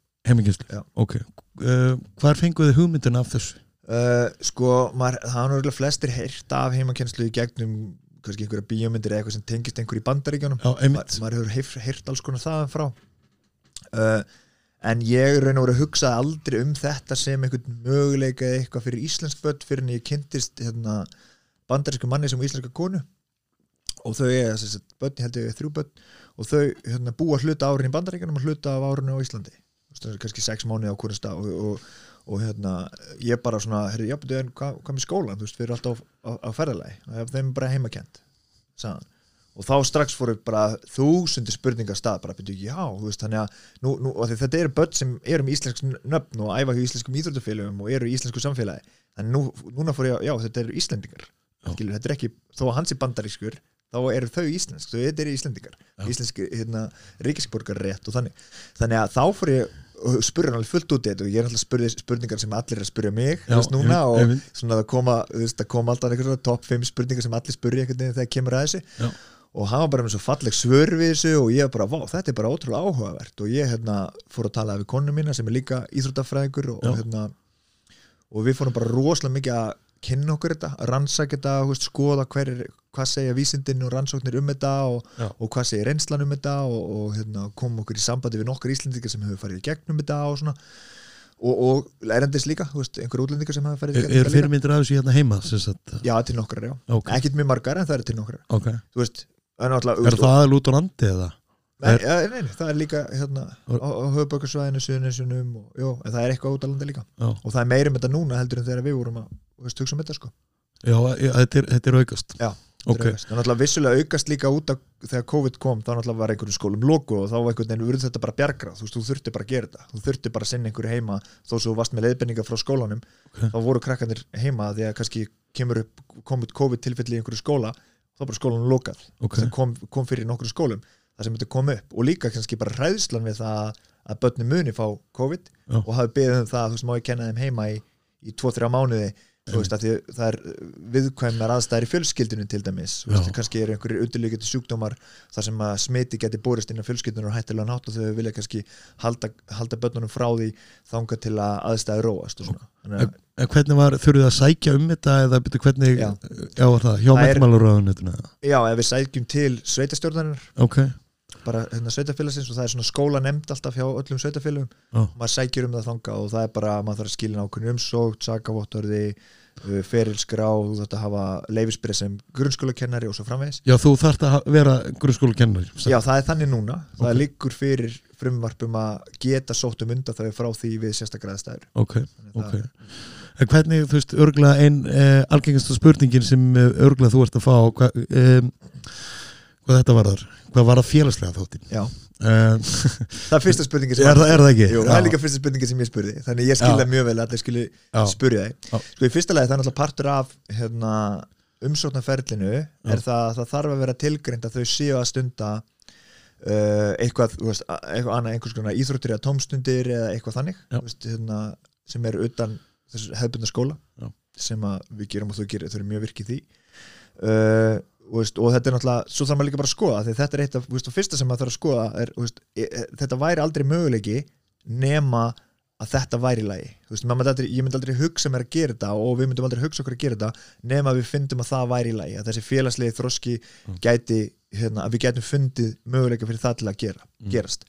Já. ok, uh, hvar fenguðu hugmyndin af þessu? Uh, sko, maður, það er náttúrulega flestir heyrt af heimakenslu í gegnum kannski einhverja bíómyndir eða eitthvað sem tengist einhver í bandaríkjónum maður hefur heyrt, heyrt alls konar þaðan frá. Uh, en ég raun og verið að hugsa aldrei um þetta sem einhvern möguleika eða eitthvað fyrir íslensk börn fyrir en ég kynntist hérna, bandarísku manni sem íslenska konu. Og þau er þess að börn, ég held ég þrjú börn. Og þau hérna, búa hluta árin í bandaríkjunum og hluta af árinu á Íslandi. Kannski sex mánuði á hvernig stað og, og, og hérna, ég bara svona herri, já, betur, hvað, hvað með skólan, þú veist, við erum alltaf á, á, á ferðalagi, þeim er bara heimakent sagðan og þá strax fóru bara þúsundir spurningar stað bara byrju, já, þú veist, þannig að nú, nú, þetta eru börn sem eru með íslensk nöfn og æfa hjá íslenskum íþróttufélögum og eru í íslensku samfélagi. Þannig nú, núna fór ég já, þetta eru íslendingar. Skilur, þetta er ekki, þó að hans er bandarískur þá eru þau íslensk, þau eru íslendingar. Já. íslenski, hérna, ríkisborgar rétt og þannig, þannig að þá fór ég og spurði hann alveg fullt út í þetta og ég er alltaf spurði spurningar sem allir er að spurja mig Já, núna og einmitt. svona það koma, það koma alltaf einhver svona topp 5 spurningar sem allir spurja einhvern veginn þegar kemur að þessu Já. og hann var bara með svo falleg svör við þessu og ég var bara, vá, þetta er bara ótrúlega áhugavert og ég hérna fór að tala við konu mína sem er líka Já. og hérna og við fórum bara rosalega mikið að kynna okkur þetta, rannsaka þetta skoða hver er, hvað segja vísindin og rannsóknir um þetta og, og hvað segja reynslan um þetta og, og hérna, komum okkur í sambandi við nokkar íslendingar sem hefur farið í gegnum þetta og svona. Og, og lærandis líka, þú veist, einhver útlendingar sem hefur farið í er, er fyrirmyndir af þessu hérna heima Já, til nokkrar, já, ok, ekkert mjög margar en það eru til nokkrar. Ok. Þú veist, er er það aðal út á landi eða? Nei, Er- ja, nei, það er líka hérna, á, á höfubökkarsvæðinu, suðunisunum og, jó, en það er eitthvað út á landi líka. Já, og það er meira um þetta núna heldur en þegar við vorum að þú veist, hugsa um þetta sko. Já, já þetta, er, þetta er aukast. Já, ok, það er náttúrulega vissulega aukast líka út af þegar COVID kom, þá náttúrulega var einhverjum skólum logo og þá var einhvern veginn urð þetta bara bjargra þú veist, þú þurfti bara að gera þetta, þú þurfti bara að sinna einhverju heima. Þó svo þú varst með leiðbenninga frá skólanum Ok. þá voru krakkanir heima því að kannski kemur upp, kom upp COVID tilfelli í einhverju skóla þá er bara skólanum lokað. Ok. Sem kom, kom fyrir nokkrum skólum það sem þetta kom upp. Og líka kannski bara hræðslan við það að börnum muni fá COVID Já. og hafi beðið um það, þú veist, má ég kenna þeim heima í, í 2-3 mánuði veist, það er viðkvæmnar aðstæðir í fjölskyldunum til dæmis. Þú veist, kannski eru einhverjir undirlíkjandi sjúkdómar þar sem að smiti geti borist inn á fjölskyldunar og hættilega nátt og þau vilja kannski halda, halda börnunum frá því þanga til að aðstæði róast og svona. Þannig að, En hvernig var, þurfið að sækja um þetta eða byrju hvernig, Já. já, var það, hjá Það meðmáluröðunituna já, ef við sækjum til sveitastjórnarinnar ok, bara hérna, sveitafélagsins og það er svona skóla nefnd alltaf hjá öllum sveitafélagum Já. maður sækir um það þanga og það er bara maður þarf að skilja ákveðin umsókt, sakavottorði uh, ferilskrá, þú þarf að hafa leifisbyrð sem grunnskólakennari og svo framvegis. Já, þú þarft að vera grunnskóla kennari Já, það er þannig núna, það Ok. liggur fyrir frumvarpum að geta sótt um undan þau frá því við sérstakræðastæður Ok, ok. En hvernig, þú veist, örgulega ein eh, algengastu spurningin sem eh, örgulega þú ert að fá hva, eh, hvað þetta var þar hvað var það félagslega þáttin Já, eh, það er fyrsta spurningin sem er, það, er það ekki? Jú, það er líka fyrsta spurningin sem ég spurði þannig ég skilða Já. mjög vel að allir skilji spurja þig. Sko í fyrsta lagi það er náttúrulega partur af hérna, umsóknarferlinu er það að það þarf að vera tilgreind að þau séu að stunda uh, eitthvað, þú veist, eitthvað annað einhvers konar íþróttir eða tómstundir eða eitthvað þannig þú veist, hérna, sem er utan þessu hefðbundna skóla Já. sem við gerum og þau gerir, þau eru mjög virkið því. Uh, veist, og þetta er náttúrulega svo þarf maður líka bara að skoða því þetta er eitt af, veist, og fyrsta sem maður þarf að skoða er, veist, e, e, þetta væri aldrei möguleiki nema að þetta væri í lagi. Þú veist, aldrei, ég myndi aldrei hugsa mér að gera þetta og við myndum aldrei hugsa okkur að gera þetta nema að við fyndum að það væri í lagi að þessi félagslegi þroski gæti hérna, að við gætum fundið möguleika fyrir það til að gera, gerast.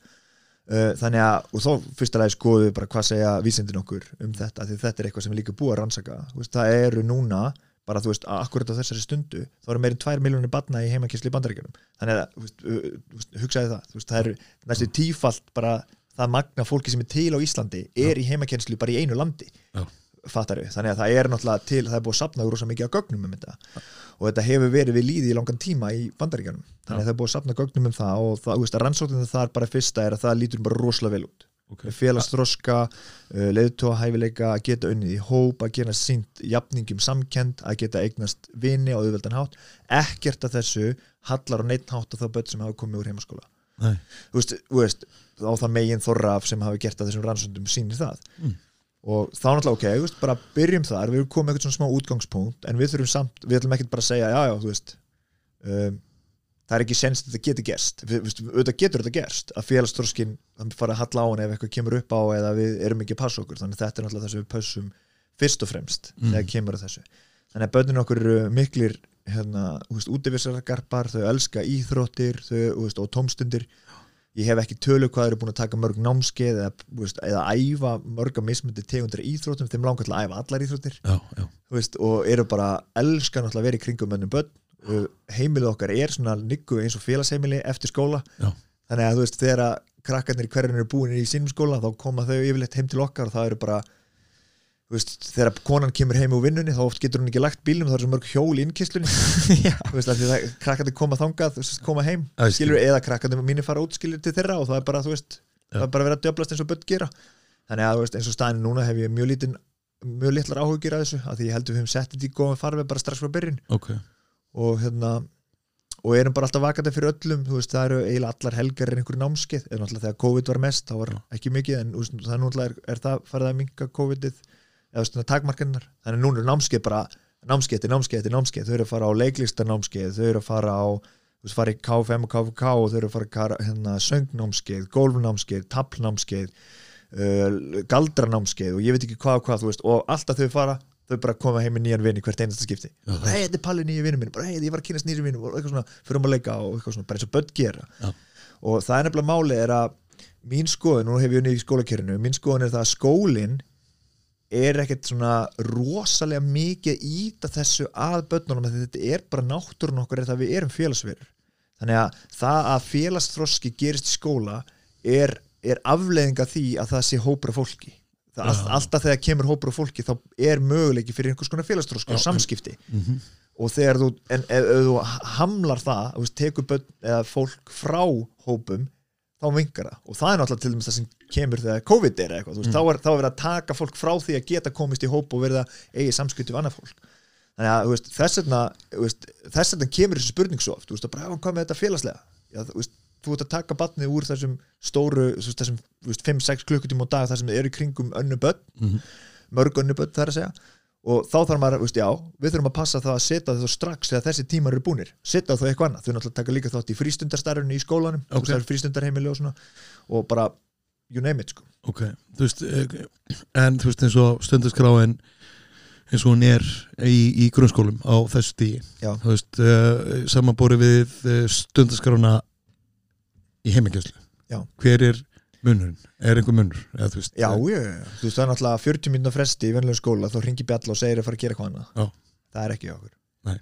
Uh, þannig að, og þá fyrsta lagi skoðum við bara hvað segja vísindin okkur um þetta því þetta er eitthvað sem við líka búið að rannsaka. Þú veist, það eru núna bara þú veist, akkurat á þessari stundu þá eru meirinn 2 miljónir barna í heimakessli í bandaríkjunum. Þannig að, þú veist, hugsaði það. Þú veist, það eru næstu tífalt bara það magna fólki sem er til á Íslandi er í heimakenslu bara í einu landi. Já. fattar við, þannig að það er náttúrulega til það er búið að sapna rosa mikið á gögnum um þetta. Og þetta hefur verið við líði í langan tíma í bandaríkjunum, þannig að það er búið að sapna gögnum um það og það, þú veist, að rannsóknin það bara fyrsta er að það lítur bara rosalega vel út Okay. félagsþroska, uh, leiðtóa hæfileika að geta unnið í hóp, að geta sínt jafningum samkend, að geta eignast vini á auðveldan hátt, ekkert að þessu hallar á neitt hátt að það börn sem hafa komið úr heimaskóla Nei. þú veist, þú veist, á það megin þorraf sem hafi gert að þessum rannsóndum sýnir það Mm. og þá náttúrulega ok, veist, bara byrjum þar við erum komið eitthvað svona smá útgangspunkt en við þurfum samt, við ætlum ekkert bara að segja já, já, þú veist um, það er ekki sens að þetta getur gerst. Auðvitað getur þetta gerst að félagsþróskin fara að halla á hann ef eitthvað kemur upp á eða við erum ekki að passa okkur. Þannig að þetta er náttúrulega það sem við pössum fyrst og fremst Mm. þegar kemur að þessu. Þannig að börnin okkur eru miklir hérna, útivisargarpar, þau elska íþróttir þau, veist, og tómstundir. Ég hef ekki tölu hvað eru búin að taka mörg námskeið eða, veist, eða æfa mörg að mismundi tegundir íþróttum. Þeim langar til að æfa allar íþróttir. Já, já, veist, og eru bara elska náttúrulega að vera í kringum mönnum börn. og heimilið okkar er svona niggu eins og félagsheimili eftir skóla. Já. þannig að þú veist, þegar að krakkarnir í hverjum eru búin í sínum skóla þá koma þau yfirleitt heim til okkar og það eru bara veist, þegar konan kemur heim úr vinnunni þá oft getur hún ekki lagt bílnum það er svo mörg hjól í innkistlunni krakkarnir koma þangað veist, koma heim, skilur, eða krakkarnir mínir fara út skilur til þeirra og það er bara, veist það er bara að döblast eins og börn gera. Þannig að eins og staðin núna hef ég mjög lítin mjög litlar áhugir að þessu að því ég heldur við höfum sett þetta í góðan farveg bara strax frá byrjun. Ok og hérna og erum bara alltaf vakandi fyrir öllum veist, það eru eiginlega allar helgar en einhverju námskeið en náttúrulega þegar COVID var mest, þá var ekki mikið en veist, það er náttúrulega er, er það farið að minka COVID-ið eða takmarkannar þannig núna er námskeið bara námskeið til námskeið til námskeið, þau eru að fara á leiklistanámskeið þau eru að fara á þú veist, fara í KFM og KFK og þau eru að fara kara- hérna, söngnámskeið, golfnámskeið, taplnámskeið uh, galdranámskeið og ég veit ekki hvað og hvað og alltaf þau fara þau bara koma heim með nýjan vini hvert einasta skipti. Hei, þetta er Palli nýju minn. Bara hei, ég var að kynast nýju vinnu og eitthvað svona, fyrir um að leika og eitthvað svona, bara eins og börn gera. Já. og það er nefnilega máli er að mín skoðun, nú hef ég unnið í skólakerinu mín skoðun er það að skólinn er ekkert svona rosalega mikið að íta þessu að börnunum þetta er bara náttúrun okkur er það að við erum félagsverur. Þannig að það að félagsþroski gerist í skóla er, er afleiðinga því að það sé hópur af fólki all, alltaf þegar kemur hópur af fólki þá er möguleiki fyrir einhvers konar og samskipti. Mhm. og þegar þú, en ef, ef þú hamlar það, tekur börn fólk frá hópum þá vingar það. Og það er náttúrulega til dæmis það sem kemur þegar COVID er eitthvað, veist, Mm. þá, er, er verið að taka fólk frá því að geta komist í hóp og verið að eigi samskipti við annað fólk. Þannig að veist, þess vegna þess vegna kemur þessi spurning svo oft. Veist, bara, "Já, hvað með þetta félagslega? Já, þú veist, þú ert að taka batnið úr þessum stóru, þessum þú veist, 5-6 klukkutíma á dag þar sem þið eru í kringum önnu börn Mhm. mörg önnu börn þar að segja og þá þarf maður, veist, já, við þurfum að passa það að setja það strax þegar þessi tímar eru búnir setja það eitthvað annað, þau náttúrulega taka líka þátt í frístundarstarfinu í skólanum, Ok. okay. frístundarheimili og svona og bara, you name it sko. ok, þú veist eh, en þú veist eins og stundaskráin eins og hún er í, í grunnskólum á þessu Já. þú veist, uh, samanbúri við uh, stundaskrána í heimingjöslu Já. hver er munurinn, er einhver munur? Eða veist, já, já, þú veist það er náttúrulega 40 mínúna fresti í venlega skóla þá ringi bjall og segir að fara að gera hvað annað. Það er ekki okkur.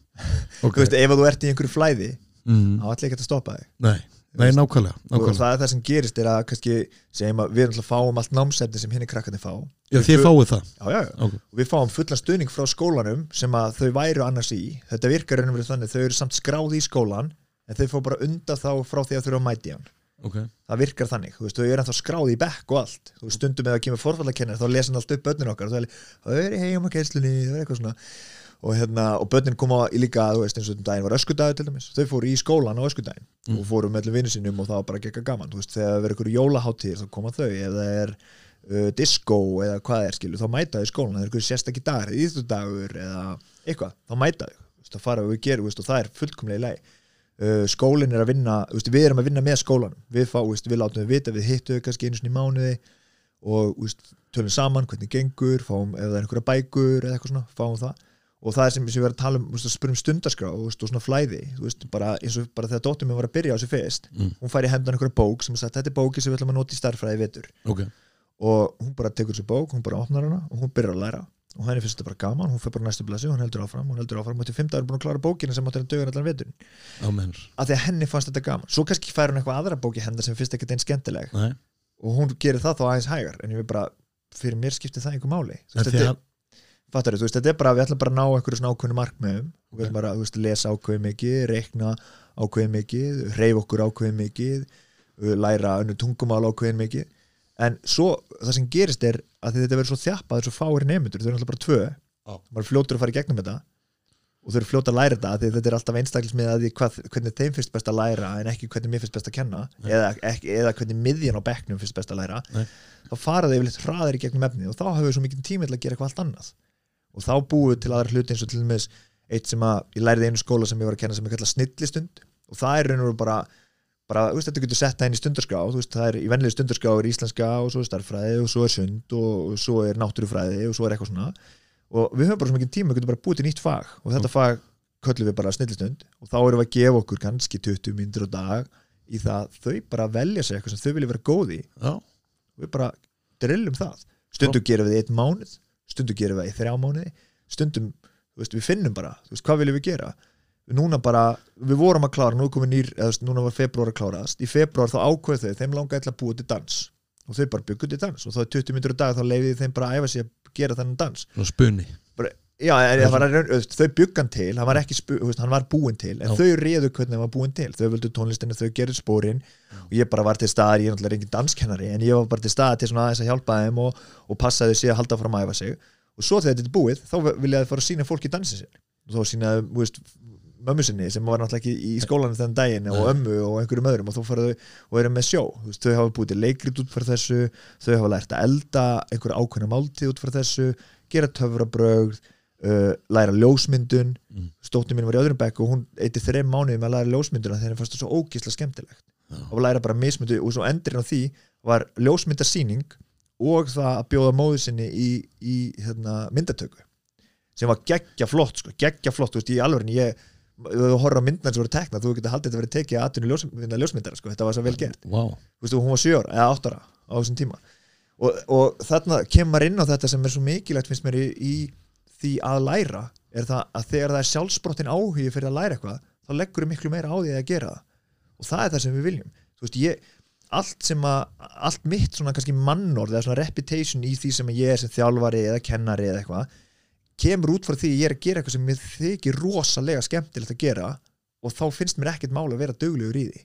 Ok, þú veist, ef þú ert í einhverju flæði mm, þá ætla ekki að stoppa þig. Nei, nei, nákvæmlega, nákvæmlega. það er það sem gerist er að kannski segjum að við alltaf fáum allt námsefni sem henni krakkarnir fá. Já, þið fáið það. Já, já, já. ok, og við fáum fullan stuðning frá skólanum sem að þau væru annars í. Þetta virkar og verið þannig, þau eru samt skráð í skólan en þau fá bara undan þá frá því að þau eru að mæti hann. Ok, það virkar þannig, þú veist, þau eru ennþá skráð í bekk og allt, þú veist, stundum eða kemur forfallakennar þá lesa hann allt upp börnin okkar. Og það er, heim á keislunni, það er eitthvað svona. Og hérna, og börnin koma í líka þú veist, eins og um daginn var öskudagur til dæmis. Þau fóru í skólan á öskudaginn Mm. og fóru með öllum vinnu sínum og það var bara gekka gaman. Þú veist, þegar það verður ykkur jólaháttíðir þá koma þau. Það er uh, disco eða hvað er skilu, þá mæta þau í skólan. Er ykkur sérstakki dagur, íþjóðdagur eða eitthvað, þá mæta þau. Þú veist, það fara og við gerum, þú veist, og það er fullkomlega í lagi skólinn er að vinna veist, við erum að vinna með skólanum. Við, fá, veist, við látum við vita, við hittum þau kannski einu sinni í mánuði og veist, tölum saman hvernig gengur, fáum ef það er einhverja bækur eða eitthvað svona, fáum það. Og það er sem við erum að tala um, að spyrja um stundarskrá og, svona flæði, bara eins og bara þegar dóttir mér var að byrja á þessu fyrst Mm. hún fær í hendan einhverja bók sem sagt, þetta er bóki sem við ætlum að nota í starffræði í vetur. Ok. Og hún bara tekur þessu bók, hún bara opnar hana og hún byrjar að læra og henni finnst þetta bara gaman, hún fyrir bara næstu og hún heldur áfram, hún heldur áfram. Og til fimm dagur er búin að klára bókina sem átti henni dögur allan vetur af því að henni fannst þetta gaman. Svo kannski fær hún eitthvað aðra bóki hennar sem finnst ekkert einn skemmtileg. Nei. Og hún gerir það þá aðeins hægar en ég vil bara, fyrir mér skipti það einhver máli. Þú veist, þetta, að, fattar þú veist, þetta er bara, við ætlum bara að ná einhverju svona ákveðinu markmiðum. Við ætlum bara, veist, lesa ákveðið mikið reikna ákveðið mikið reyf okkur ákveðið mikið læra önnu tungumál ákveðið mikið en svo, það sem gerist er að þetta verður svo þjappað, þessu fáir nefndur þau eru alltaf bara tvö, Já. maður er fljótur að fara í gegnum þetta. Og þau eru fljótur að læra þetta þetta er alltaf einstaklismið að því hvað, hvernig þeim finnst best að læra en ekki hvernig mér finnst best að kenna eða, ekki, eða hvernig miðjan á bekknum finnst best að læra Nei. þá fara þau yfirleitt hraðar í gegnum efnið og þá hefur við svo mikið tími til að gera eitthvað allt annað. Og þá búum við til aðra hluti eins og til dæmis eitt sem að ég lærði í einu skóla sem ég var að kenna sem er kallað snillistund og það er raun og bara bara, þú veist, þetta getur sett það inn í stundarskrá þú veist, það er í venlega stundarskrá er íslenska og svo er starffræði og svo er sund og svo er náttúrufræði og svo er eitthvað svona. Og við höfum bara svo mikið tíma, við getum bara búið til nýtt fag og þetta fag köllum við bara snillistund og þá erum við að gefa okkur kannski 20 myndir á dag í það þau bara velja sér eitthvað sem þau vilja vera góð í. Já, og við bara drillum það. Stundum gerum við einn mánuð stundum gerum við í þrjá mánuði stundum, við við núna bara, við vorum að klára, nú er komið nýr eða, núna var februar að kláraðast, í februar þá ákveð þau, þeim langaði að búa til dans. Og þau bara byggu til dans. Og þá er 20 minnur á dag þá leiði þeim bara að æfa sig að gera þennan dans. Svona spunni já, var, þau byggan til hann var ekki, spu, hann var búinn til en Já. þau réðu hvernig hann var búinn til. Þau völdu tónlistinu, þau gerðu spórin og ég bara var til staðar, ég er náttúrulega engin danskennari en ég var bara til staðar til svona aðeins að hjálpa þeim og, og passaði sig að halda fram að æfa sig. Og svo þegar þetta er búið, þá vilja þau fara að sína fólki dansin sér. Og þá sína, þú veist, mömmu sinni sem var náttúrulega ekki í skólanum þennan daginn og ömmu og einhverjum öðrum og þá fara þau og eru með sjó, þú veist, þau hafa búið leikrit út fyrir þessu, þau hafa lært að elda einhverja ákveðna máltíð út fyrir þessu gera töfrabrögð uh, læra ljósmyndun. Mm. stóttir mín var í öðrum bekk og hún eitti þreim mánuði með að læra ljósmynduna þegar henni fannst það svo ógísla skemmtilegt. Já. og læra bara mismyndu og svo endurinn á því var ljósmyndasýning og það að bjóða móður sinni í, í hérna, myndatöku sem var geggja flott sko, geggja flott, þú veist, í alveg ég þú horfður á myndnar sem voru tekna þú getur haldið þetta verið tekið að atvinni ljósmyndara, ljósmyndara sko, þetta var svo vel gert. Wow. Og hún var 7 ára, eða 8 ára á þessum tíma. Og, og þarna kemur inn á þetta sem er svo mikilvægt finnst mér í, í því að læra er það að þegar það er sjálfsbrottin áhugi fyrir að læra eitthvað, þá leggur miklu meira á því að gera það. Og það er það sem við viljum. Veist, ég, allt sem að allt mitt mannorð eða reputation í því sem ég er sem þjálfari eða kennari eða eitthvað kemur út frá því ég er að gera eitthvað sem mér þykir rosalega skemmtilegt að gera og þá finnst mér ekkert mál að vera duglegur í því.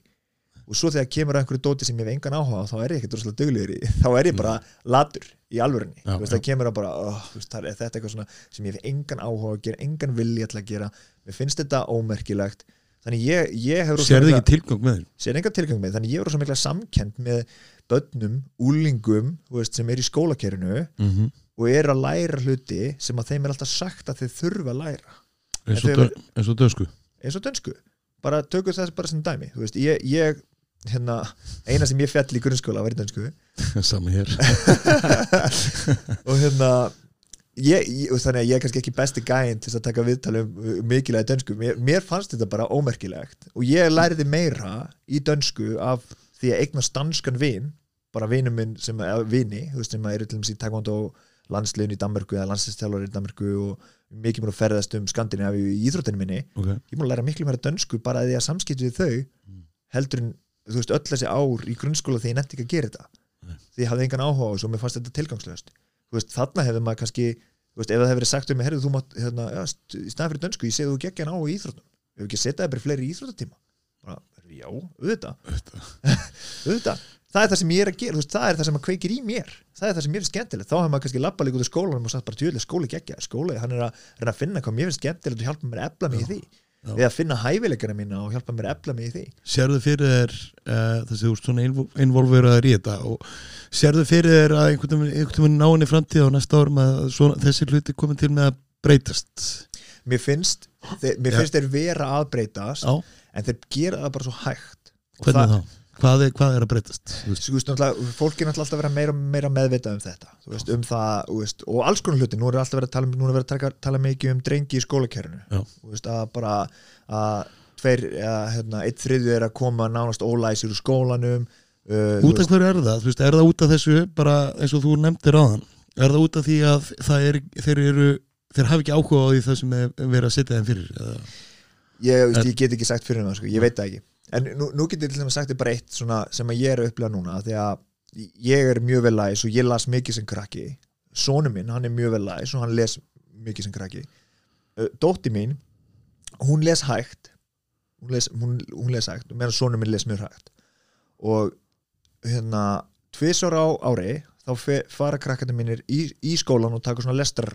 Og svo þegar kemur einhverju dóti sem ég hef engan áhuga þá er ég ekkert rosalega duglegur í þá er ég bara latur í alvörunni. Þú veist, það kemur að bara oh, veist, það er þetta eitthvað svona sem ég hef engan áhuga að gera engan vilja til að gera. Mér finnst þetta ómerkilegt. Þannig ég, ég hef rosa sérðu mikla- ekki tilgang með sér enga tilgang með þannig ég er rosa mikla samkend með börnum, úlingum veist, sem er í skólakerinu mm -hmm. Og er að læra hluti sem að þeim er alltaf sagt að þeir þurfa að læra. Eins, og dö- eins og dösku eins og dönsku. Bara tökum þess bara sem dæmi. Þú veist, ég, ég hérna, eina sem ég fjall í grunnskóla var í dönsku. Saman hér. Og hérna ég, ég, og þannig að ég er kannski ekki besti gæinn til að taka viðtali um uh, mikilvægi dönsku. Mér, mér fannst þetta bara ómerkilegt. Og ég lærði meira í dönsku af því að eigna stanskan vin bara vinum minn sem eða vini, þú veist, sem eru til dæmis í taekwondo landsliðin í Danmörku eða landsliðstjálfur í Danmörku og mikið mér að ferðast um Skandinavíu í íþróttinu minni. Ok, ég múin að læra miklu meira dönsku bara að því að samskipti við þau Mm. heldur en þú veist öll þessi ár í grunnskóla því ég nefndi ekki að gera þetta. Nei. því ég hafði engan áhuga á þessu og mér fannst þetta tilgangslöst veist þarna hefði maður kannski veist ef það hefði verið sagt um mig herrðu þú mátt hérna, ja, í staðan fyrir dönsku ég segi þú geggja hann á í íþróttum. Ef ekki setja það bara fleiri íþróttatíma? Bara, já, auðvitað. Auðvitað það er það sem ég er að gera, veist, það er það sem að kveikir í mér. Það er það sem mér er skemmtilegt, þá hefur maður kannski lappað líka út í skólanum og sagt bara tjóðlega skóli geggja skóli, hann er að reyna að finna hvað mér finnst skemmtilegt og hjálpa mér að efla mig í því. Já. við að finna hæfileikana mína og hjálpa mér að efla mig í því. Sérðu fyrir þér uh, þessi þú ert svona involveraður í þetta og sérðu fyrir þér að einhvern veginn- einhvern veginn náinni framtíð á næsta árum að svona, þessi hluti komið til með að breytast? Mér finnst, þeir, mér Já. finnst þeir vera að breytast Já, en þeir gera það bara svo hægt. Hvernig þá? Hvað er, hvað er að breytast? Þú veist, fólk er náttúrulega alltaf að vera meira, meira meðvitað um þetta. Veist, um það, veist, og alls konar hluti nú er alltaf verið að tala, um- er verið að taka, tala mikið um drengi í veist, að bara að tveir, eða, hérna, eitt þriðju er að koma nánast ólæsir úr skólanum uh, Út af hverju er það? Þú veist, er það út af þessu bara eins og þú nefndir á þann Er það út af því að er, þeir eru þeir hafa ekki áhuga á því það sem er verið að setja þeim fyrir ég, ég get ekki sagt fyrir það, sko, ég veit það ekki en nú, nú get ég til dæmis sagt eitt svona, sem að ég er að upplega núna því að ég er mjög vel læs og ég las mikið sem krakki. Sonu minn, hann er mjög vel læs og hann les mikið sem krakki. Uh, dótti mín, hún les hægt. Hún les, hún, hún les hægt meðan sonu minn les mjög hægt. Og hérna tvisar á ári þá fara krakkandi mínir í, í skólan og taka svona lestar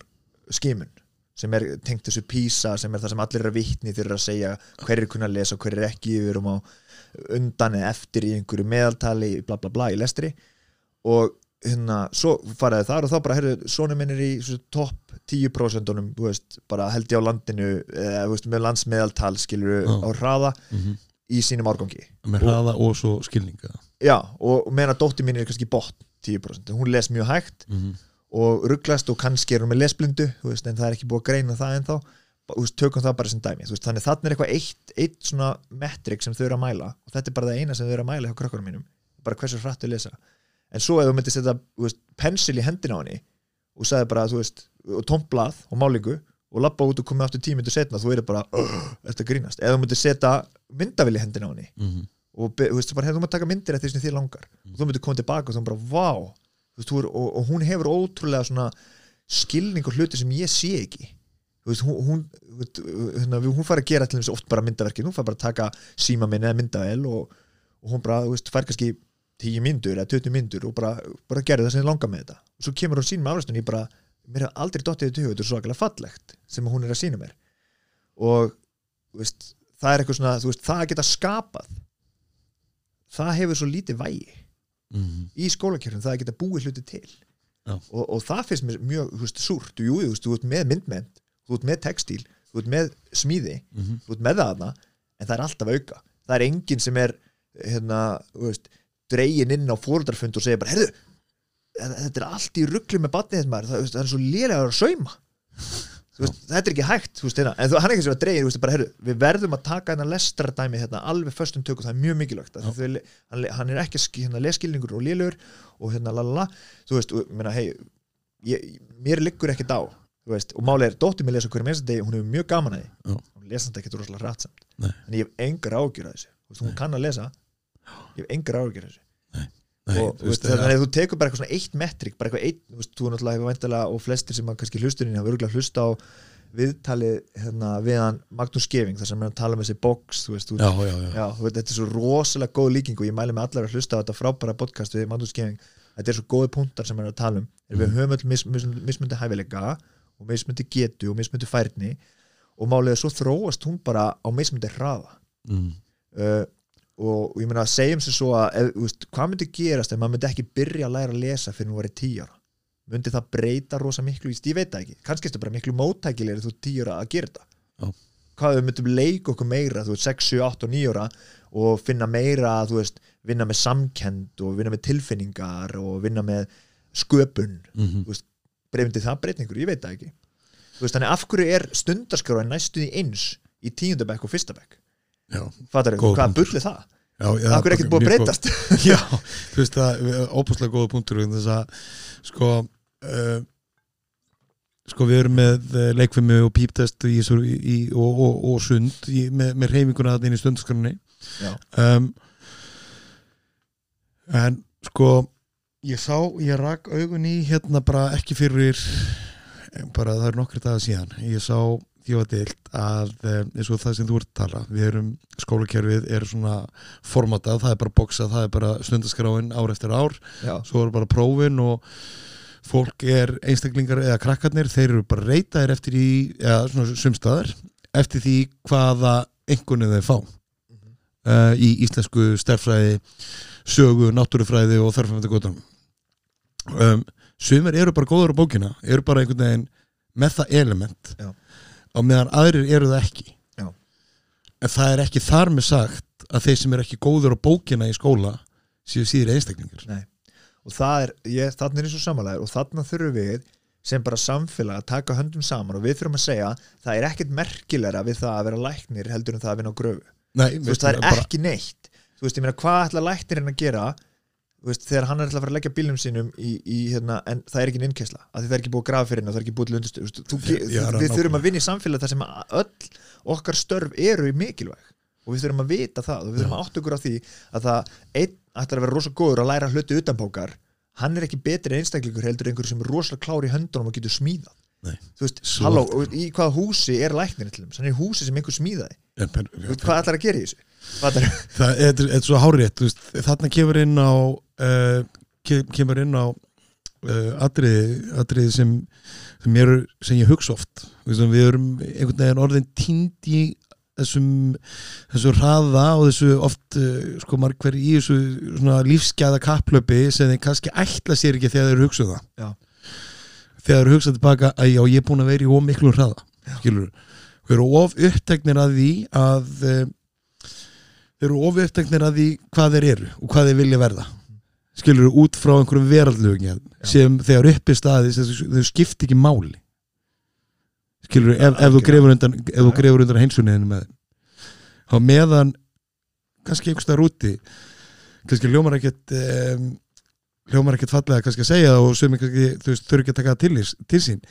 skimun sem er tengt þessu PISA sem er það sem allir eru að vitni þeir eru að segja hver er kunna að lesa og hver er ekki við erum á undan eða eftir í einhverju meðaltali bla bla bla í lestri og hérna svo faraði þar og þá bara herru, sonur minn er í topp 10% þú veist, bara held ég á landinu eða veist, með landsmeðaltal skilur Já. á hraða Mm -hmm. í sínum árgangi Með hraða og svo skilninga já, og meðan að dóttir mín er kannski botn 10% hún les mjög hægt mm -hmm. Og rugglast og kannski er hún með lesblindu veist, en það er ekki búið að greina það þú veist, tökum það bara sem dæmi veist, þannig þannig er eitthvað eitt, eitt svona metrik sem þau eru að mæla og þetta er bara það eina sem þau eru að mæla hjá krakkarum mínum bara hversu hratt þau lesa. En svo ef þú myndir setja pensil í hendina á henni og sagði bara, veist, og tómblað og málingu og labba út og komið aftur tímyndu setna þú eru bara, þetta grínast? Eða þú myndir setja myndavili í hendina á henni Mm og be- þú veist, bara, hey, þú maður taka myndir eftir því sem þið langar? Og þú myndir koma tilbaka og þú bara, vá veist, og, og hún hefur ótrúlega svona skilning og hluti sem ég sé ekki. Veist, hún hún, hérna, hún fær að gera til þess oft bara myndaverkið, hún fær bara að taka síma minn eða myndavel og, og hún bara, fær kannski 10 myndur eða 20 myndur og bara, bara gerði það sem þið langar með þetta. Og svo kemur hún sínum afræstunni, ég bara mér hef aldrei dottið í tugu, þetta er svakalega fallegt sem hún er að sína mér. Og veist, það er eitthvað svona veist, það að geta skapað. Það hefur svo lítið vægi -hmm. í skólakjörnum, það að geta búið hluti til. Og, og það finnst mér mjög veist, súrt, jú, þú veist, þú ert með myndmenn þú ert með textíl, þú ert með smíði Mhm. þú ert með það þarna en það er alltaf auka, það er enginn sem er hérna, þú veist dregin inn á fóröldarfund og segja bara herðu, þetta er allt í rugglu með batnið þess maður, það, það er svo lélega að sauma veist, þetta er ekki hægt veist, hérna. en þú, hann er ekki sem að þú veist, bara, herru, við verðum að taka hérna lestradæmi hérna, alveg föstum tökum, það er mjög mikilvægt. Þau, hann, hann er ekki hérna, leskilningur og lélur og hérna lalala þú veist, og, meina, hey, ég, mér liggur ekkert á og málið er, dóttir mér lesa hverjum einsta degi hún hefur mjög gaman að því. Hún lesa þetta ekkert rosalega rætsamt en ég hef engar ágjur að þessu. Hún kann að lesa. Ég hef engar ágjur að þessu Nei, og þú veist, veist, þannig að þú tekur bara eitthvað svona eitt metrik bara eitthvað eitt, þú veist, þú er náttúrulega hefur væntalega og flestir sem kannski hlustunin hafa örgulega hlusta á viðtalið hérna, við hann Magnús Geving þar sem hann tala um þessi box þú veist, þú, já, já, já, já, þú veit, þetta er svo rosalega góð líking og ég mæli með allar að hlusta á þetta frábæra podcast við Magnús Geving. Þetta er svo góði punktar sem hann er að tala um. Mm. við höfum öll mis, mis, mismundi hæfileika og mismundi getu og mismundi færni og er svo þróast hún bara á mismundi hraða. Mm. uh, og, ég meina að segjum sem svo að ef, veist, hvað myndi gerast ef maður myndi ekki byrja að læra að lesa fyrir nú verið tíu ára? Myndi það breyta rosa miklu í ég veit það ekki, kannski er þetta bara miklu móttækilegri þú ára að gera þetta. Já. hvað við myndum leika okkur meira þú veist 6, 7, 8 og 9 ára og finna meira þú veist, vinna með samkend og vinna með tilfinningar og vinna með sköpun. Mm breyfndi það breytingur, ég veit það ekki. Veist, þannig af hverju er stundarskráin næstuði eins í tíundabæk og fyrstabæk fattar Góð hvað punktur. bull er það? Já, já, Akkur er ekkert búið að breytast? Já, þú veist það, óbúslega góða punktur þess að sko uh, sko við erum með uh, leikfimi og píptest í, í, og, og, og sund í, með, með reyfinguna þarna inn í stundskrunni um, en sko ég sá, ég rak augun í hérna bara ekki fyrir bara það er nokkri dagar síðan. Ég sá því var deilt að um, eins og það sem þú ert að tala við erum, skólakerfið er svona formatað, það er bara boksað, það er bara stundaskráin ár eftir ár. Já, svo er bara prófin og fólk er einstaklingar eða krakkarnir, þeir eru bara reytaðir eftir í, eða svona sumstaðar eftir því hvaða einhvern þeir fá. Uh, í íslensku stærfræði sögu, náttúrufræði og þarfum þetta gotum um, sumir eru bara góður á bókina eru bara einhvern veginn með það element. Já. Og meðan aðrir eru það ekki. Já. en það er ekki þar með sagt að þeir sem eru ekki góður á bókina í skóla séu síður einstaklingar. Nei. Og það er, ég, þannig er eins og samanlegar og þannig þurfum við sem bara samfélag að taka höndum saman og við þurfum að segja það er ekkert merkilegra við það að vera læknir heldur en það að vinna á gröfu. Nei, þú veist, það er ekki neitt. Þú veist, ég meina, hvað ætla læknirinn að gera veist, þegar hann er ætla að fara að leggja bílum sínum í, í hérna, en það er ekki að því það er ekki búið að grafa fyrir henni og það er ekki búið til undirstöð við þurfum að vinna í samfélag þar sem öll okkar störf eru mikilvæg og við þurfum að vita það og við þurfum að átta okkur á því að það einn ætlar að vera rosa góður að læra hluti utanbókar hann er ekki betri einstaklingur heldur einhver sem er rosalega klár í höndunum og getur smíðað. Nei. þú veist, halló, í hvaða húsi er læknir til þeim, hann er húsi sem einhver smíðaði. En, pen, Þú veist, hvað ætlar að gera í þessu Ætlar, það er, þetta er svo hárétt þarna kemur inn á uh, ke- kemur inn á uh, atriði, atriði sem sem, er, sem ég hugsa oft. Veist, við erum einhvern veginn orðin tínd í þessum þessu hraða og þessu oft uh, sko margver í þessu svona lífsgæða kapplöpi sem þeir kannski ætla sér ekki þegar þeir hugsa það. Já. þegar þeir hugsa tilbaka að já, ég er búin að vera í of miklu hraða skilur, við erum of uppteknir að því að þeir eru of uppteknir að því hvað þeir eru og hvað þeir vilja verða? Skilur út frá einhverjum veraldlögum sem þegar uppi staðis þau skipti ekki máli. Skilur ef, ef þú grefur undan ef þú Já. grefur undan heilsunniðinu með þá meðan kannski einhvers staðar úti kannski hljómar ekkert um, hljómar ekkert fallega kannski að segja og sem kannski þú þurfi ekki að taka það til, til sín.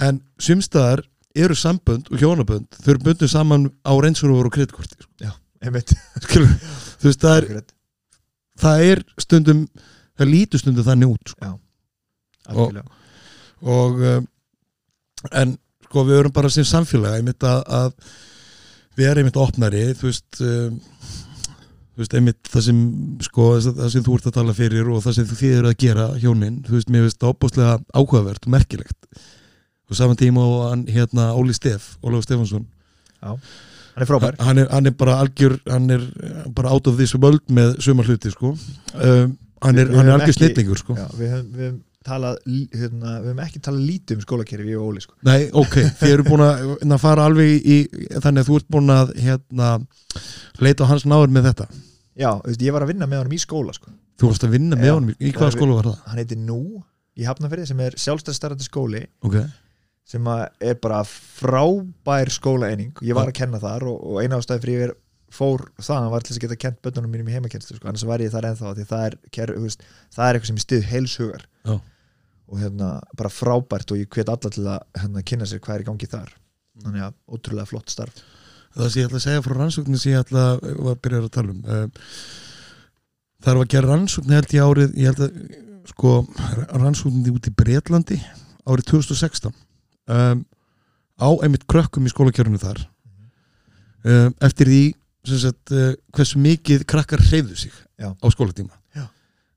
En sumstaðar eru sambönd og hjónabönd eru bundið saman á reynsurúfur og kreditkorti sko. þú veist það er, það er stundum það lítur stundum þannig út sko. algjörlega. og um, en sko við erum bara sem samfélag einmitt að, að við erum einmitt opnari þú veist um, þú veist einmitt það sem sko það sem þú ert að tala fyrir og það sem þú þýðir að gera hjónin, þú veist mér veist það opbúslega áhugavert og merkilegt. Og saman tíma og hann hérna Óli Steff, Ólafur Stefansson hann er frábær. Hann er, hann er bara algjör hann er bara out of this world með sumar hluti sko. Um, hann er, er algjör snillingur sko. Já, við höfum talað hérna, við höfum ekki talað lítið um skólakerfi og Óli sko. Nei, ok, þið eru búin að, að fara alveg í, þannig að þú ert búin að hérna, leita á hans náður með þetta. Já, veist, ég var að vinna með honum í skóla sko. Þú varst að vinna með honum, í hvaða skóla var það? hann heitir Nú í Hafnafyrði sem er sjálfstæðstarrandi skóli. Ok, sem er bara frábær skólaeining. Ég var að kenna þar og, og eina ástæði fyrir ég er fór það, var til þess að geta kent bönnunum mínum í heimakennstu, sko, annars var ég þar ennþá því það er, ker, veist, það er eitthvað sem ég stið heilshugar Já. og hérna bara frábært og ég hvet alla til að hérna, kynna sér hvað er í gangi þar. Þannig að ótrúlega flott starf. Það sem ég ætla að segja frá rannsóknin sem ég ætla að byrja að tala um um, Það er að gera rannsóknin held ég árið, ég held að sko, rannsóknin út í Bretlandi árið 2016 um, á einmitt krökkum í skólakjörinu þar. Um, eftir því sagt, uh, hversu mikið krakkar hreyfðu sig Já. á skólatíma. Já.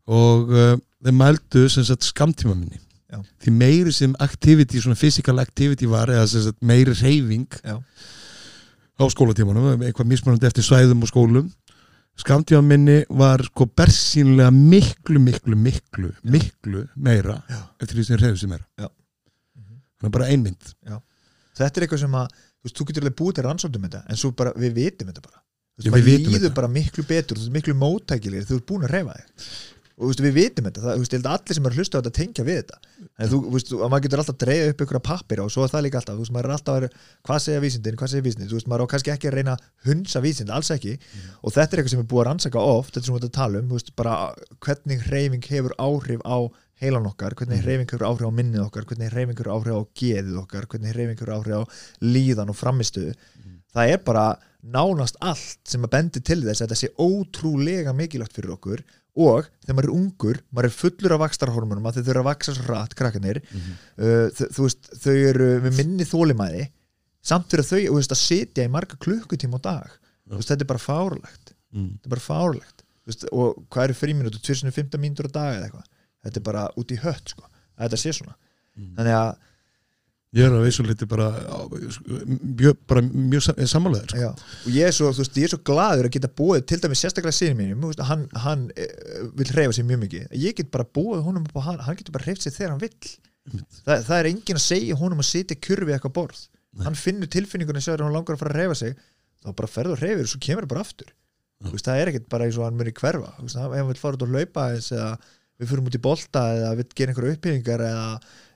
og uh, þeir mældu sagt skamtíma minni. Já. því meiri sem activity, svona physical activity var eða sagt meiri hreyfing á skólatímanum eitthvað mismunandi eftir svæðum og skólum skamtíma minni var sko bersýnlega miklu, miklu, miklu miklu meira eftir því sem hreyfðu sig meira Já. að bara einmynd þetta er eitthvað sem að þú, veist, þú getur alveg búið til rannsóknum þetta en svo bara, við vitum þetta bara. Þú veist, Já, við líður þetta. bara miklu betur þú ert miklu móttækilegir, þú ert búin að reyfa þig. Og veist, við vitum þetta, það, veist, að allir sem er að hlusta á þetta tengja við þetta. En þú, þú veist, að maður getur alltaf að dreigja upp ykkur pappir og svo er það líka alltaf, þú veist, maður er alltaf að vera, hvað segja vísindin, hvað segja vísindin, þú veist, maður á kannski ekki að reyna að hunsa vísind, alls ekki. Og þetta er eitthvað sem er búið að rannsaka oft, þetta sem við erum að tala um, þú veist, bara hvernig hreyfing hefur áhrif á heilan okkar, hvernig hreyfing hefur áhrif á minnið okkar, hvernig hreyfing hefur áhrif á geðið okkar, hvernig hreyfing hefur áhrif á líðan og framistuðu það er bara nánast allt sem að bendi til þess að þetta sé ótrúlega mikilvægt fyrir okkur og þegar maður er ungur, maður er fullur af vakstarhormonum að þau þurfa að vaksa svo rætt krakkanir uh, þau, þú veist, þau eru með minni þólimæði samt fyrir þau þú veist, að sitja í marga klukkutíma á dag. Þú veist, þetta er bara fárlegt mm. þetta er bara fárlegt þú veist, og hvað eru fríminútur, 2015 mínútur á dag eða eitthvað þetta er bara út í hött sko, að þetta sé svona. Þannig að ég er að vissu liti bara mjög, bara mjög sam- sammálaður sko. Og ég er svo, þú veist, ég er svo glaður að geta búið til dæmis sérstaklega sinni mínum. Veist, hann, hann e, vil reyfa sig mjög mikið. Ég get bara búið honum upp á hann hann getur bara reyft sig þegar hann vill. Þa, það er enginn að segja honum að sitja kjur við eitthvað borð. Nei. hann finnur tilfinningunni sér að hann langar að fara að reyfa sig. Þá bara ferður og reyfir og svo kemur bara aftur. Þú veist, það er ekkert bara eins og hann muni hverfa. Veist, hann vil fara út og hlaupa eins, eða við fyrir út í bolta eða við gerum einhverja uppbyggingar eða,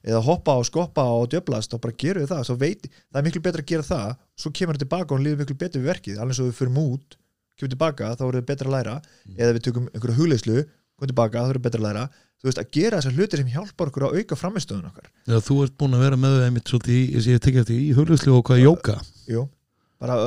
eða hoppa og skoppa og djöblast þá bara gerum við það, veit, það er miklu betra að gera það svo kemur hann tilbaka og hann líður miklu betur við verkið. Alveg svo við fyrir út, kemur tilbaka þá er það betra að læra, eða við tökum einhverja hugleyslu, komum tilbaka, þá er það betra að læra. Þú veist, að gera þessar hluti sem hjálpar okkur að auka framistöðun okkar. Já, þú ert búin að vera með það einmitt svolítið í, ég tekið eftir í hugleyslu og hvað jóka. Jú, bara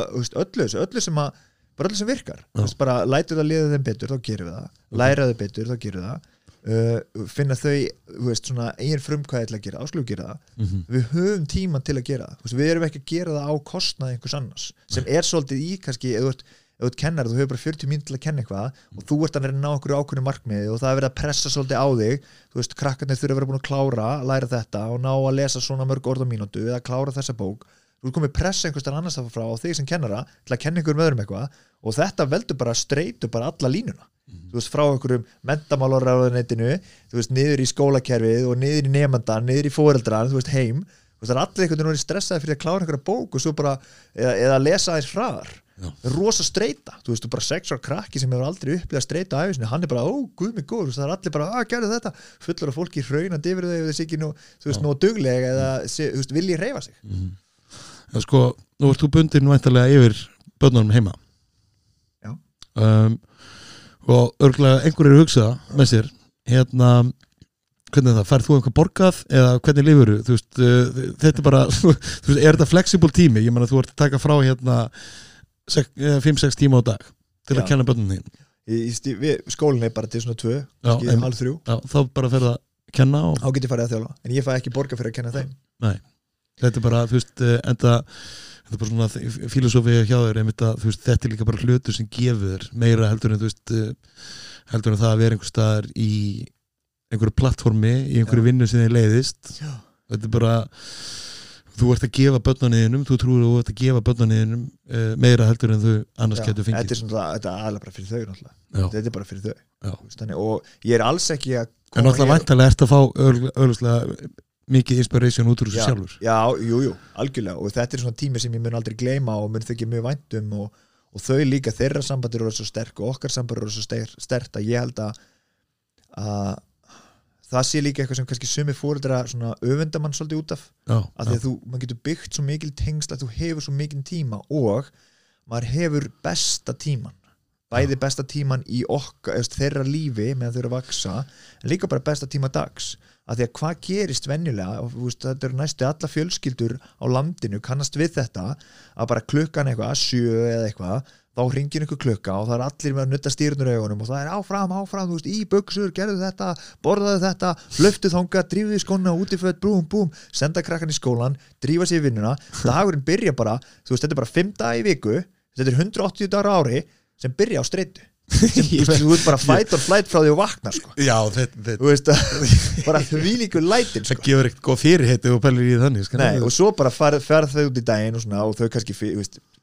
uh, finna þau, þú veist, svona eigin frumkvæði til að gera, áslu gera það. Mm -hmm. við höfum tíma til að gera það. Veist, við erum ekki að gera það á kostnað einhvers annars sem er svolítið í kannski ef þú ert, ef þú ert kennar, þú hefur bara 40 mín til að kenna eitthvað og þú ert að vera að ná okkur ákveðinu markmiði og það er verið að pressa svolítið á þig. Þú veist, krakkarnir þurfa að vera búin að klára læra þetta og ná að lesa svona mörg orð á mínútu eða klára þessa bók þú ert komið pressa einhvers staðar annars af frá á þig sem kennara til að kenna með öðrum eitthvað og þetta veldur bara streytu bara alla línuna. Þú veist, frá einhverjum mentamálaráðunetinu þú veist, niður í skólakerfið og niður í nefndan, niður í fóreldran þú veist, heim, þú veist, það er allir einhvern veginn stressaði fyrir að klára einhverja bók og svo bara eða, eða lesa aðeins. Það er rosa streyta, þú veist, þú bara sexual krakki sem hefur aldrei upplegað streyta æfisni, hann er bara, ó, guð mig góð, það er allir bara, að gerðu þetta. Fullur af fólki hraunandi yfir þau ef þessi ekki nú, þú veist, Já. nú duglega eða, þú veist, vilji reyfa sig Já, sko, nú ert þú bundin væntalega yfir börnunum heima. Já. um, og örgulega einhverjir hugsa með sér hérna hvernig er það, færð þú einhver borgað eða hvernig lifur þú? Veist, uh, þetta er bara þú veist, er þetta flexible tími, ég meina þú ert að taka frá hérna 5-6 tíma á dag til að Já. kenna börnunum þín. Skólinn er bara til svona tvö, Já, skil, einmitt. halv þrjú. Já, þá bara ferð að kenna og þá get ég farið að þjóla, en ég fæ ekki borga fyrir að kenna þeim þetta er bara, þú veist, eh, enda þetta er bara svona filosófið hjá þér einmitt að, veist, þetta er líka bara hlutur sem gefur meira heldur en, þú veist eh, heldur en það að vera einhver staðar í einhverju plattformi, í einhverju vinnu sem þið leiðist Já. þetta er bara þú ert að gefa börnunniðinum, þú trúir að þú ert að gefa börnunniðinum uh, meira heldur en þú annars getur þetta fengið er svona, þetta er aðlega bara fyrir þau náttúrulega. Já. þetta er bara fyrir þau þannig, og ég er alls ekki að en náttúrulega væntalega ert að fá auðvitað mikið inspiration út úr þessu já, sjálfur. já, jú, jú, algjörlega. Og þetta er svona tími sem ég mun aldrei gleyma og mun þykja mjög væntum og, og þau líka þeirra sambandur eru svo sterk og okkar sambandur eru svo ster- sterkt að ég held að, að það sé líka eitthvað sem kannski sumi fóreldra svona öfundamann svolítið út af. Já, að því að þú, maður getur byggt svo mikil tengsl að þú hefur svo mikil tíma og maður hefur besta tíman. Bæði besta tíman í okkar þeirra lífi meðan þau eru að vaksa en líka bara besta tíma dags að því að hvað gerist venjulega veist, þetta eru næstu alla fjölskyldur á landinu kannast við þetta að bara klukkan eitthvað, sjö eða eitthvað þá ringir einhver klukka og það er allir með að nutta stýrnur augunum og það er áfram, áfram, veist, í buksur, gerðu þetta borðaðu þetta, löftu þanga drífðu í skóna, útiföt, búm, búm senda krakkan í skólan, drífa sér í vinnuna dagurinn byrja bara, þú veist, þetta er bara 5 dagar í viku, þetta er 180 dagar ári sem byrja á streitu sem, þú veist bara fight or flight frá því og vakna sko. já þetta, þú veist, bara því líku lætin það sko. gefur ekkert góð fyrirheiti og pælir í þannig sko. Nei, og svo bara fer, fer þau út í daginn og, svona, og þau kannski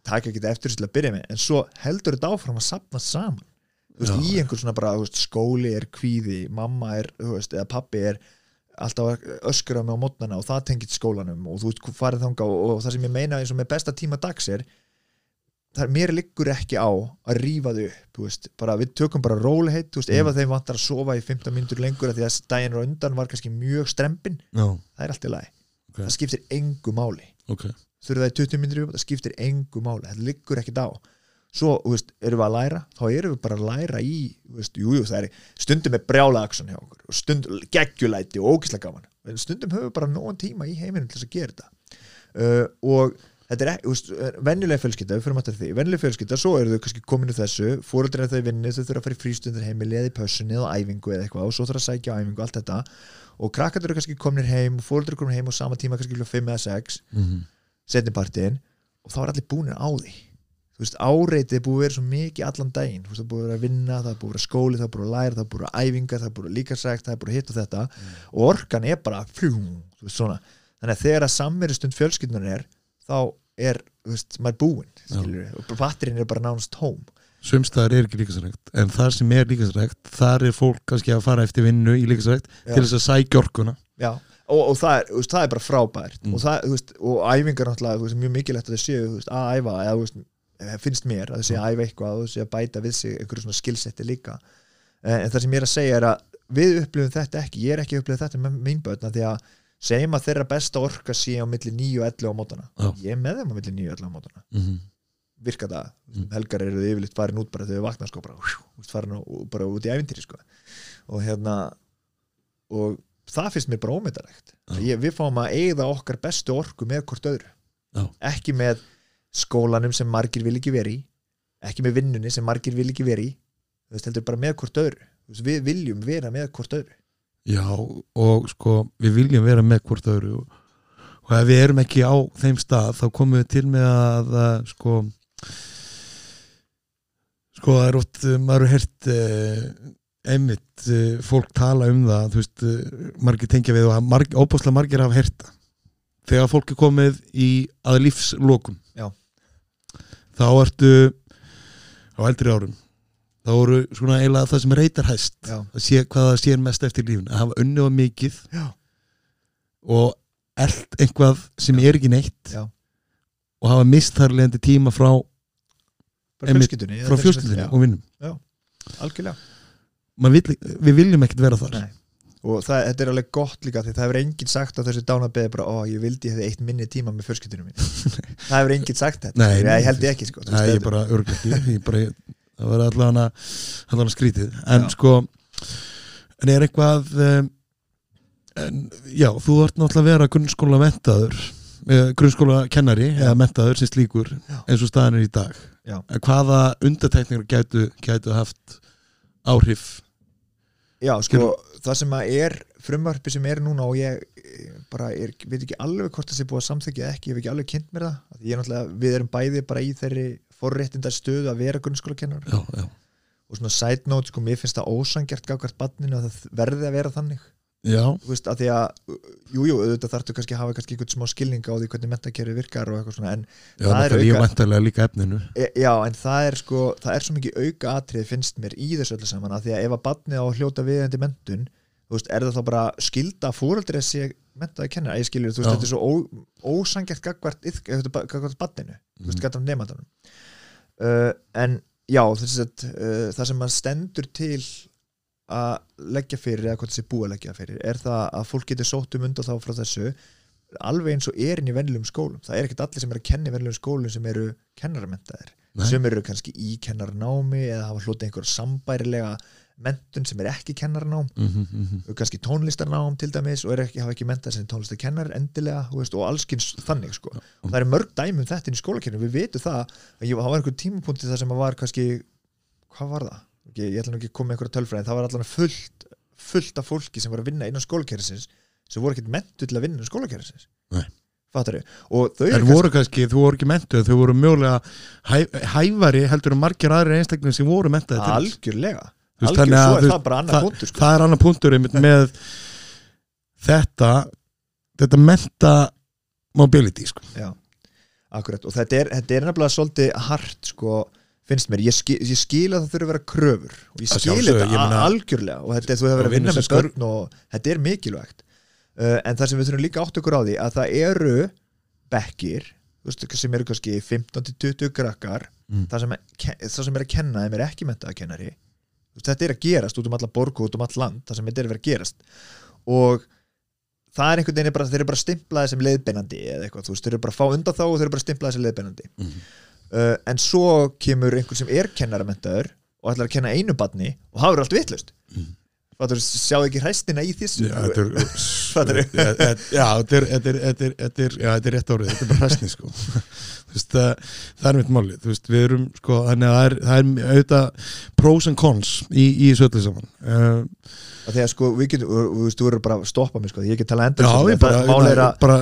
taka ekki eftir til að byrja með en svo heldur þetta áfram að sapna saman veist, í einhver svona bara veist, skóli er kvíði, mamma er eða pappi er alltaf að öskra mig á mótnana og það tengið skólanum og þú veist, farið þanga og, og það sem ég meina eins og með besta tíma dags er það er mér liggur ekki á að rífa þau upp, veist, bara við tökum bara róliheit, þú veist, ef Mm. að þeim vantar að sofa í 15 mínútur lengur því að daginn á undan var kannski mjög strempin, já, það er allt í lagi. Ok. það skiptir engu máli. Ok. Þurfa það í 20 mínútur upp, það skiptir engu máli það liggur ekkit á. Svo, veist, erum við að læra, þá erum við bara að læra í, veist, jú, er stundum með brjála aksjón hjá okkur og stundum geggjulæti og ógislega gaman. Stundum höfum við bara nógan tíma í heiminum til þess að gera þetta. Uh, og þetta er ekki, veist, venjulega fjölskylda við fyrir maður því, venjulega fjölskylda, svo eru þau kannski komin úr þessu, er þau í vinnu þau þurfa að fara í frístundir heimili eða í pössunni eða æfingu eða eitthvað og svo þurfa að sækja á æfingu allt þetta. Og krakkarnir eru kannski kominir heim og fóruldrar eru komin heim á sama tíma kannski klukkan 5 eða 6 Mhm. setnipartin og þá er allir búinir á því. Þú veist, áreitið er búið að vera svo mikið allan daginn, þú veist, það er búið að vera að vinna það er búið að vera skóli, það er búið að læra, það er búið að vera æfingar það er búið að líkasrækt, það er búið að hitta þetta. Og orkan er bara fljúm, þú veist, svona. Þannig að þegar að samverustund fjölskyldunar er þá er, þú veist, maður búinn og batterinn er bara nánast tóm. Sumstaðar er ekki líkasrækt en þar sem er líkasrækt, þar er fólk kannski að fara eftir vinnu í líkasrækt til þess að sækja orkuna. Já, og, og það, er, veist, það er bara frábært. Mm. og, það, veist, og æfingar náttúrulega veist, mjög mikilvægt að það séu að æfa eða eh, finnst mér að það sé að æfa eitthvað og það sé að bæta við sig einhverju svona skilsetti líka. Eh, en það sem ég er að segja er að við upplifum þetta ekki, ég er ekki að upplifa þetta með mín börna því að segjum að þeirra besta orka sé á milli 9 og 11 á mótana. Já. ég er með þeim á milli 9 og 11 á mótana. Mm -hmm. virka það, Mm. helgar eru þau yfirleitt farin út bara þegar þau vakna sko bara, hjú, farin á, bara út í ævintýri sko. Og hérna og það finnst mér bara ómyndarlegt við fáum að eigða okkar bestu orku með hvort öðru. Já. ekki með skólanum sem margir vil ekki veri ekki með vinnunni sem margir vil ekki veri þú veist, heldur bara með hvort öðru. Við viljum vera með hvort öðru Já, og sko við viljum vera með hvort öðru og, og ef við erum ekki á þeim stað þá komum við til með að, að sko sko það er oft, uh, maður er hert uh, einmitt uh, fólk tala um það, þú veist uh, margir tengja við og marg, óbúslega margir hafa herta þegar fólk er komið í að lífslokum Já. þá ertu á eldri árum þá voru svona eiginlega það sem reytar hæst Já. að sé hvað það sér mest eftir lífin að hafa unnið á mikið Já. og eld einhvað sem er ekki neitt Já. og hafa mist þar leðandi tíma frá, fjölskyldunni frá fjölskyldinni Já, og vinnum algjörlega. Vill, við viljum ekkert vera þar. Nei. og það, þetta er alveg gott líka því það hefur enginn sagt á þessu dánabeði bara, ó, ég vildi ég hefði eitt minni tíma með fjölskyldunum mín það hefur enginn sagt þetta. Nei, ég, held ég ekki sko, Nei, ég bara örglega ekki ég bara, það var allavega allavega skrítið. En Já. sko en er eitthvað um, en, já, þú ert náttúrulega að vera grunnskóla mentaður grunnskóla kennari Já. eða mentaður sem slíkur eins og staðan er í dag. Hvaða undartekningar gætu, gætu haft áhrif? Já, sko, það sem að er frumvarpi sem er núna og ég eh, bara er, veit ekki alveg hvort það sé búið að samþykja ekki, ég hef ekki alveg kynnt mér það. Ég er náttúrulega, við erum bæði bara í þeirri forréttindar stöðu að vera grunnskólakennar já, já, og svona side note, sko, mér finnst það ósangjart gafkvært banninu að það verði að vera þannig. Já, þú veist, að því að, jújú, jú, auðvitað þarftu kannski að hafa kannski einhvern smá skilninga á því hvernig mentakerfi virkar og eitthvað svona, en já Það er það er ég auka- vantarlega líka efninu. E, já, en það er sko, það er svo mikið auka atrið finnst mér í þessu öllu saman að því að ef að badnið á hljóta viðendi mentun þú veist, er það þá bara skilda fóreldri að sé mentaði kennar, að ég skilur, þú veist, Já. þetta er svo ó, ósangjart gagvart, gagvart badninu, þú veist, Mhm. Uh, en já, þess að uh, það sem maður stendur til að leggja fyrir eða hvað þessi búið að leggja fyrir er það að fólk getur sótt um undan þá frá þessu alveg eins og er inn í venjulegum skólum. Það er ekkert allir sem eru að kenna í venjulegum skólum sem eru kennaramentaðir sem eru kannski í kennarnámi eða hafa hlutið einhver sambærilega mentun sem er ekki kennarnám mm -hmm, mm -hmm. kannski tónlistarnám til dæmis og ekki, hafa ekki mentað sem tónlistarkennar endilega veist, og allskins þannig sko. og það eru mörg dæmi um þetta inn í skólakerfinu við veitum það að ég, það var einhver tímapunkti þar sem var kannski hvað var það? Ég, ég ætla nú ekki að koma með einhverja tölfræðin það var allan fullt, fullt af fólki sem var að vinna innan skólakerfisins sem voru ekkert mentu til að vinna innan skólakerfisins Nei. fattar og þau eru voru kannski, þú voru ekki mentuð, þau voru mjögulega hæ, hæfari heldur en margir aðri einstaklega sem voru mentuð algjörlega veist, þannig að er það annar punktur sko. það er annar punktur með þetta þetta menta mobility sko. Já, akkurat og þetta er, þetta er nefnilega svolítið hart sko, finnst mér, ég, skil, ég skil að það þurfi að vera kröfur og ég Að skil sjálfsögðu, þetta ég meina- a- algjörlega og þetta er þú hefur verið að vinna með börn og þetta er mikilvægt uh, en það sem við þurfum líka átt okkur á því að það eru bekkir sem eru kannski 15-20 krakkar Mm. það, sem, það sem er að kenna þeim er ekki mentaða kennari Þú veist, þetta er að gerast út um alla borgu, út um all land það sem þetta er að vera að gerast og það er einhvern veginn bara, þeir eru bara stimplaði sem leiðbeinandi eða eitthvað, þú veist, þeir eru bara að fá undan þá og þeir eru bara stimplaði sem leiðbeinandi Mhm. uh, en svo kemur einhver sem er kennaramentaður og ætlar að kenna einu badni og það verður allt vitlust Mhm. Fattur, sjáðu ekki hræstina í þessu? Já, þetta er, Fattarðu? Já, já, þetta er, þetta er, þetta er, þetta er, já, þetta er rétt árið, þetta er bara hræstni sko. Veist, það, það er mitt máli veist, við erum, sko, þannig að það er, það er auðvitað pros and cons í, í þessu öllu saman. Uh, og þegar sko, við getum, þú veist, þú verður bara að stoppa mig sko, ég get tala enda Já, ég bara, mál er að, bara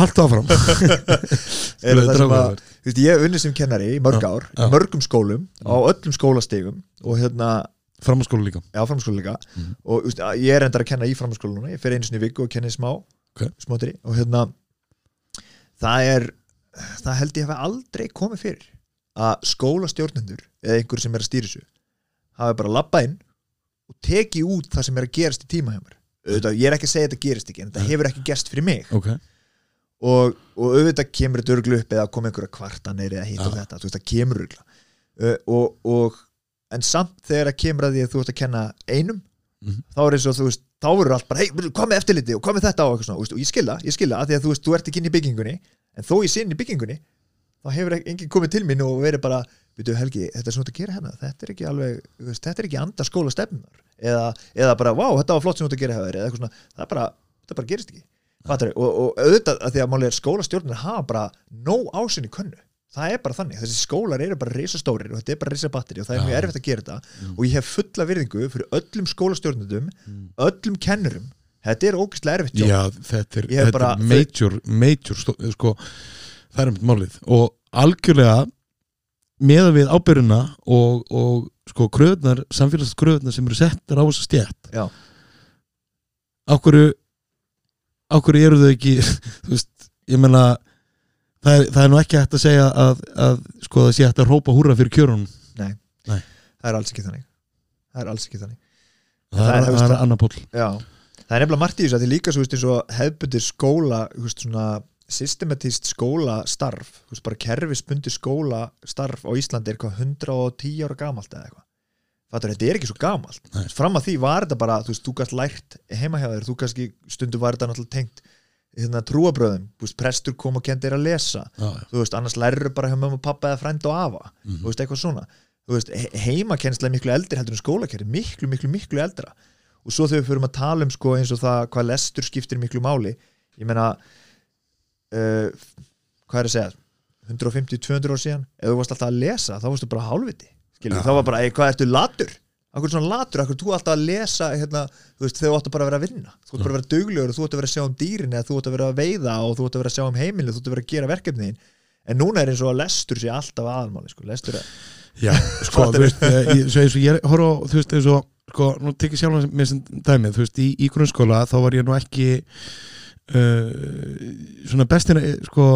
halda áfram. Er það sem að Dráfaður. þú veist, ég hef unnið sem kennari í mörg ár, í mörgum skólum á öllum skólastegum og hérna Framhanskóla líka. Já, framskóla líka. Mhm. og þú veist, ég er endar að kenna í framskóla núna. Ég fer einu sinni í viku og kenni smá Ok. smátri og hérna það er það held ég hafi aldrei komið fyrir að skólastjórnendur eða einhver sem er að stýra þessu hafi bara labbað inn og tekið út það sem er að gerast í tíma hjá mér. Auðvitað, ég er ekki að segja að þetta gerist ekki en þetta hefur ekki gerst fyrir mig. Ok, og, og auðvitað kemur þetta örglu upp eða koma einhverja kvartanir eða hitt og Já. þetta, þú veist það kemur örgla uh, og, og en samt þegar það kemur að því að þú ert að kenna einum Mhm. þá er eins og þú veist, þá verður allt bara hvað með eftirliti og með þetta og þú veist, og ég skilða, ég skilða að því að þú veist, þú ert ekki inn í byggingunni en þó ég sé inn í byggingunni þá hefur enginn komið til mín og verið bara veitu Helgi, þetta er svona að gera hérna þetta er ekki alveg, veist, þetta er ekki anda skóla stefnunar eða, eða bara, vá, þetta var flott sem þú ert að gera hefur, eða eitthvað svona, það bara þetta bara gerist ekki. Fattar, og, og auðvitað að því að máli er skólastjórnir hafa bara nóg ásinn í könnu það er bara þannig, þessi skólar eru bara risastórir og þetta er bara risabatteri og það er Já. mjög erfitt að gera þetta Mm. og ég hef fulla virðingu fyrir öllum skólastjórnendum Mm. öllum kennurum þetta er ógeðslega erfitt já, þetta er, þetta bara- er major, major sko, það er mitt málið og algjörlega meða við ábyrjuna og, og sko kröðnar, samfélagslega kröðnar sem eru settar á þessu stjætt ákvöru ákvöru eru þau ekki þú veist, ég meina það er, það er nú ekki hægt að segja að, að sko það sé hægt að rópa húra fyrir kjörunum. Það er alls ekki þannig. Það er alls ekki þannig. Það, Það er- er, er annar pól það er nefnilega margt í þessu að því líka svo og hefbundir skóla veist, svona systematíst skólastarf þú veist, bara kerfisbundi skólastarf á Íslandi er eitthvað 110 ára gamalt eða eitthvað. Þetta er ekki svo gamalt. Nei. fram að því var þetta bara, þú veist, þú gæst lært heima hjá þér, þú kannski stundu var þetta náttúrulega tengt hérna, trúabröðum, veist, prestur kom og kendi þér að lesa já, já. þú veist, annars lærir bara hjá mömmu og pappa eða frænd og afa, Mhm. þú veist, eitthvað svona þú veist, he- heimakennsla er miklu eldri heldur en skólakerri, miklu, miklu, miklu eldra og svo þegar við fyrir að tala um sko eins og það hvað lestur skiptir miklu máli ég meina uh, hvað er að segja 150-200 ár síðan ef þú varst alltaf að lesa, þá varstu bara hálfviti skilur, Já. þá var bara, "Ey, hvað ertu latur akkur svona latur, akkur þú alltaf að lesa hérna, þú veist, þegar þú átt að bara að vera að vinna. Þú átt bara að vera duglegur og þú átt að vera að sjá um dýrin eða þú átt að vera að veiða og þú átt að vera að sjá um heimili þú átt að vera að gera verkefniðin en núna er eins og að lestur sé alltaf aðalmáli sko. lestur er, Já, sko, þú veist, ég- ég horf á, þú veist, eins og, sko, nú tekið sjálf með sem dæmið, þú veist, í, í grunnskóla þá var ég nú ekki uh, svona bestin, sko,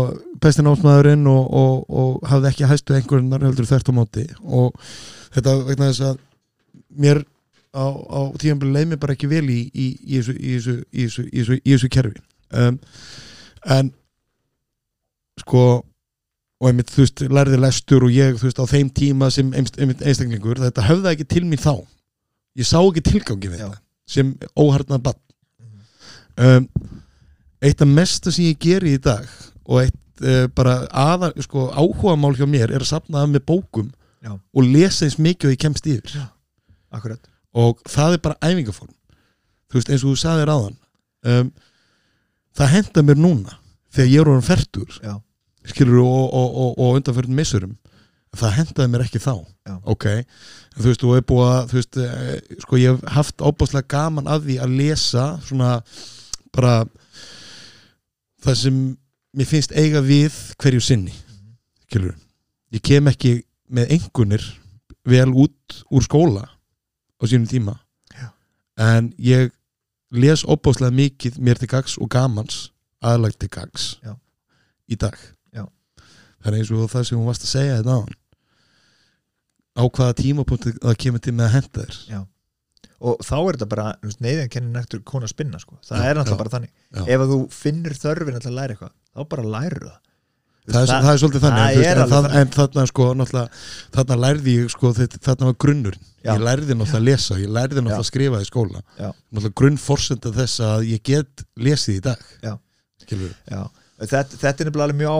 bestin ásmaðurinn og, og, og hafði ekki hæstu einhverjum heldur þvert á móti. Og þetta vegna þess að mér á, á tíðanbili leið mér bara ekki vel í, í, í, þessu, í, þessu, þessu, þessu, kerfi. Um, en sko og einmitt, þú veist, lærði lestur og ég, þú veist, á þeim tíma sem einstaklingur, þetta höfða ekki til mín þá. Ég sá ekki tilgangi við Já. þetta sem óharnað bann um, eitt af mesta sem ég geri í dag og eitt uh, bara aðar, sko, áhugamál hjá mér er að safna af með bókum Já. og lesa eins mikið og ég kemst yfir akkurat. Og það er bara æfingaform. Þú veist, eins og þú sagðir áðan um, það henda mér núna þegar ég er orðin fertur já, skilur og, og, og, og undanförnum missurum það hendaði mér ekki þá. Já. ok, þú veist, þú er búið að þú veist, eh, sko ég hef haft ábúðslega gaman af því að lesa svona bara það sem mér finnst eiga við hverju sinni skilur, ég kem ekki með engunir vel út úr skóla á sínum tíma. Já. en ég les óbúðslega mikið mér til gags og gamans aðlagt til gags Já. í dag. Það er eins og það sem hún varst að segja þetta á á hvaða tímapunkti það kemur til með að henda þér. Og þá er þetta bara, neyðin kennir nektur kona að spinna, sko, það Já, er náttúrulega já, bara þannig. já. ef þú finnur þörfin að læra eitthvað þá bara lærir það það, er, það- það er svolítið þannig en, er en, en þarna sko þarna lærði ég sko þarna var grunnur Já. ég lærði náttúrulega að lesa, ég lærði náttúrulega að skrifa í skóla. Náttúrulega grunnforsenda þess að ég get lesið í dag. Þetta, þetta er nefnilega mjög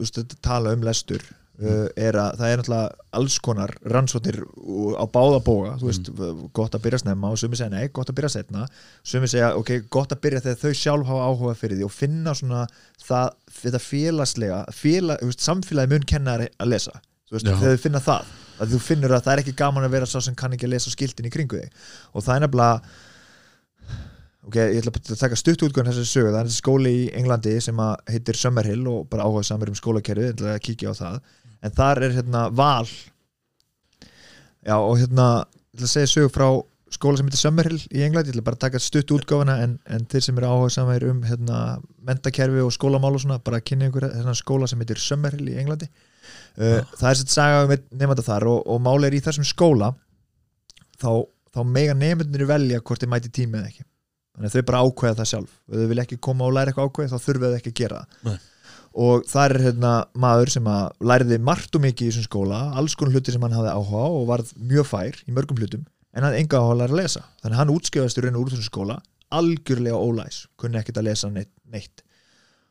veist, þetta tala um lestur er að það er náttúrulega alls konar rannsóknir úr- á báða bóga þú veist, gott að byrja snemma og sumi segja nei, gott að byrja setna sumi segja, ok, gott að byrja þegar þau sjálf hafa áhuga fyrir því og finna svona það, þetta félagslega félag, veist, samfélagi mun kenna þér að lesa þú veist, þegar þau finna það að þú finnur að það er ekki gaman að vera sá sem kann ekki að lesa skiltin í kringu þig. Og það er nefnilega ok, ég ætla að taka stutt útgöðan þessari sögu, það er skóli í Englandi sem að heitir Summerhill og bara áhuga samir um skólakerfið, ég ætla að kíkja á það en þar er hérna val. Já og hérna ég ætla að segja sögu frá skóla sem heitir Summerhill í Englandi, ég ætla bara að taka stutt útgáfana en, en þeir sem eru áhuga samir um hérna, mentakerfi og skólamál og svona bara að kynna ykkur þennan skóla sem heitir Summerhill í Englandi. Uh, það er sér saga um nefnda þar og, og máli er í þessum skóla þá, þá mega nefndir velja hvort þið mæti tími eða ekki. Þannig að þau bara ákveða það sjálf. Ef þau vilja ekki koma og læra eitthvað ákveð þá þurfa þau ekki að gera það. Og það er hérna maður sem að læriði margt og mikið í þessum skóla alls konar hluti sem hann hafði áhuga og varð mjög fær í mörgum hlutum en hann enga áhuga að læra að lesa þannig hann útskjöfast í raun og úr þessum skóla algjörlega ólæs, kunni ekkert að lesa neitt, neitt.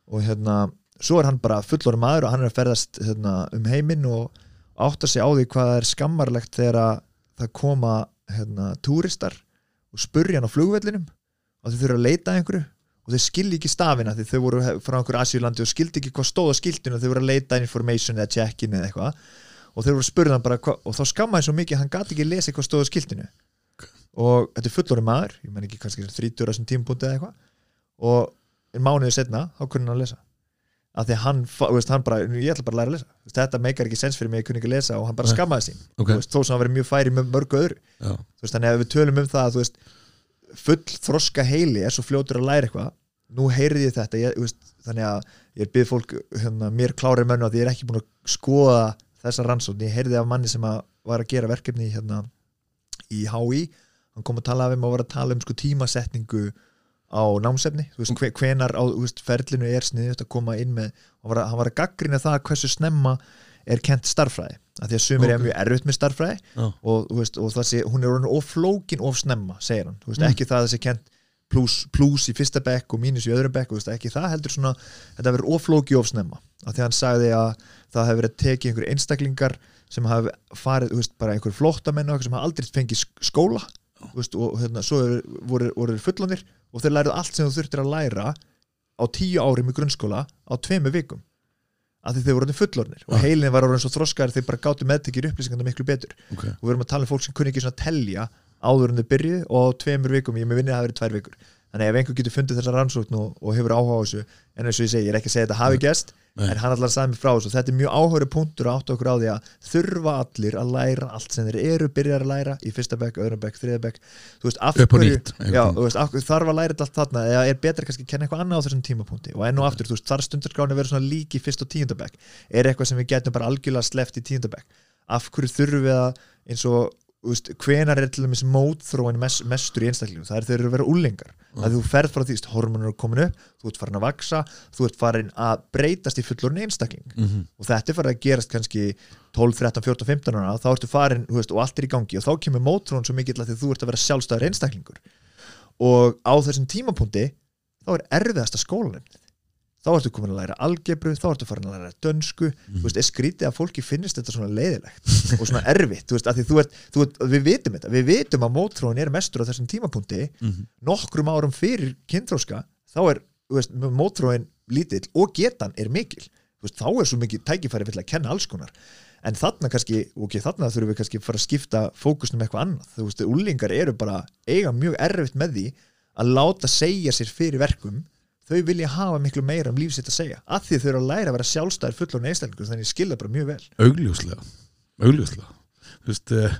og hérna svo er hann bara fullor maður og hann er að ferðast hérna, um heiminn og átta sig á því hvað er skammarlegt þegar að það koma hérna, túristar og spurja hann á flugvellinum og þau þurfa að leita einhverju og þau skilji ekki stafina því þau voru frá einhverju Asjúlandi og skildi ekki hvað stóð á skiltinu og þau voru að leita information eða check-in eða eitthvað. Og þau voru að spurja hann bara hva, og þá skammaði svo mikið að hann gati ekki lesa hvað stóð á skiltinu. Og þetta er fullorinn maður ég menn ekki kannski 30 ára sem tímpúndi eða eitthvað. Og mánuðið setna þá kunni hann að lesa. Af því að hann, veist, hann bara, ég ætla bara að læra að lesa. Veist, þetta meikar ekki sens fyrir mig, ég kunni ekki að lesa og hann bara skammaði sín. Ok. Þú veist, þó sem hann verið mjög færi með mörgu öðru. Já. Þú veist, þannig að við tölum um það að, full þroska heili er svo fljótur að læra eitthvað. Nú heyrði ég þetta ég, veist, þannig að ég byrð fólk hérna, mér klári mönnu að ég er ekki búin að skoða þessa rannsókn, ég heyrði af manni sem að var að gera verkefni hérna, í HÍ, hann kom að tala af um og var að tala um sko, tímasetningu á námsefni, þú veist, hve- hvenar á veist, ferlinu er sniðut að koma inn með hann var að, hann var að gaggrina það hversu snemma er kent starffræði, af því að sumir Ok. er mjög erfitt með starffræði Já. og, veist, og sé, hún er orðin of flókin of snemma, segir hann, veist, Mm. ekki það að sé kent plus, plus í fyrsta bekk og mínus í öðrum bekk, veist, ekki það heldur svona þetta verður of flóki of snemma af því að hann sagði að það hefur verið tekið einhver einstaklingar sem hafi farið, bara einhver flóttamenn og eitthvað sem hafa aldrei fengið sk- skóla veist, og hérna, svo eru- voru, voru fullanir og þeir lærið allt sem þú þurftir að læra á tíu árum í grunnskóla á tveimu vikum af því þeir voru fullornir og heilin var orðin svo þroskar þeir bara gátu meðtekir upplýsingarna miklu betur. Ok. Og við erum að tala um fólk sem kunni ekki svona telja áður en þau byrjuð og tveimur vikum ég með vinni að það verið tvær vikur. Þannig að ef einhver getur fundið þessa rannsókn og, og hefur áhuga á þessu en eins og ég segi, ég er ekki að segja að þetta hafi gest Nei. en hann allar sagði mig frá þessu. Þetta er mjög áhuga punktur að átta okkur á því að þurfa allir að læra allt sem þeir eru byrjar að læra í fyrsta bekk, öðrum bekk, þriða bekk. Þú veist, af upp og hverju nýtt Já, þú veist, af hverju þarf að læra allt þarna? Eða er betra kannski að kenna eitthvað annað á þessum tímapunkti? Og enn og aftur, þú veist, þarf stundarskráni vera svona lík í fyrst og tíundabæk er eitthvað sem við getum bara algjörlega sleppt í tíundabæk af hverju þurfum við að eins og, þú veist, hvenar er til dæmis mótþróin mest, mestur í einstaklingum það er þeir eru að vera úlingar að þú ferð frá því, veist, hormonur eru komin upp þú ert farin að vaksa, þú ert farin að breytast í fullorinn einstakling. Mhm. og þetta er farið að gerast kannski 12, 13, 14, 15 ára þá ertu farin veist, og allt er í gangi. Og þá kemur mótrón svo mikill að því þú ert að vera sjálfstæður einstaklingur. Og á þessum tímapunkti þá er erfiðasta skólanefnið þá ertu komin að læra algebru, þá ertu farin að læra dönsku, þú veist, er skrítið að fólki finnist þetta svona leiðilegt og svona erfitt. Þú veist, að því þú ert, þú ert, við vitum þetta. Við vitum að mótróin er mestur á þessum tímapunkti. Mhm. nokkrum árum fyrir kynþróska, þá er þú veist, mótróin lítill og getan er mikil, þú veist, þá er svo mikið tækifæri fyrir að kenna alls konar. En þarna kannski, ok, þarna þurfum við kannski að fara að skipta fókusnum eitthvað annað. Þú veist, úlingar eru bara, eiga mjög erfitt með því að láta segja sér fyrir verkum þau vilja hafa miklu meira um líf sitt að segja. Af því þau eru að læra að vera sjálfstæðir fullur einstaklingur þannig ég skilja bara mjög vel. Augljóslega. Augljóslega. Þú veist uh,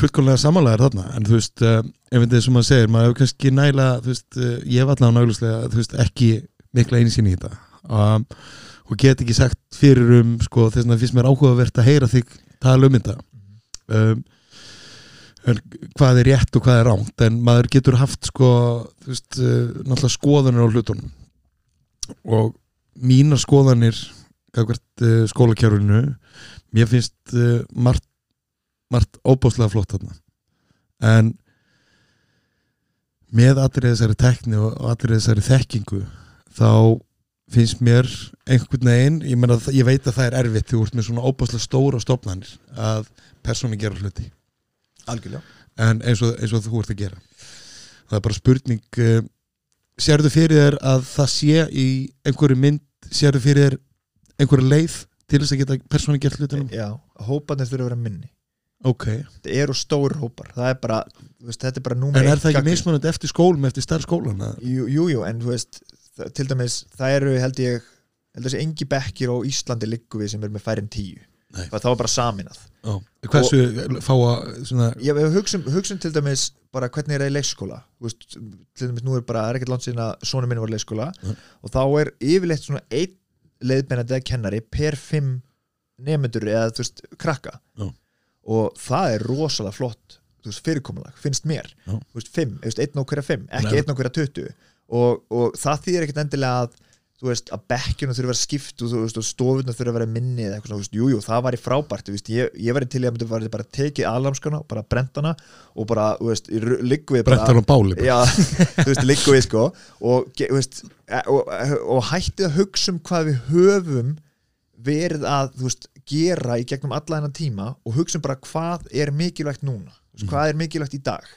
fullkomlega samanlegar þarna en þú veist, uh, ef þetta er sem maður segir maður hefur kannski næla, þú veist uh, ég hef allan augljóslega, þú veist, ekki mikla einsýn í þetta. Um, og get ekki sagt fyrir um sko, þess að finnst mér áhugavert að heyra þig tala um þetta. Um, en hvað er rétt og hvað er ránt en maður getur haft sko, veist, uh, náttúrulega skoðanir á hlutunum. Og mínar skoðanir gagvert uh, skólakjárunu mér finnst uh, margt, margt óbáslega flott þarna. En með allir þessari tekni og allir þessari þekkingu þá finnst mér einhvern veginn, ég, meina, ég veit að það er erfitt þú ert með svona óbáslega stóra stofnanir að persónu gera hluti algjörlega. En eins og, eins og þú ert að gera. Það er bara spurning uh, sérðu fyrir þér að það sé í einhverju mynd, sérðu fyrir þér einhverju leið til þess að geta persónu gert hlutunum já, hóparnir þurfa að vera minni. Ok, þetta eru stór hópar, er bara þú veist, þetta er bara en númer er það ekki gagnrýni. mismunandi eftir skólum eftir starf skólan að- jú, en þú veist það, til dæmis, það eru held ég held þessi engi bekkir á Íslandi liggu við sem er með færið en tíu. Nei. það var bara saminað hversu fá að ég við hugsum, hugsum til dæmis bara hvernig er það í leikskóla veist, til dæmis nú er bara, það er ekkert langt síðan að svona minni var í leikskóla Nei. og þá er yfirleitt svona einn leiðbeinandi eða kennari per fimm nefnendur eða þú veist, krakka Já. og það er rosalega flott veist, fyrirkomulag, finnst mér Já. þú veist, fimm, einn á hverja fimm, ekki einn á hverja tuttu og, og það þýðir ekkert endilega að þú veist, að bekkjunum þurfa að vera skipt og, og stofuna þurfa að vera minni eða eitthvað svona, veist, jú, jú, það var í frábært veist, ég, ég væri til í að myndi bara, bara tekið aðlamskana, bara brentana og bara, þú veist, liggu við brentar á báli já, þú veist, liggu við sko og, þú veist, e- og, og hættið að hugsa um hvað við höfum verið að, þú veist, gera í gegnum alla hennar tíma og hugsa um bara hvað er mikilvægt núna, veist, hvað er mikilvægt í dag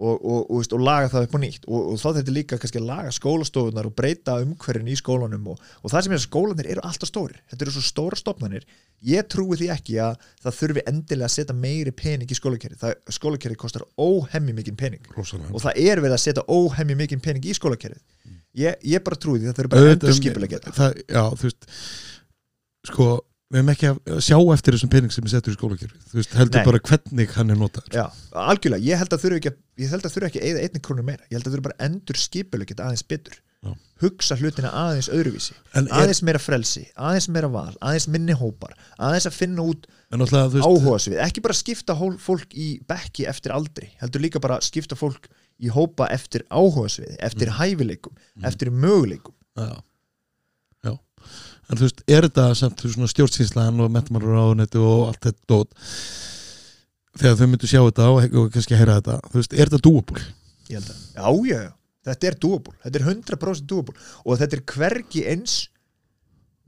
og, og, og, og laga það upp á nýtt. Og, og þá þetta líka kannski að laga skólastofunar og breyta umhverfin í skólanum og, og það sem er að skólanir eru alltaf stórir. Þetta eru svo stóra stofnanir. Ég trúi því ekki að það þurfi endilega að setja meiri pening í skólakerri skólakerri kostar óhemmi mikinn pening. Rosalega. Og það er verið að setja óhemmi mikinn pening í skólakerrið ég, ég bara trúi því það þurfi bara endur skipilega geta það, já, þú veist sko, við hefum ekki að sjá eftir þessum pening sem er settur í skólakerfi þú veist, heldur Nei. bara hvernig hann er notað Já, algjörlega, ég held að þurfi ekki að, ég held að þurfi ekki að eða einni krónu meira, ég held að þurfi bara endur geta aðeins betur. Já. hugsa hlutina aðeins öðruvísi. Er, aðeins meira frelsi, aðeins meira val aðeins minni hópar, aðeins að finna út áhuga svið, ekki bara skipta fólk í bekki eftir aldri, heldur líka bara skipta fólk í hópa eftir áhuga svið eftir hæfileikum, eftir möguleikum. Já, já. En þú veist, er þetta samt stjórnsýnslan og metamálaráðunetti og allt þetta dót? Þegar þau myndu sjá þetta og, og kannski heyra þetta, þú veist, er þetta að, já, já, já, þetta er doable þetta er 100% doable og þetta er hvergi eins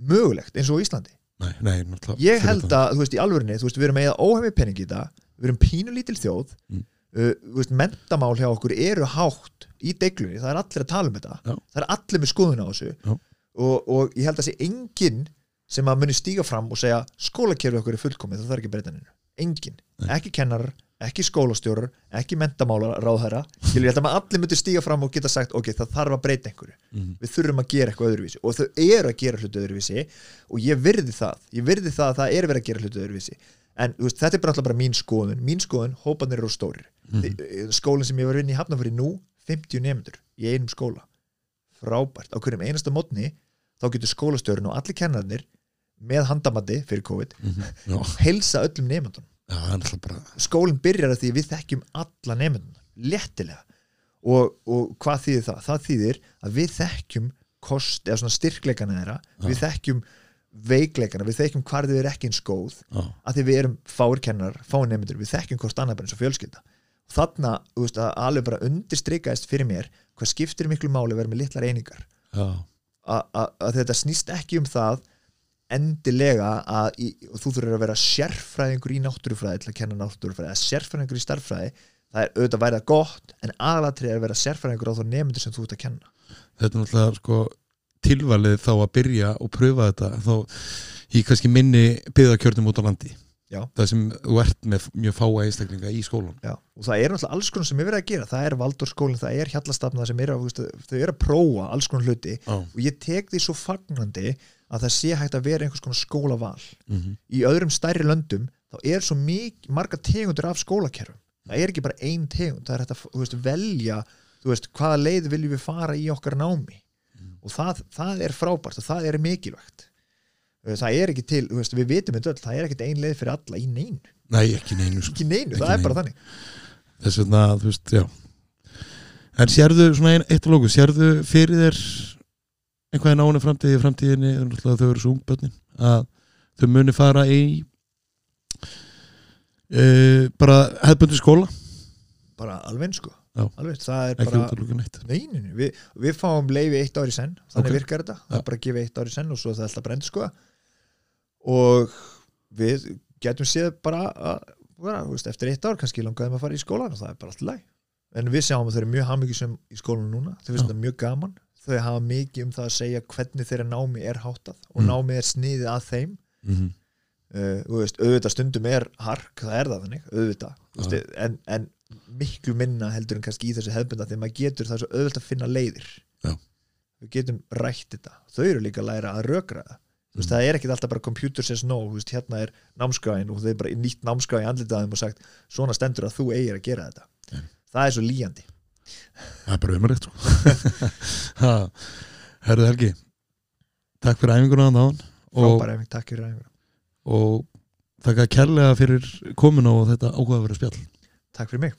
mögulegt eins og Íslandi. Nei, nei, náttúrulega ég held að, þú veist, í alvörinni þú veist, við erum með óhefmi pening í þetta við erum pínulítil þjóð. Mm. uh, þú veist, mentamál hjá okkur eru hátt í deiglunni, það er allir að tala um þetta. Já. það er allir með skoðun á þessu. Já. Og, og ég held að sé enginn sem að muni stíga fram og segja skólakerfi okkur er fullkomið, það þarf ekki að breyta hennu enginn, ekki kennarar ekki skólastjórar, ekki mentamála ráðherra, ég held að maður allir myndi stíga fram og geta sagt, ok, það þarf að breyta einhverju. Mhm. við þurfum að gera eitthvað öðruvísi. Og þau eru að gera hlutu öðruvísi og ég virði það, ég virði það að það er verið að gera hlutu öðruvísi. En veist, þetta er bara bara mín skoðun. Mín skoðun, hópanir eru stórir. Mm. skólinn sem ég var að vinna í Hafnafyrir nú 50 nefndur í einum skóla frábært, á hverjum einasta mótni þá getur skólastjórun og allir kennarnir með handamatti fyrir COVID Mhm. já, heilsa öllum nefndunum bara skólinn byrjar að því við þekkjum alla nefndunum, léttilega. Og, og hvað þýðir það? Það þýðir að við þekkjum kost, eða svona styrkleikana þeirra við þekkjum veikleikana við þekkjum hvar þau eru ekki eins góð já, að því við erum fáir kennar, fáir nefndur við þekkjum hvort annað bara eins og fjölskylda þarna, þú veist, að alveg bara undirstrikaðist fyrir mér hvað skiptir miklu máli að vera með litlar einingar. Að, að, að þetta snýst ekki um það endilega að í, þú þurfur að vera sérfræðingur í náttúrufræði til að kenna náttúrufræði eða sérfræðingur í starffræði það er auðvitað værið gott en aðalatrið er að vera sérfræðingur á þá nefndur sem þú ert að kenna. Þetta er náttúrulega sko tilvalið þá að byrja og pröfa þetta þá í kannski minni byggðakjörnum út á landi Já. það sem ert með mjög fáa einstaklinga í skólan Já. og það er náttúrulega alls konar sem er verið að gera. Það er Valdórskólinn, það er Hjallastafna er að, þau eru að prófa alls konar hluti. Já, og ég tek því svo fagnandi að það sé hægt að vera einhvers konar skólaval. Mm í öðrum stærri löndum þá er svo mik marga tegundur af skólakerfum. Það er ekki bara ein tegund það er hægt að veist, velja veist, hvaða leið viljum við fara í okkar námi. Og það, það er frábært og það er mikilvægt það er ekki til, veist, við vitum þetta öll það er ekki ein leið fyrir alla í neinu. Nei ekki neinu sko. ekki neinu, Ekki það er neinu. bara þannig. Þess vegna, þú veist, já. En sérðu svona ein, eitt og lóku, sérðu fyrir þér eitthvað í náinu framtíði framtíðinni þau eru svo ungbönnin að þau muni fara í uh, bara hefðbundu skóla? Bara alveg sko. Já. alveg, það er bara út að luka neitt. Nei, nei, nei, við, við fáum leifi eitt ár í senn þannig Ok. virkar þetta, það er bara að gefa eitt ár í senn og svo er það alltaf bara endur sko og við getum séð bara að vera, þú veist, eftir eitt ár kannski langaðum að fara í skólan og það er bara allt læg en við sjáum að þau eru mjög hamingisum í skólanum núna. Þau finnst þetta mjög gaman. Þau hafa mikið um það að segja hvernig þeirra námi er háttað og Mm. námi er sniðið að þeim. Mm -hmm. uh, veist, auðvitað stundum er hark, það er það þannig, auðvitað. Þú veist, en, en miklu minna heldur en kannski í þessu hefbunda að maður getur það svo auðvitað að finna leiðir. Já. við getum rætt þetta. Þau eru líka að læra að rökra það veist, það er ekkit alltaf bara computer says no veist, hérna er námskráin og er bara nýtt námskráin andlitaðum og sagt svona stendur að þú eigir að gera þetta. Nei. það er svo líjandi það er bara umrætt sko. Herðu Helgi takk fyrir æfinguna á þaðan og, takk fyrir æfingur og þakka kærlega fyrir komuna og þetta áhugaverða spjall. Takk fyrir mig